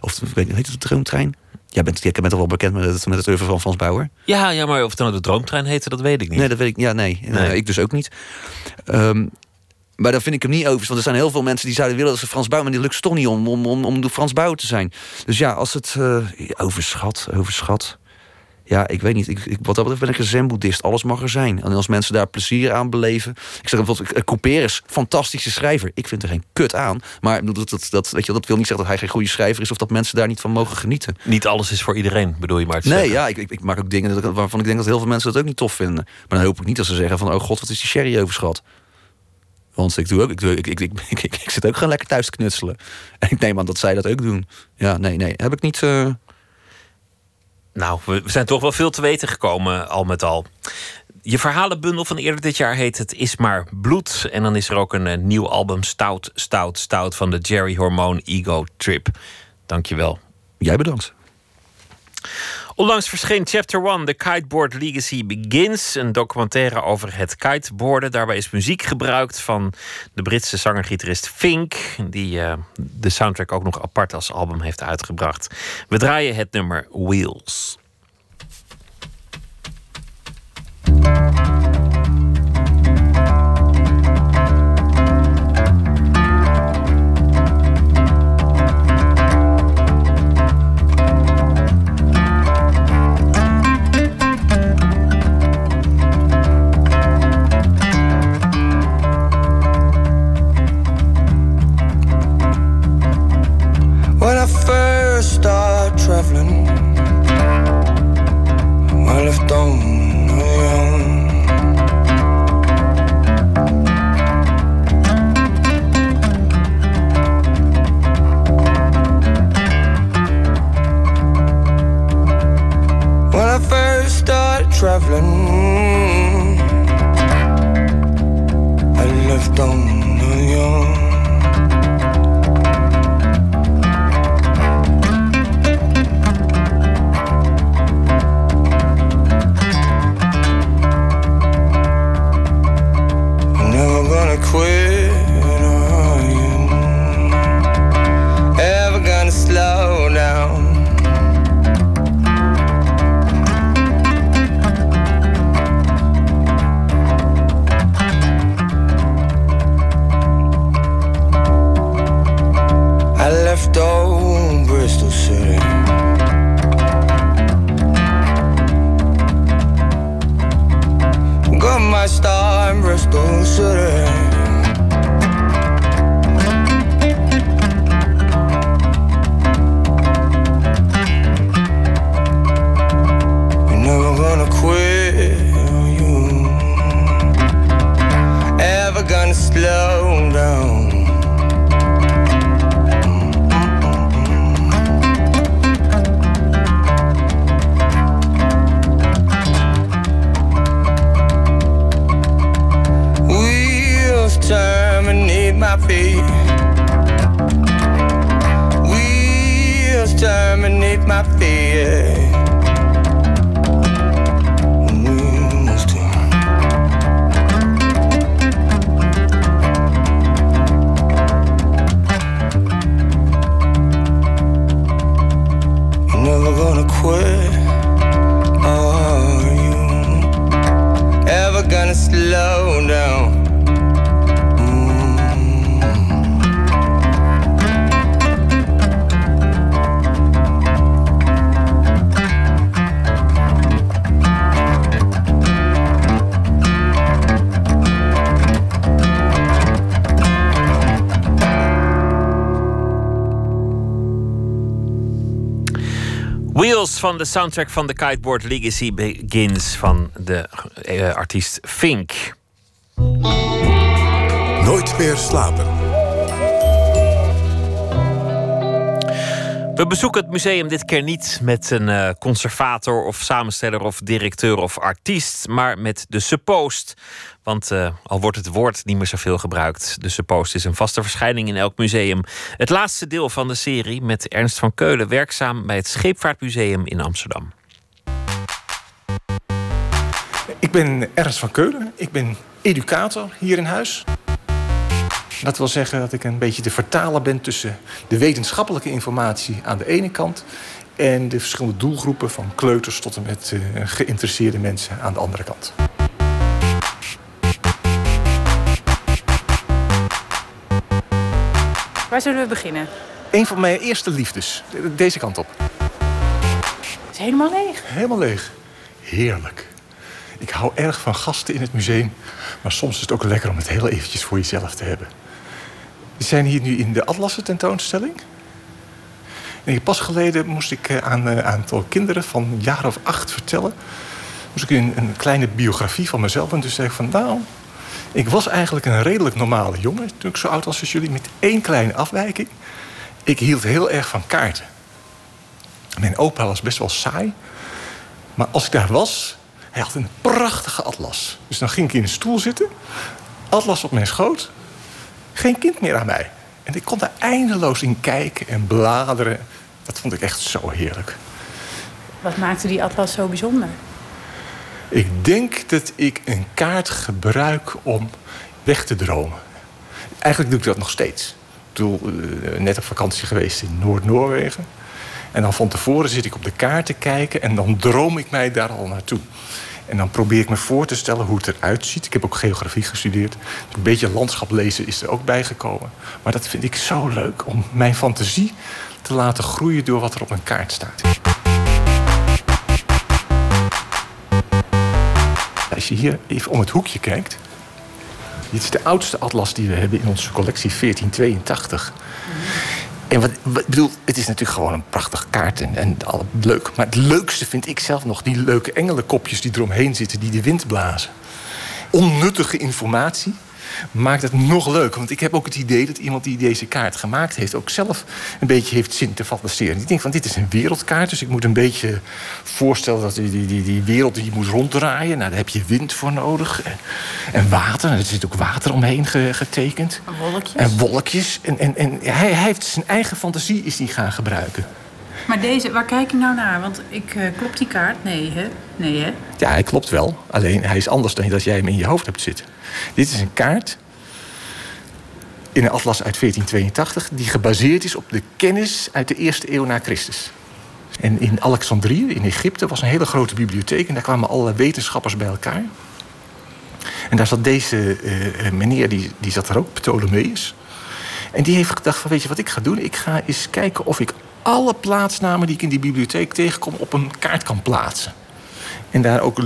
Of weet heet het de Droomtrein? Jij bent, jij bent toch wel bekend met het, met het oeuvre van Frans Bauer? Ja, ja, maar of het nou de droomtrein heette, dat weet ik niet. Nee, dat weet ik. Ja, nee. Nee. Ik dus ook niet. Ehm, maar dan vind ik hem niet over. Want er zijn heel veel mensen die zouden willen dat ze Frans Bauer... maar die lukt toch niet om, om, om, om de Frans Bauer te zijn. Dus ja, als het... eh, overschat, overschat. Ja, ik weet niet. Ik, ik, wat dat betreft ben ik een zen-boeddhist. Alles mag er zijn. En als mensen daar plezier aan beleven... Ik zeg bijvoorbeeld, eh, Couperus, fantastische schrijver. Ik vind er geen kut aan. Maar dat, dat, dat, weet je, dat wil niet zeggen dat hij geen goede schrijver is... of dat mensen daar niet van mogen genieten. Niet alles is voor iedereen, bedoel je maar te Nee, zeggen. ja, ik, ik, ik maak ook dingen dat waarvan ik denk dat heel veel mensen dat ook niet tof vinden. Maar dan hoop ik niet dat ze zeggen van... oh god, wat is die sherry overschat. Want ik, doe ook, ik, doe, ik, ik, ik, ik, zit ook gewoon lekker thuis te knutselen. En ik neem aan dat zij dat ook doen. Ja, nee, nee. Heb ik niet... eh, Nou, we zijn toch wel veel te weten gekomen, al met al. Je verhalenbundel van eerder dit jaar heet Het is maar bloed. En dan is er ook een eh, nieuw album, Stout, Stout, Stout... van de Jerry Hormone Ego Trip. Dankjewel. Jij bedankt. Onlangs verscheen Chapter 1, The Kiteboard Legacy Begins. Een documentaire over het kiteboarden. Daarbij is muziek gebruikt van de Britse zanger-gitarist Fink... die eh, de soundtrack ook nog apart als album heeft uitgebracht. We draaien het nummer Wheels. Van de soundtrack van de Kiteboard Legacy Begins van de eh, artiest Fink. Nooit meer slapen. We bezoeken het museum dit keer niet met een eh, conservator of samensteller of directeur of artiest, maar met de Suppost. Want eh, al wordt het woord niet meer zoveel gebruikt, de Suppost is een vaste verschijning in elk museum. Het laatste deel van de serie met Ernst van Keulen, werkzaam bij het Scheepvaartmuseum in Amsterdam. Ik ben Ernst van Keulen. Ik ben educator hier in huis. Dat wil zeggen dat ik een beetje de vertaler ben tussen de wetenschappelijke informatie aan de ene kant en de verschillende doelgroepen van kleuters tot en met eh, geïnteresseerde mensen aan de andere kant. Waar zullen we beginnen? Een van mijn eerste liefdes. Deze kant op. Het is helemaal leeg. Helemaal leeg. Heerlijk. Ik hou erg van gasten in het museum. Maar soms is het ook lekker om het heel eventjes voor jezelf te hebben. We zijn hier nu in de Atlassen tentoonstelling. En pas geleden moest ik eh, aan een aantal kinderen van een jaar of acht vertellen. Moest ik een, een kleine biografie van mezelf. En dus zei ik van nou, ik was eigenlijk een redelijk normale jongen ik zo oud als jullie. Met één kleine afwijking. Ik hield heel erg van kaarten. Mijn opa was best wel saai. Maar als ik daar was, hij had een prachtige atlas. Dus dan ging ik in een stoel zitten. Atlas op mijn schoot. Geen kind meer aan mij. En ik kon daar eindeloos in kijken en bladeren. Dat vond ik echt zo heerlijk. Wat maakte die atlas zo bijzonder? Ik denk dat ik een kaart gebruik om weg te dromen. Eigenlijk doe ik dat nog steeds. Ik bedoel, eh, net op vakantie geweest in Noord-Noorwegen. En dan van tevoren zit ik op de kaart te kijken en dan droom ik mij daar al naartoe. En dan probeer ik me voor te stellen hoe het eruit ziet. Ik heb ook geografie gestudeerd. Een beetje landschap lezen is er ook bijgekomen. Maar dat vind ik zo leuk om mijn fantasie te laten groeien door wat er op een kaart staat. Als je hier even om het hoekje kijkt. Dit is de oudste atlas die we hebben in onze collectie 1482. En wat, bedoel, het is natuurlijk gewoon een prachtige kaart en, en leuk. Maar het leukste vind ik zelf nog die leuke engelenkopjes die eromheen zitten, die de wind blazen. Onnuttige informatie maakt het nog leuker. Want ik heb ook het idee dat iemand die deze kaart gemaakt heeft... ook zelf een beetje heeft zin te fantaseren. Ik denk van, dit is een wereldkaart, dus ik moet een beetje voorstellen... dat die, die, die, die wereld die moet ronddraaien. Nou, daar heb je wind voor nodig. En, en water, er zit ook water omheen ge- getekend. Wolkjes. En wolkjes. En, en, en hij, hij heeft zijn eigen fantasie is die gaan gebruiken. Maar deze, waar kijk ik nou naar? Want ik eh, klopt die kaart? Nee, hè? Nee, hè? Ja, hij klopt wel. Alleen hij is anders dan dat jij hem in je hoofd hebt zitten. Dit is een kaart in een atlas uit 1482... die gebaseerd is op de kennis uit de eerste eeuw na Christus. En in Alexandrië, in Egypte, was een hele grote bibliotheek... en daar kwamen allerlei wetenschappers bij elkaar. En daar zat deze eh, meneer, die, die zat er ook, Ptolemeus. En die heeft gedacht van, weet je wat ik ga doen? Ik ga eens kijken of ik alle plaatsnamen die ik in die bibliotheek tegenkom... op een kaart kan plaatsen. En daar ook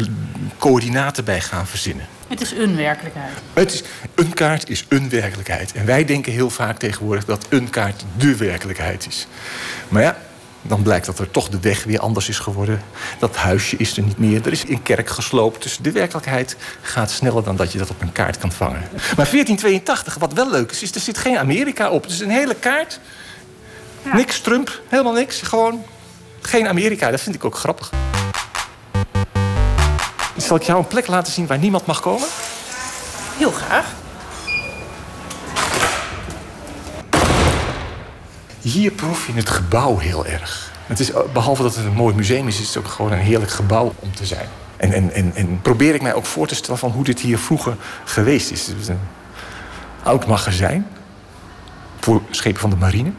coördinaten bij gaan verzinnen. Het is een werkelijkheid. Het is, een kaart is een werkelijkheid. En wij denken heel vaak tegenwoordig dat een kaart de werkelijkheid is. Maar ja, dan blijkt dat er toch de weg weer anders is geworden. Dat huisje is er niet meer. Er is een kerk gesloopt. Dus de werkelijkheid gaat sneller dan dat je dat op een kaart kan vangen. Maar 1482, wat wel leuk is, is er zit geen Amerika op. Het is een hele kaart. Niks Trump, helemaal niks. Gewoon geen Amerika. Dat vind ik ook grappig. Zal ik jou een plek laten zien waar niemand mag komen? Heel graag. Hier proef je het gebouw heel erg. Het is, behalve dat het een mooi museum is, is het ook gewoon een heerlijk gebouw om te zijn. En, en, en, en probeer ik mij ook voor te stellen van hoe dit hier vroeger geweest is. Het is een oud magazijn voor schepen van de marine.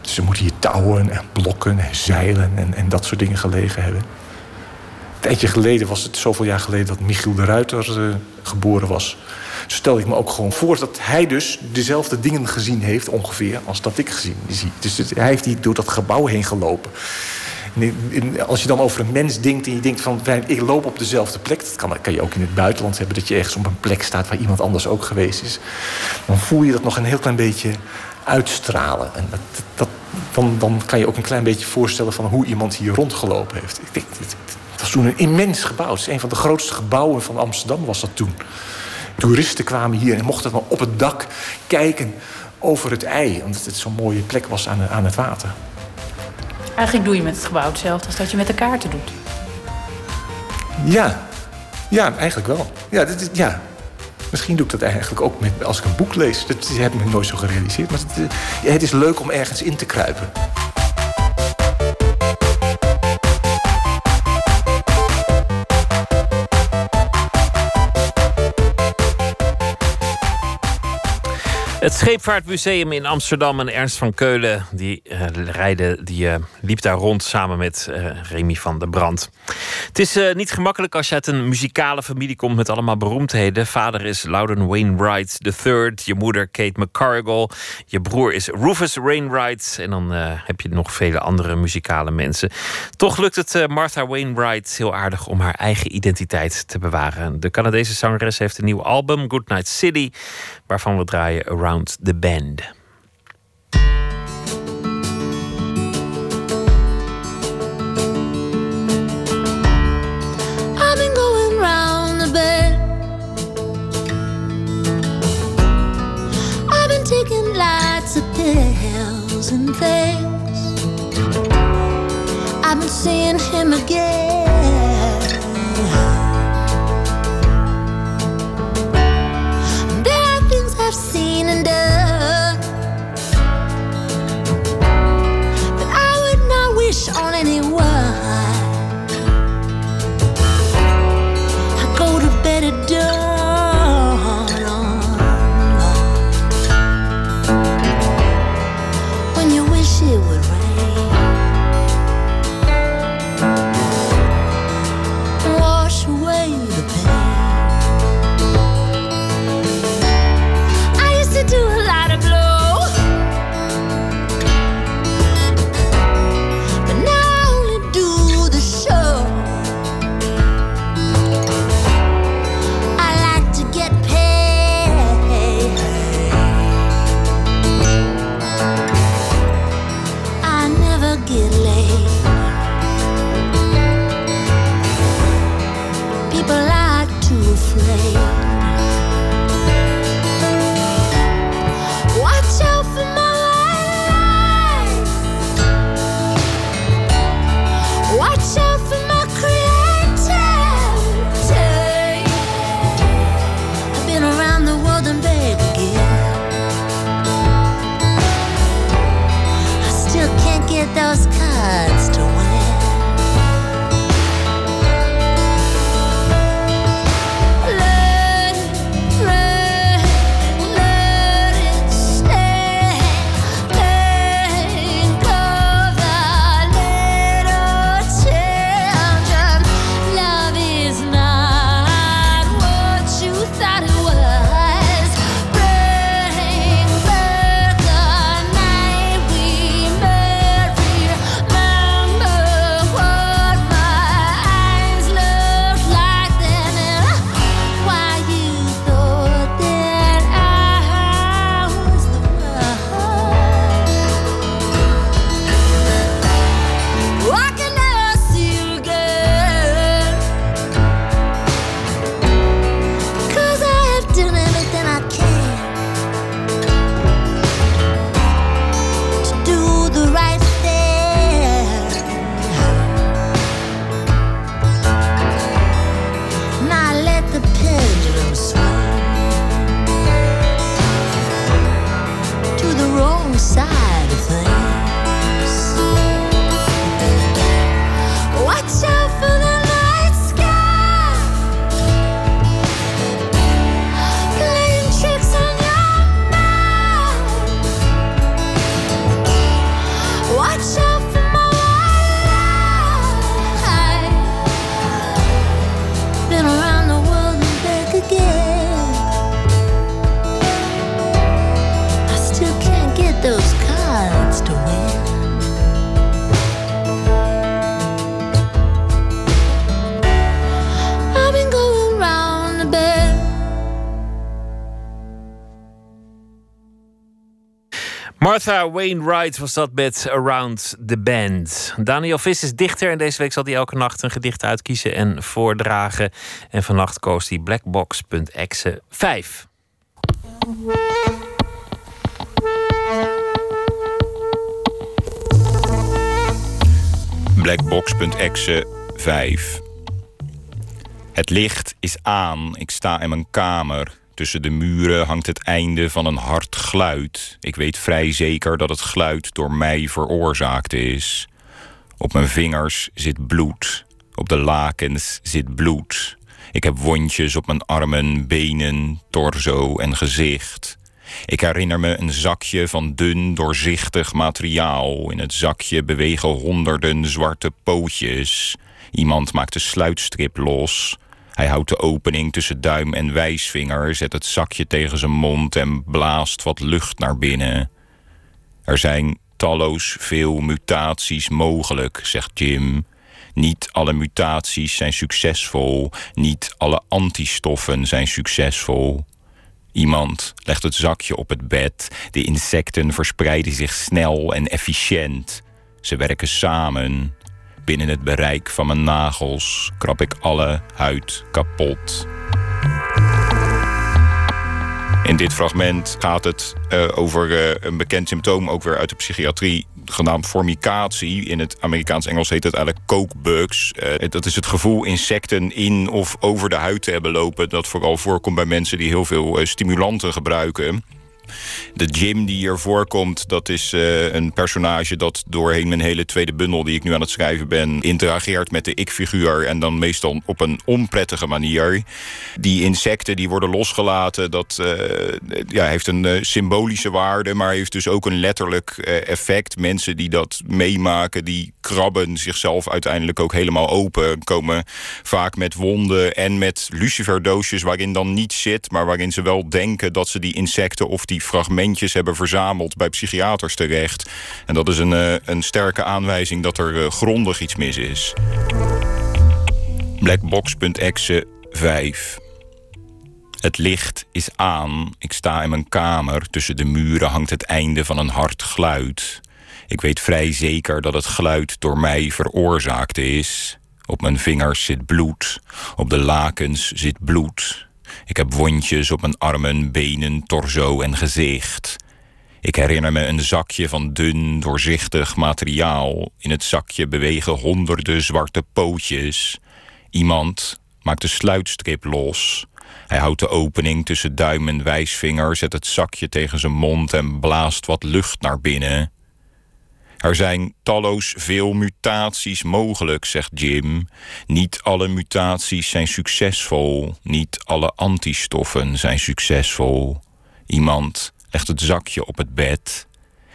Dus er moeten hier touwen en blokken en zeilen en, en dat soort dingen gelegen hebben. Tijdje geleden was het zoveel jaar geleden dat Michiel de Ruiter eh, geboren was. Dus stel ik me ook gewoon voor dat hij dus dezelfde dingen gezien heeft ongeveer als dat ik gezien zie. Dus hij heeft hier door dat gebouw heen gelopen. En Als je dan over een mens denkt en je denkt van ik loop op dezelfde plek, dat kan, kan je ook in het buitenland hebben, dat je ergens op een plek staat waar iemand anders ook geweest is. Dan voel je dat nog een heel klein beetje uitstralen. En dat, dat, dan, dan kan je ook een klein beetje voorstellen van hoe iemand hier rondgelopen heeft. Ik denk, het was toen een immens gebouw. Het is een van de grootste gebouwen van Amsterdam was dat toen. Toeristen kwamen hier en mochten dan op het dak kijken over het ei. Omdat het zo'n mooie plek was aan, aan het water. Eigenlijk doe je met het gebouw hetzelfde als dat je met de kaarten doet. Ja, ja eigenlijk wel. Ja, dit, ja. Misschien doe ik dat eigenlijk ook met, als ik een boek lees. Dat heb ik me nooit zo gerealiseerd. Maar het, eh, het is leuk om ergens in te kruipen. Het Scheepvaartmuseum in Amsterdam en Ernst van Keulen die, eh, rijden, die eh, liep daar rond samen met eh, Remy van der Brand. Het is niet gemakkelijk als je uit een muzikale familie komt met allemaal beroemdheden. Vader is Loudon Wainwright III, je moeder Kate McCarrigal, je broer is Rufus Wainwright en dan heb je nog vele andere muzikale mensen. Toch lukt het Martha Wainwright heel aardig om haar eigen identiteit te bewaren. De Canadese zangeres heeft een nieuw album, Goodnight City, waarvan we draaien Around the Bend. Taking lots of pills and things. I've been seeing him again. Wish on anyone. Martha Wainwright was dat met Around the Band. Daniel Vis is dichter en deze week zal hij elke nacht een gedicht uitkiezen en voordragen. En vannacht koos hij Blackbox.exe 5. Blackbox.exe 5. Het licht is aan, ik sta in mijn kamer. Tussen de muren hangt het einde van een hard geluid. Ik weet vrij zeker dat het geluid door mij veroorzaakt is. Op mijn vingers zit bloed. Op de lakens zit bloed. Ik heb wondjes op mijn armen, benen, torso en gezicht. Ik herinner me een zakje van dun, doorzichtig materiaal. In het zakje bewegen honderden zwarte pootjes. Iemand maakt de sluitstrip los. Hij houdt de opening tussen duim en wijsvinger, zet het zakje tegen zijn mond en blaast wat lucht naar binnen. Er zijn talloos veel mutaties mogelijk, zegt Jim. Niet alle mutaties zijn succesvol, niet alle antistoffen zijn succesvol. Iemand legt het zakje op het bed. De insecten verspreiden zich snel en efficiënt. Ze werken samen. Binnen het bereik van mijn nagels krab ik alle huid kapot. In dit fragment gaat het uh, over uh, een bekend symptoom, ook weer uit de psychiatrie, genaamd formicatie. In het Amerikaans-Engels heet het eigenlijk cokebugs. Uh, dat is het gevoel insecten in of over de huid te hebben lopen. Dat vooral voorkomt bij mensen die heel veel stimulanten gebruiken. De Jim die hier voorkomt, dat is uh, een personage dat doorheen mijn hele tweede bundel die ik nu aan het schrijven ben, interageert met de ik-figuur en dan meestal op een onprettige manier. Die insecten die worden losgelaten, dat uh, ja, heeft een uh, symbolische waarde, maar heeft dus ook een letterlijk effect. Mensen die dat meemaken, die krabben zichzelf uiteindelijk ook helemaal open, komen vaak met wonden en met luciferdoosjes waarin dan niets zit, maar waarin ze wel denken dat ze die insecten of die fragmentjes hebben verzameld bij psychiaters terecht. En dat is een, uh, een sterke aanwijzing dat er uh, grondig iets mis is. Blackbox.exe 5. Het licht is aan. Ik sta in mijn kamer. Tussen de muren hangt het einde van een hard geluid. Ik weet vrij zeker dat het geluid door mij veroorzaakt is. Op mijn vingers zit bloed. Op de lakens zit bloed. Ik heb wondjes op mijn armen, benen, torso en gezicht. Ik herinner me een zakje van dun, doorzichtig materiaal. In het zakje bewegen honderden zwarte pootjes. Iemand maakt de sluitstrip los. Hij houdt de opening tussen duim en wijsvinger, zet het zakje tegen zijn mond en blaast wat lucht naar binnen. Er zijn talloos veel mutaties mogelijk, zegt Jim. Niet alle mutaties zijn succesvol. Niet alle antistoffen zijn succesvol. Iemand legt het zakje op het bed.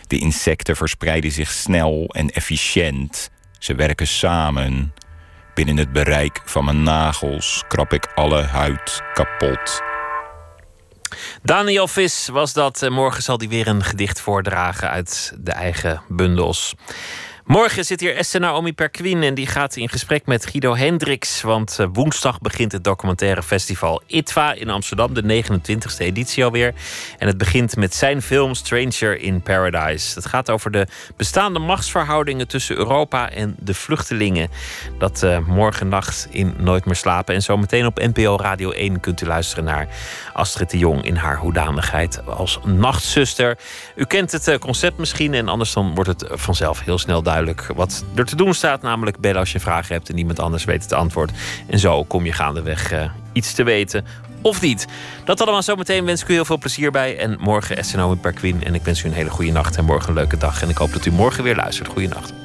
De insecten verspreiden zich snel en efficiënt. Ze werken samen. Binnen het bereik van mijn nagels krap ik alle huid kapot. Daniel Vis was dat. Morgen zal hij weer een gedicht voordragen uit de eigen bundels. Morgen zit hier Esther Naomi Perquin en die gaat in gesprek met Guido Hendricks. Want eh, woensdag begint het documentaire festival ITVA in Amsterdam, de 29e editie alweer. En het begint met zijn film Stranger in Paradise. Het gaat over de bestaande machtsverhoudingen tussen Europa en de vluchtelingen. Dat uh, morgen nacht in Nooit meer slapen. En zometeen op NPO Radio 1 kunt u luisteren naar Astrid de Jong in haar hoedanigheid als nachtzuster. U kent het uh, concept misschien en anders dan wordt het vanzelf heel snel duidelijk wat er te doen staat. Namelijk bellen als je vragen hebt en niemand anders weet het antwoord. En zo kom je gaandeweg uh, iets te weten of niet. Dat allemaal zometeen wens ik u heel veel plezier bij. En morgen SNO in Perquin. En ik wens u een hele goede nacht en morgen een leuke dag. En ik hoop dat u morgen weer luistert. Goeienacht.